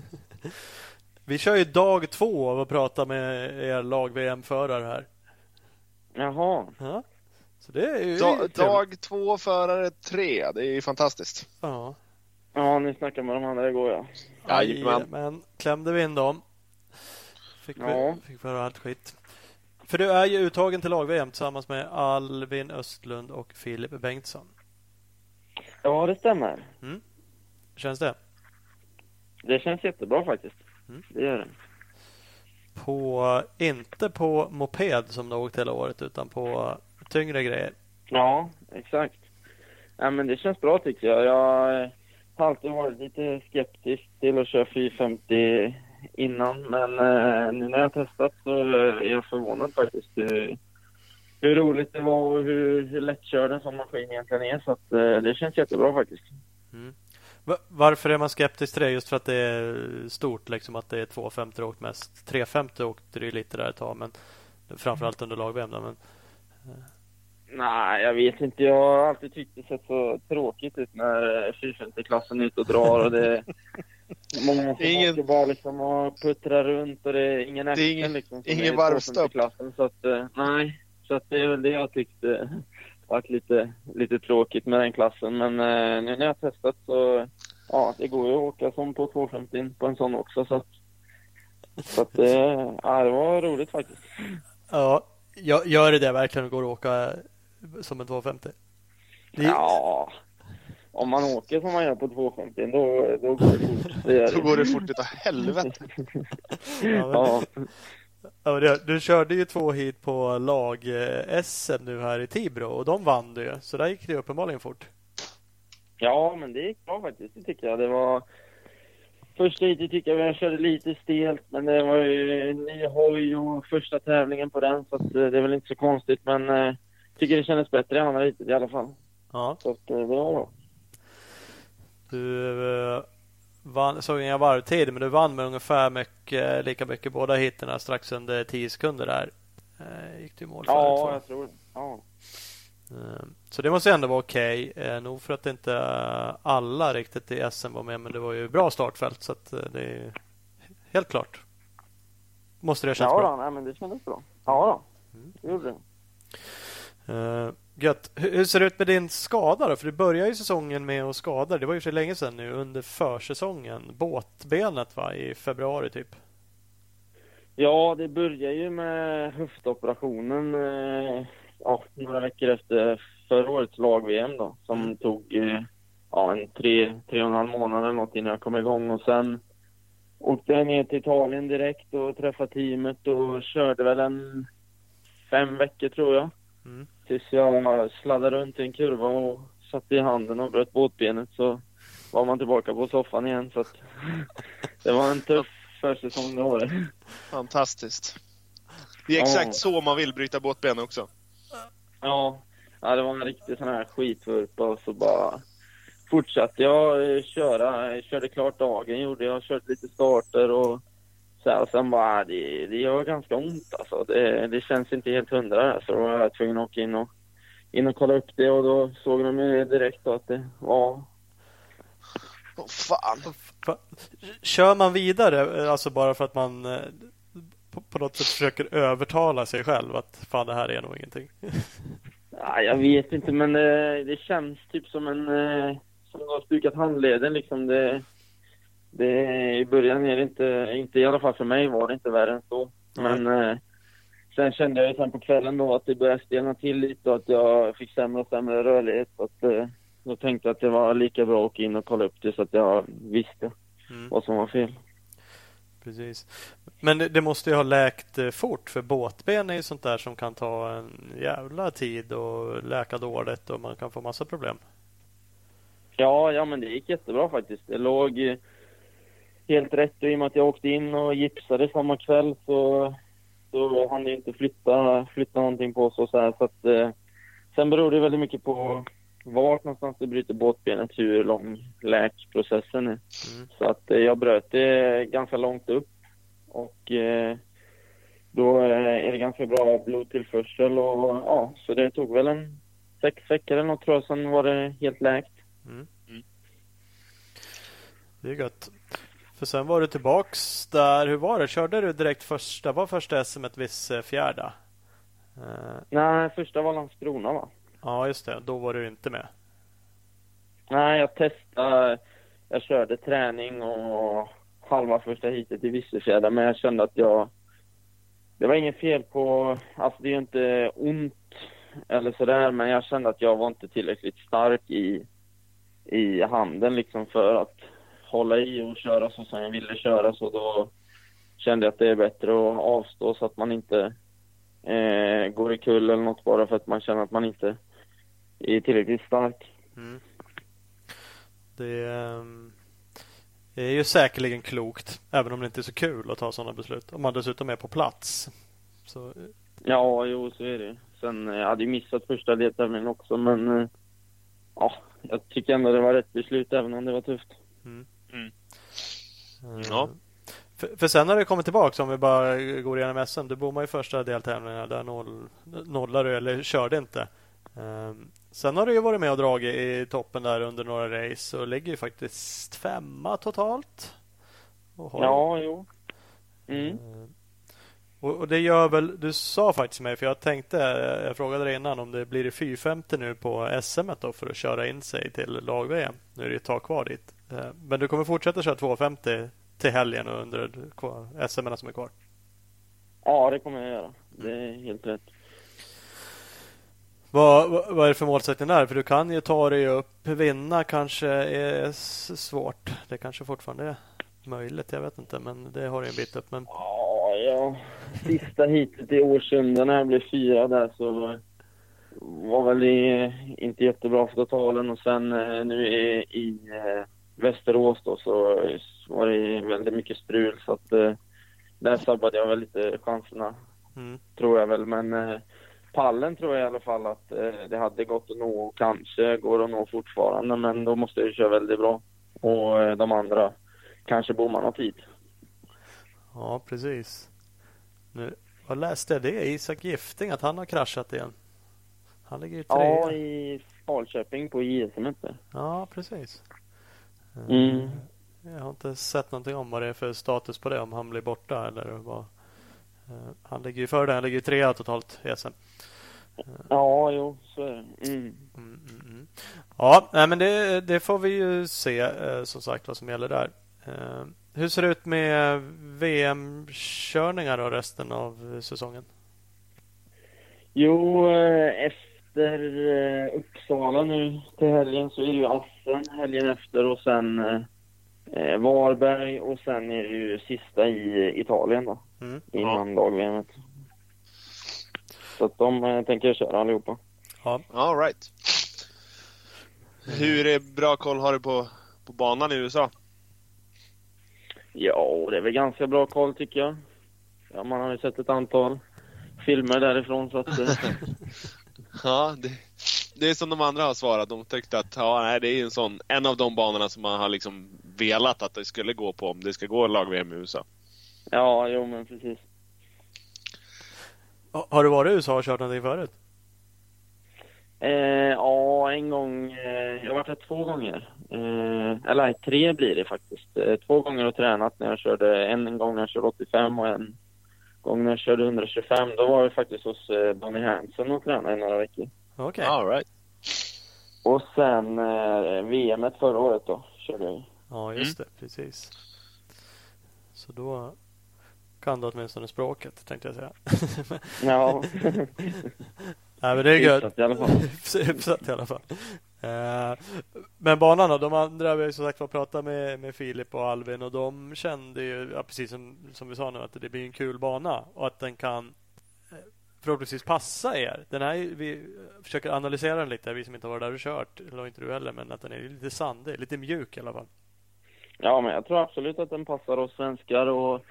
Vi kör ju dag två av att prata med er lag-VM-förare här. Jaha. Ja. Så det är ju Da, dag två, förare tre. Det är fantastiskt. Ja. Ja, ni snackar med de andra igår ja. Jajamän. Men klämde vi in dem. Fick Ja. vi, fick vi höra allt skit. För du är ju uttagen till lag-VM tillsammans med Alvin Östlund och Filip Bengtsson. Ja, det stämmer. Hur känns det? Det känns jättebra faktiskt. Mm. Det gör det. På, inte på moped som du har åkt hela året utan på tyngre grejer. Ja, exakt. Ja, men det känns bra tycker jag. Jag har alltid varit lite skeptisk till att köra 450 innan, men eh, nu när jag testat så eh, är jag förvånad faktiskt hur, hur roligt det var och hur, hur lättkörd en sån maskin egentligen är. Så att, eh, det känns jättebra faktiskt. Va- Varför är man skeptisk till det? Just för att det är stort, liksom att det är 250 åkt mest. 350 åkte det ju lite där ett tag, men framförallt under då, Men Nej, jag vet inte. Jag har alltid tyckt det sett så tråkigt ut när 450-klassen är ute och drar och det många som ingen- åker bara liksom och puttrar runt och det är ingen action ingen- liksom. som ingen varvstopp. 250-klassen. Så att, eh, nej. Så att det är väl det jag tyckte varit lite, lite tråkigt med den klassen. Men eh, nu när jag har testat så ja, det går ju att åka som på 250 på en sån också. Så att, så att eh, ja, det var roligt faktiskt. Ja, gör det det verkligen går att åka som en 250? Det... Ja, om man åker som man gör på 250 då, då går det fort. Det då går det fort utav helvete. ja, men... ja. du körde ju två hit på lag-SM nu här i Tibro och de vann du Så där gick det uppenbarligen fort. Ja, men det gick bra faktiskt. Det tycker jag. Det var... Första heatet tycker jag jag körde lite stelt, men det var ju ny hoj och första tävlingen på den, så det är väl inte så konstigt. Men jag eh, tycker det kändes bättre i andra heatet i alla fall. Ja. Så att, eh, det var bra. Du eh, vann, såg inga varvtider, men du vann med ungefär mycket, lika mycket båda hitterna strax under 10 sekunder där. Eh, gick du i mål för Ja, jag tror ja. Eh, så det måste ändå vara okej. Okay. Nog för att inte alla riktigt i SM var med, men det var ju bra startfält så att det är helt klart. Måste det ha känts ja, bra? Ja, men det kändes bra. Ja, då. det gjorde det. Uh, gött. Hur ser det ut med din skada då? För du började ju säsongen med att skada. Det var ju för länge sedan nu under försäsongen. Båtbenet va? i februari typ. Ja, det började ju med höftoperationen eh, ja, några veckor efter förra årets lag-VM då. Som mm. tog eh, ja, en tre, tre och en halv månad eller något innan jag kom igång. Och sen åkte jag ner till Italien direkt och träffade teamet och körde väl en fem veckor tror jag. Mm. Tills jag sladdade runt i en kurva och satte i handen och bröt båtbenet så var man tillbaka på soffan igen. Så det var en tuff försäsong det året. Fantastiskt. Det är exakt ja. så man vill bryta båtben också. Ja, ja det var en riktig sån här skitvurpa och så bara fortsatte jag köra. Jag körde klart dagen gjorde jag. Kört lite starter och så här, och sen bara, det, det gör ganska ont alltså. Det, det känns inte helt hundra så då var jag tvungen att åka in och, in och kolla upp det och då såg de ju direkt att det var... Oh, fan. Kör man vidare, alltså bara för att man eh, på, något sätt försöker övertala sig själv att fan det här är nog ingenting? Ja, jag vet inte men det, det känns typ som en eh, som du har stukat handleden liksom. Det, det, I början är det inte, inte i alla fall för mig var det inte värre än så. Men eh, sen kände jag sen på kvällen då att det började stelna till lite och att jag fick sämre och sämre rörlighet. Så att, eh, då tänkte jag att det var lika bra att åka in och kolla upp det så att jag visste mm. vad som var fel. Precis. Men det, det måste ju ha läkt eh, fort för båtben är ju sånt där som kan ta en jävla tid och läka dåligt och man kan få massa problem. Ja, ja men det gick jättebra faktiskt. Det låg helt rätt i och med att jag åkte in och gipsade samma kväll så, så hann jag inte flytta, flytta någonting på så, så, här, så att, eh, Sen beror det väldigt mycket på vart någonstans du bryter båtbenet, hur lång läkprocessen är. Mm. Så att eh, jag bröt det ganska långt upp och eh, då är det ganska bra blodtillförsel och ja, så det tog väl en sex veckor eller något tror jag, sen var det helt läkt. Mm. Mm. Det är gött. För sen var du tillbaks där. Hur var det? Körde du direkt första? Var första SM ett viss eh, fjärda? Uh... Nej, första var Landskrona va? Ja, just det. Då var du inte med. Nej, jag testade. Jag körde träning och halva första heatet i Vissefjärda, men jag kände att jag... Det var inget fel på... Alltså det är ju inte ont eller sådär, men jag kände att jag var inte tillräckligt stark i, i handen liksom för att hålla i och köra så som jag ville köra så då kände jag att det är bättre att avstå så att man inte eh, går i kull eller något bara för att man känner att man inte är tillräckligt stark. Mm. Det um, är ju säkerligen klokt, även om det inte är så kul att ta sådana beslut. Om man dessutom är på plats. Så... Ja, jo, så är det. Sen jag hade jag missat första deltävlingen också, men eh, ja, jag tycker ändå det var rätt beslut, även om det var tufft. Mm. Mm. Ja. För, för, sen när du kommer tillbaka, om vi bara går igenom SM. Du bommade i första deltävlingarna. Där noll, nollade du, eller körde inte. Um, sen har du ju varit med och dragit i toppen där under några race och ligger ju faktiskt femma totalt. ja, jo. Mm. Uh, Och, och, det gör väl, du sa faktiskt mig, för jag tänkte, jag frågade dig innan om det blir det 450 nu på SM då för att köra in sig till lag-VM. Nu är det ett tag kvar dit. Eh, men du kommer fortsätta köra 250 till helgen och under SM som är kvar? Ja, det kommer jag göra. Det är helt rätt. Vad, vad är det för målsättning där? För du kan ju ta dig upp. Vinna kanske är svårt. Det kanske fortfarande är möjligt. Jag vet inte, men det har du en bit upp. Men... Ja, ja. Sista hitet i Årsunda när jag blev fyra där så var väl inte jättebra för totalen och sen eh, nu i, i eh, Västerås då så var det väldigt mycket strul så att eh, där sabbade jag väl lite chanserna. Mm. Tror jag väl men pallen tror jag i alla fall att det hade gått att nå och kanske går att nå fortfarande men då måste jag köra väldigt bra. Och de andra kanske bommar någon tid. Ja precis. Nu, vad läste jag det? Isak Gifting att han har kraschat igen. Han ligger ju tre. Ja, i Falköping på JSM inte. Ja, precis. Mm. Jag har inte sett någonting om vad det är för status på det, om han blir borta eller vad. Eh, han ligger ju före det, han ligger ju trea totalt i SM. Ja, jo, så är det. Mm. Mm, mm, mm. ja, men det, det, får vi ju se eh, som sagt vad som gäller där. Eh, hur ser det ut med VM-körningar och resten av säsongen? Jo, efter eh, Uppsala nu till helgen så är det ju Assen helgen efter och sen eh, Varberg och sen är det ju sista i Italien då. Mm. Innan ja. lag Så att de eh, tänker jag köra allihopa. Ja. All right. Hur bra koll har du på, på banan i USA? Ja, det är väl ganska bra koll tycker jag. Ja, man har ju sett ett antal filmer därifrån så att... Eh, Ja, det, det är som de andra har svarat. De tyckte att ja, nej, det är en sån, en av de banorna som man har liksom velat att det skulle gå på om det ska gå lag-VM i USA. Ja, jo men precis. Har du varit i USA och kört någonting förut? Eh, ja, en gång. Eh, jag har varit där två gånger. Eh, eller tre blir det faktiskt. Eh, två gånger och tränat när jag körde. En gång när jag körde 85 och en gång när jag körde 125, då var vi faktiskt hos eh, Bonnie Hansen och tränade i några veckor. Okej. Okay. All right. Och sen eh, VM förra året då, körde jag Ja, just mm. det. Precis. Så då kan du åtminstone språket, tänkte jag säga. ja. Nej, men det är gött. Hyfsat i alla fall. Hyfsat i alla fall. Eh, men banan då, de andra, vi har som sagt pratat med, med Filip och Alvin och de kände ju, ja, precis som, som vi sa nu, att det blir en kul bana och att den kan förhoppningsvis passa er. Den här, vi försöker analysera den lite, vi som inte har varit där och kört, eller inte du heller, men att den är lite sandig, lite mjuk i alla fall. Ja, men jag tror absolut att den passar oss svenskar och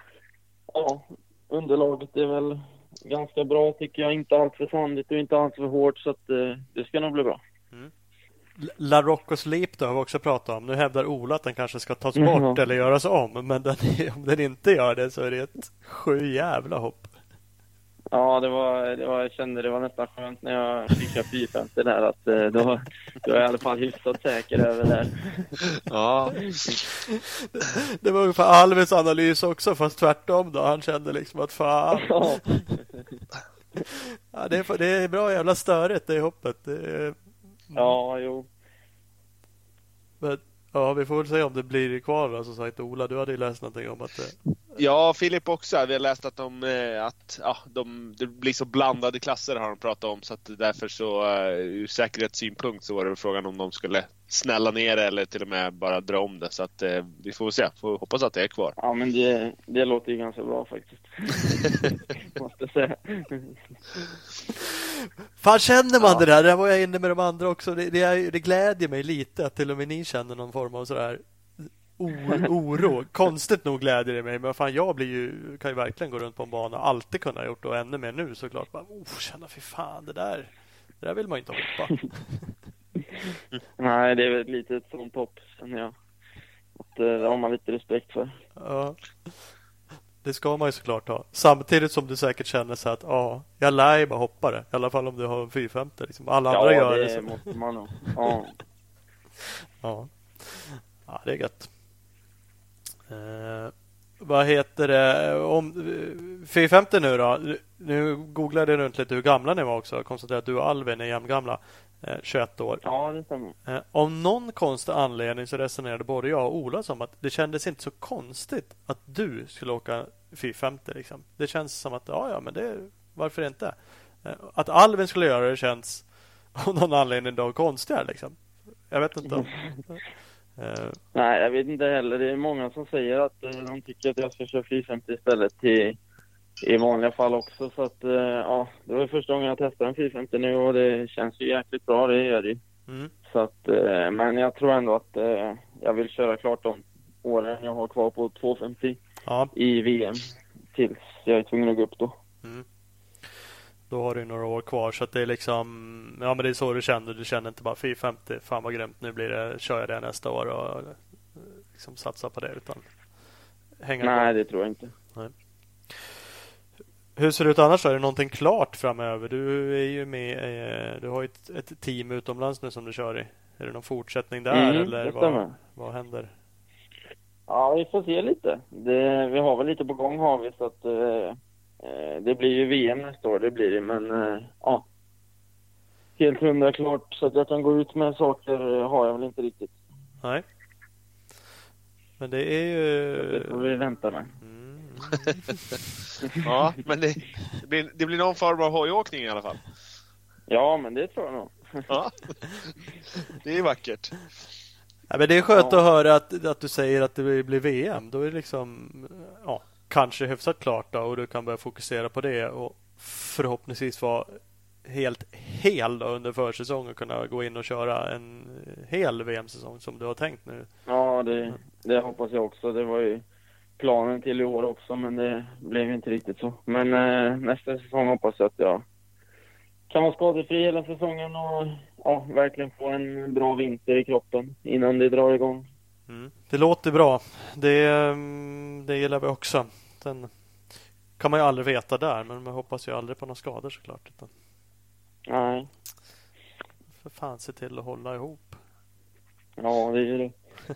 ja, underlaget är väl ganska bra tycker jag. Inte allt för sandigt och inte allt för hårt så att eh, det ska nog bli bra. Mm. La Rocco Sleep då har vi också pratat om. Nu hävdar Ola att den kanske ska tas bort mm. eller göras om. Men den, om den inte gör det så är det ett sju jävla hopp. Ja, det var, det var, jag kände det var nästan skönt när jag fick köra 450 där att eh, då, då är jag i alla fall hyfsat säker över det. Ja. Det var ungefär Alves analys också fast tvärtom då. Han kände liksom att fan. Ja. ja det, är, det är bra jävla störigt det hoppet. Det är, Ja, jo. Men, ja, vi får väl se om det blir kvar då, som sagt. Ola, du hade ju läst någonting om att det... Ja, Filip också. Vi har läst att, de, eh, att ja, de, det blir så blandade klasser har de pratat om. Så att därför så uh, ur säkerhetssynpunkt så var det frågan om de skulle snälla ner eller till och med bara dra om det. Så att uh, vi får se. Får hoppas att det är kvar. Ja, men det, det låter ju ganska bra faktiskt. Måste säga. Fan känner man ja. det där? Det var jag inne med de andra också. Det, det, det glädjer mig lite att till och med ni känner någon form av sådär oro. Konstigt nog gläder det mig, men fan jag blir ju, kan ju verkligen gå runt på en bana och alltid kunna ha gjort det och ännu mer nu såklart. Bara, oh, känna fy fan, det där, det där vill man ju inte hoppa. Nej, det är väl lite ett sånt hopp känner jag. Att, eh, det har man lite respekt för. Ja. Det ska man ju såklart ha. Samtidigt som du säkert känner så att ja, jag lär ju bara hoppa det. I alla fall om du har en 450. Liksom. Alla ja, andra gör det. Ja, det måste man nog. Ja. ja. ja, det är gött. Eh, vad heter det? Om, 450 nu då. Nu googlade jag runt lite hur gamla ni var också. Jag konstaterade att du och Alvin är jämngamla. 21 år. Ja, det stämmer. Av någon konstig anledning så resonerade både jag och Ola som att det kändes inte så konstigt att du skulle åka 450. Liksom. Det känns som att, ja, ja, men det, varför inte? Att Alvin skulle göra det känns av någon anledning då konstigare. Liksom. Jag vet inte. Om, Nej, jag vet inte heller. Det är många som säger att uh, de tycker att jag ska köra 450 istället till, i vanliga fall också. Så att, uh, ja, det var första gången jag testade en 450 nu och det känns ju jäkligt bra, det gör det mm. Så att, men jag tror ändå att jag vill köra klart de åren jag har kvar på 250 ja. i VM tills jag är tvungen att gå upp då. Mm. Då har du några år kvar så att det är liksom Ja men det är så du känner. Du känner inte bara 450 Fan vad grymt nu blir det Kör jag det nästa år och liksom satsa på det utan hänga Nej på. det tror jag inte. Nej. Hur ser det ut annars? Är det någonting klart framöver? Du är ju med eh, Du har ju ett, ett team utomlands nu som du kör i. Är det någon fortsättning där mm, eller vad, vad händer? Ja, vi får se lite. Det, vi har väl lite på gång har vi så att Eh, det blir ju VM nästa år, det blir det, men eh, ja. Helt hundra klart så att jag kan gå ut med saker har jag väl inte riktigt. Nej. Men det är ju... Det får vi vänta med. Mm. ja, men det, det, blir, det blir någon form av hojåkning i alla fall. Ja, men det tror jag nog. ja, det är vackert. Ja, men det är skönt ja. att höra att, att du säger att det blir VM. Då är det liksom, ja, kanske hyfsat klart då, och du kan börja fokusera på det och förhoppningsvis vara helt hel då under försäsongen och kunna gå in och köra en hel VM-säsong som du har tänkt nu. Ja, det, det hoppas jag också. Det var ju planen till i år också, men det blev inte riktigt så. Men eh, nästa säsong hoppas jag att jag kan vara skadefri hela säsongen och ja, verkligen få en bra vinter i kroppen innan det drar igång. Mm. Det låter bra. Det, mm, det gillar vi också. Sen kan man ju aldrig veta där, men man hoppas ju aldrig på några skador såklart. Utan... Nej. För fan se till att hålla ihop. Ja, det är det.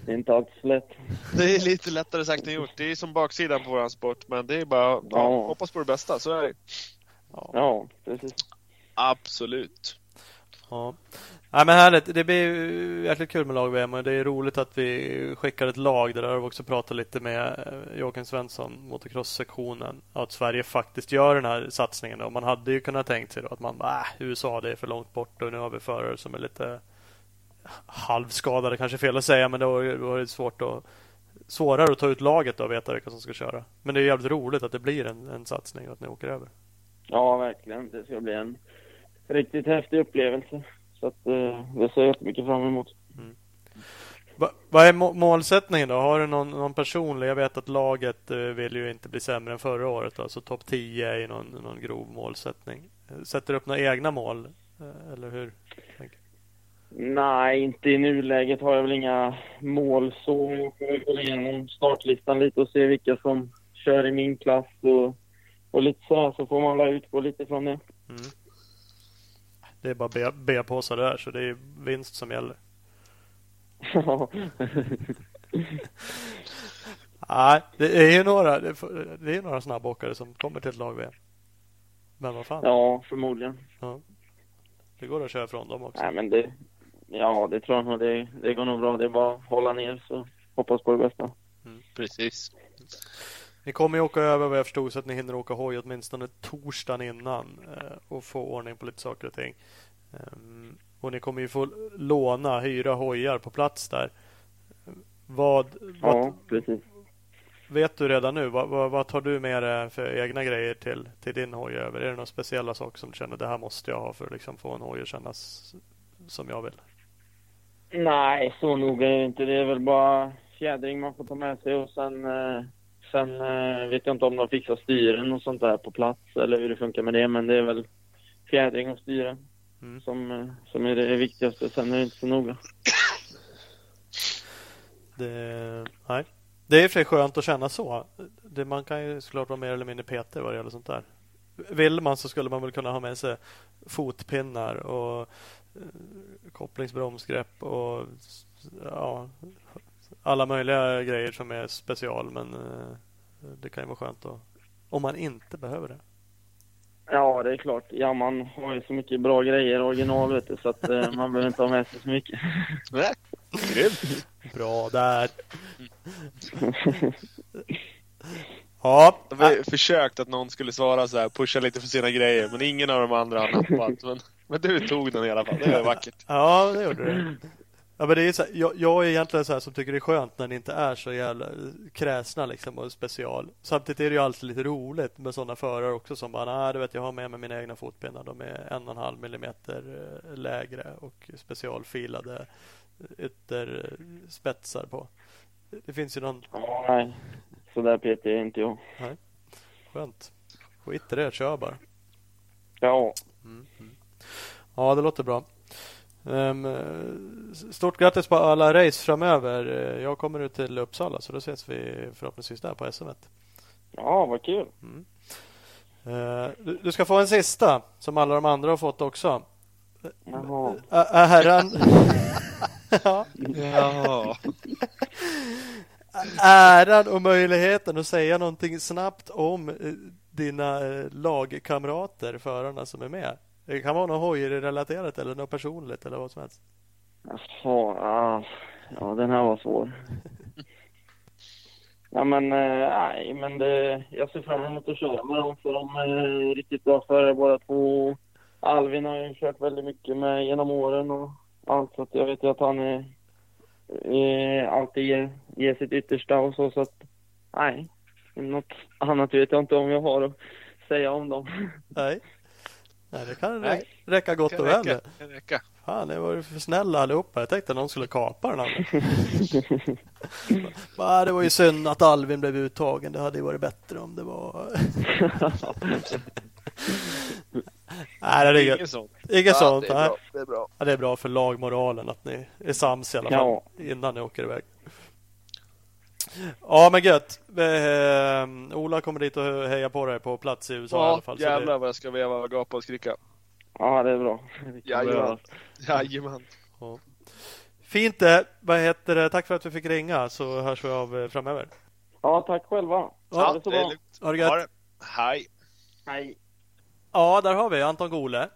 Det är inte alltid lätt. Det är lite lättare sagt än gjort. Det är som baksidan på våran sport, men det är bara ja. Ja, hoppas på det bästa. Så är det. Ja, ja precis. Absolut. Ja. Ja, men härligt. Det blir jäkligt kul med lag-VM och det är roligt att vi skickar ett lag. Där har vi också pratat lite med eh, Joakim Svensson, motocross-sektionen. Att Sverige faktiskt gör den här satsningen. Och man hade ju kunnat tänkt sig att man äh, USA det är för långt bort och nu har vi förare som är lite halvskadade, kanske fel att säga, men det har varit svårt att svårare att ta ut laget och veta vilka som ska köra. Men det är jävligt roligt att det blir en, en satsning och att ni åker över. Ja, verkligen. Det ska bli en riktigt häftig upplevelse. Så att, eh, det ser jag jättemycket fram emot. Mm. Va, vad är målsättningen då? Har du någon, någon personlig? Jag vet att laget eh, vill ju inte bli sämre än förra året. Då, så topp 10 är någon, någon grov målsättning. Sätter du upp några egna mål? Eh, eller hur? Nej, inte i nuläget har jag väl inga mål så. Jag får gå igenom startlistan lite och se vilka som kör i min klass och, och lite så här, så får man la utgå lite från det. Mm. Det är bara B-påsar där, så det är vinst som gäller. Nej, det är ju några, det är några snabbåkare som kommer till ett lag VM. Men vad fan. Ja, förmodligen. Ja. Det går att köra från dem också. Nej, men det, ja, det tror jag nog. Det, det går nog bra. Det är bara att hålla ner så hoppas på det bästa. Mm. Precis. Ni kommer ju åka över vad jag förstod så att ni hinner åka hoj åtminstone torsdagen innan eh, och få ordning på lite saker och ting. Um, och ni kommer ju få låna, hyra hojar på plats där. Vad, vad ja, precis. Vet du redan nu, vad, vad, vad, tar du med dig för egna grejer till, till din hoj över? Är det några speciella saker som du känner det här måste jag ha för att liksom få en hoj att kännas som jag vill? Nej, så noga är det inte. Det är väl bara fjädring man får ta med sig och sen eh Sen eh, vet jag inte om de fixar styren och sånt där på plats eller hur det funkar med det. Men det är väl fjädring och styre mm. som, eh, som är det viktigaste. Sen är det inte så noga. Det, nej. det är för sig skönt att känna så. Det, man kan ju såklart vara mer eller mindre petig vad det gäller sånt där. Vill man så skulle man väl kunna ha med sig fotpinnar och eh, kopplingsbromsgrepp och ja, alla möjliga grejer som är special. Men eh, det kan ju vara skönt att, om man inte behöver det. Ja, det är klart. Ja, man har ju så mycket bra grejer original vet du, så att eh, man behöver inte ha med sig så mycket. Nej, grymt. Bra där. Ja, De har försökt att någon skulle svara så här, pusha lite för sina grejer, men ingen av de andra har nappat. Men, men du tog den i alla fall, det är vackert. ja det gjorde det. Ja, men det är så här, jag, jag är egentligen så här som tycker det är skönt när det inte är så jävla kräsna liksom och special. Samtidigt är det ju alltid lite roligt med sådana förare också som bara, nej du vet jag har med mig mina egna fotpinnar. De är en och en halv millimeter eh, lägre och specialfilade ytterspetsar på. Det finns ju någon nej. Så där petig är inte jag. skönt. Skit i det, kör bara. Ja, Ja, det låter bra. Ehm, stort grattis på alla race framöver. Jag kommer ut till Uppsala så då ses vi förhoppningsvis där på SM. ja vad kul. Eh, Du, du ska få en sista som alla de andra har fått också. Jaha. Ä- Äran... ja, Ja. äran och möjligheten att säga någonting snabbt om eh, dina eh, lagkamrater, förarna som är med. Det kan vara något hojrelaterat eller något personligt eller vad som helst. Jaha, ja. ja den här var svår. Ja men, eh, nej men det, jag ser fram emot att köra med dem för de är riktigt bra förare båda två. Alvin har ju kört väldigt mycket med genom åren och allt så att jag vet ju att han är, är alltid ger, ger sitt yttersta och så så att nej. Något annat vet jag inte om jag har att säga om dem. Nej. Nej, det kan Nej. rä- räcka gott Kan och väl. det. Kan räcka. Fan, det var ju för snälla allihopa. Jag tänkte att någon skulle kapa den andra. Det var ju synd att Alvin blev uttagen. Det hade ju varit bättre om det var... Nej, det är inget, Inget sånt. inget Ja, sånt. det är bra. Det är bra. Ja, det är bra för lagmoralen att ni är sams i alla fall Ja. innan ni åker iväg. Ja, men gött. Eh, Ola kommer dit och heja på dig på plats i USA i alla Ja, fall. så jävlar det, vad jag ska veva och gapa och skrika. Ja det är bra. Jajamän. Jajamän. fint det. Vad heter det? Tack för att vi fick ringa så hörs vi av eh, framöver. Ja tack själva. Ha det så det är bra. lugnt. Ha det gött. Ha det. Hej. Hej. Ja, där har vi Anton Gole.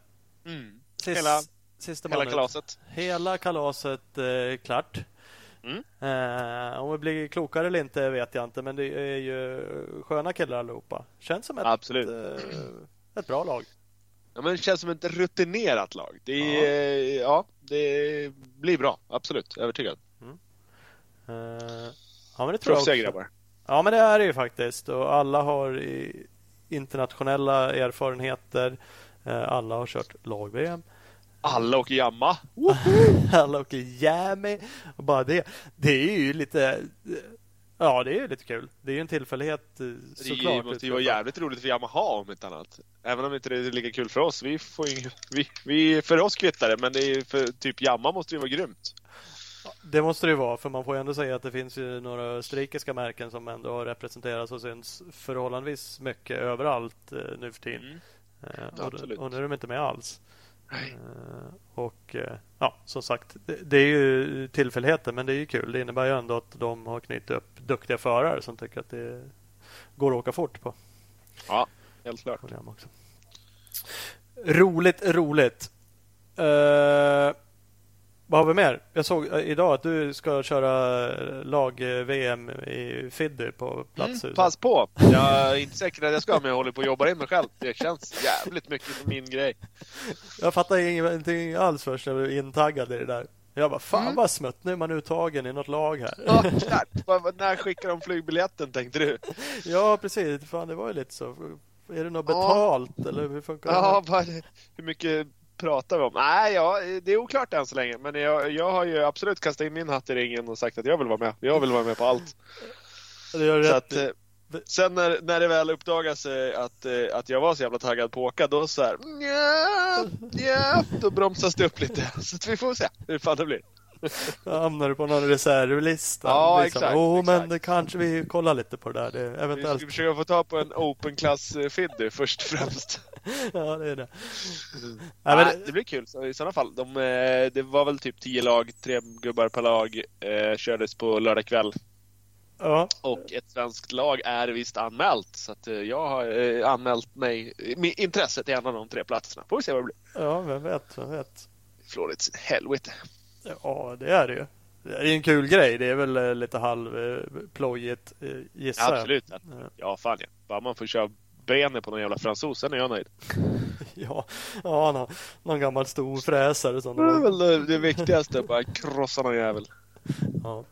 Mm. Sist, Hela- sista Hela kalaset. Hela kalaset eh, klart. Mm. Eh, om vi blir klokare eller inte vet jag inte, men det är ju sköna killar allihopa. Känns som ett, Absolut. eh, ett bra lag. Ja, men det känns som ett rutinerat lag. Det, är, ja. det blir bra. Absolut. Övertygad. Eh, ja, men det tror jag Proffsiga också. grabbar. Ja, men det är det ju faktiskt. Och alla har internationella erfarenheter. Eh, alla har kört lag-VM. Alla åker jamma. Alla åker jammy. Och bara det. Det är ju lite... Ja, det är ju lite kul. Det är ju en tillfällighet eh, Det såklart. måste ju vara jävligt roligt för Yamaha om inte annat. Även om inte det är lika kul för oss. Vi får ju, vi, vi, för oss kvittar det, men det är, för typ Yamaha måste det ju vara grymt. Det måste det ju vara, för man får ju ändå säga att det finns ju några österrikiska märken som ändå har representerats och syns förhållandevis mycket överallt eh, nu för tiden. Mm. Eh, och, och nu är de inte med alls. Nej. Eh, och eh, ja, som sagt, det, är ju tillfälligheter, men det är ju kul. Det innebär ju ändå att de har knutit upp duktiga förare som tycker att det går att åka fort på. Ja, helt klart. Roligt, roligt. Eh, vad har vi mer? Jag såg eh, idag att du ska köra lag-VM i Fiddy på plats. Mm, pass på! Jag är inte säker att jag ska, men jag håller på att jobba in mig själv. Det känns jävligt mycket som min grej. Jag fattar ingenting alls först när jag blev intaggad i det där. Jag bara, fan Mm. vad smött, nu är man uttagen i något lag här. Ja, klart. När skickar de flygbiljetten tänkte du? Ja, precis. Fan, det var ju lite så. Är det något Ja. betalt eller hur funkar det? Ja, vad, hur mycket pratar vi om? Nej, ja, det är oklart än så länge. Men jag, jag har ju absolut kastat in min hatt i ringen och sagt att jag vill vara med. Jag vill vara med på allt. Det gör Så att, eh, sen när, när det väl uppdagas att, eh, att jag var så jävla taggad på att åka, då så här, nja, nja, då bromsas det upp lite. Så att vi får se hur fan det blir. Då hamnar du på någon reservlista. Ja, liksom. exakt, Oh, men det kanske vi kollar lite på det där. Det, Vi eventuellt. ska försöka få tag på en open class eh, Fiddy först och främst. Ja, det är det. Nej, Nej, men, det blir kul så, i sådana fall. De, eh, det var väl typ 10 lag, tre gubbar per lag, eh, kördes på lördag kväll. Ja, Och ett svenskt lag är visst anmält. Så att eh, jag har eh, anmält mig, med intresse till en av de tre platserna. Får vi se vad det blir. ja, vem vet, vem vet. Florits helvete. Ja, det är det ju. Det är en kul grej. Det är väl lite halvplojigt gissar jag. Absolut. Ja. Ja, fan ja. Bara man får köra benet på någon jävla fransos, sen är jag nöjd. Ja, ja någon, någon gammal stor fräsare som Det är väl det, det viktigaste, bara krossa någon jävel. ja.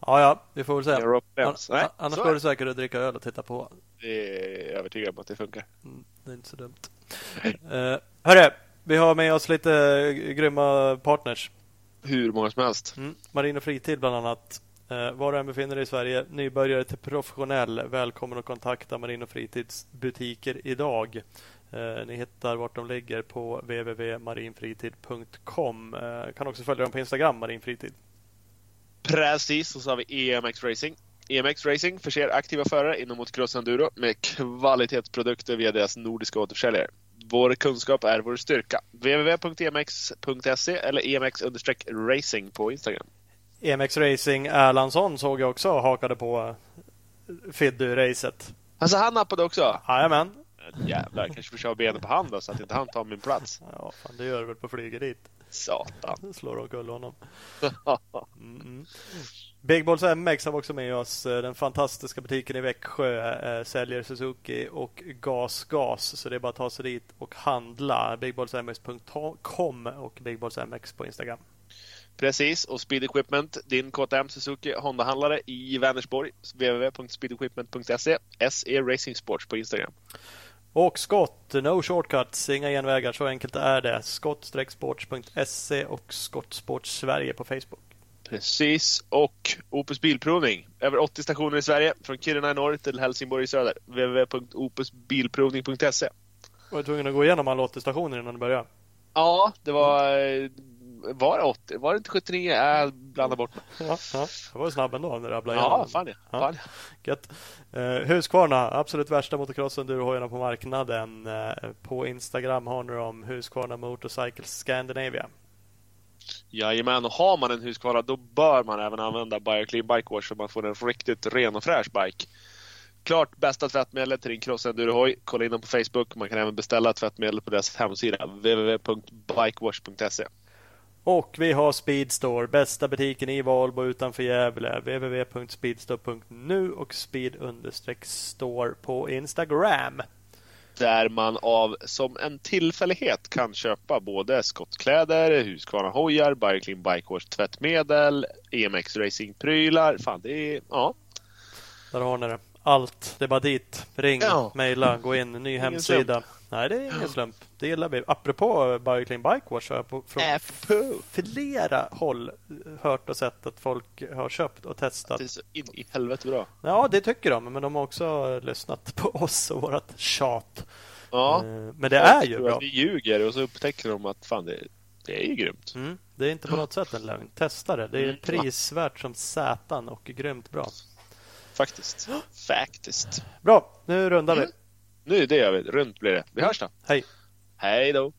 ja, ja, vi får väl se. An-. Nej, annars går det säkert att dricka öl och titta på. det är jag övertygad om att det funkar. Mm, Det är inte så dumt. Uh, hörru, vi har med oss lite grymma partners. Hur många som helst. Mm. Marin och fritid bland annat. Eh, var du än befinner dig i Sverige, nybörjare till professionell, välkommen att kontakta Marin och fritids butiker idag. Eh, ni hittar vart de ligger på www.marinfritid.com. Uh, eh, kan också följa dem på Instagram, marinfritid. Precis, och så har vi EMX Racing. EMX Racing förser aktiva förare inom motocross-enduro med kvalitetsprodukter via deras nordiska återförsäljare. Vår kunskap är vår styrka. www.emx.se eller emx-racing på Instagram. EMX Racing Erlandsson såg jag också hakade på Fiddy-racet. Alltså han nappade också? Jajamän. Jävlar, kanske får köra benet på hand då, så att inte han tar min plats. Ja, fan, det gör du väl på flyget dit. Satan. Slår omkull honom. Mm, mm. Big Balls MX har också med oss. Eh, Den fantastiska butiken i Växjö eh, säljer Suzuki och Gas Gas. Så det är bara att ta sig dit och handla. bigballsmx.com och bigballsmx på Instagram. Precis, och Speed Equipment, din KTM Suzuki Honda-handlare i Vänersborg. www.speedequipment.se SE Racing Sports på Instagram. Och Skott, no shortcuts, inga genvägar, så enkelt är det. Skott-sports.se och Skott Sports Sverige på Facebook. Precis, och Opus Bilprovning. Över 80 stationer i Sverige, från Kiruna i norr till Helsingborg i söder. www.opusbilprovning.se Var du tvungen att gå igenom alla 80 stationer innan du började? Ja, det var... Var det 80? Var det inte 79? Jag blandar bort mig. Ja, ja. Jag var snabb ändå när du rabblade Ja, fan ja. Ja. Fan ja. Gött. Eh, Husqvarna, absolut värsta motocross-endurohojarna på marknaden. Eh, på Instagram har ni dem Husqvarna Motorcycles Scandinavia. Jajamän, och har man en Husqvarna då bör man även använda BioClean Bike Wash så man får en riktigt ren och fräsch bike. Klart bästa tvättmedlet till din cross-endurohoj. Kolla in dem på Facebook. Man kan även beställa tvättmedel på deras hemsida www.bikewash.se. Och vi har Speedstore, bästa butiken i Valbo utanför Gävle. www.speedstore.nu och speed-store på Instagram. Där man av som en tillfällighet kan köpa både skottkläder, Husqvarna hojar, BioClean Bike Wash tvättmedel, EMX Racing-prylar. Fan, det är... Ja. Där har ni det. Allt. Det är bara dit. Ring, Ja. mejla, gå in. Ny hemsida. Nej, det är ingen slump. Det gillar vi. Apropå Bioclean Bike Wash har jag på, från Apropå. flera håll hört och sett att folk har köpt och testat. Det är så in i helvete bra. Ja, det tycker de. Men de har också lyssnat på oss och vårt tjat. Ja. Eh, Men det är ju bra. att Vi ljuger och så upptäcker de att fan, det, det är ju grymt. Mm, det är inte på något sätt en lögn. Testa det. Det är Mm. prisvärt som satan och grymt bra. Faktiskt. Faktiskt. Bra, nu rundar vi. Nu, det gör vi. Runt blir det. Vi hörs då. Hej! Hej då.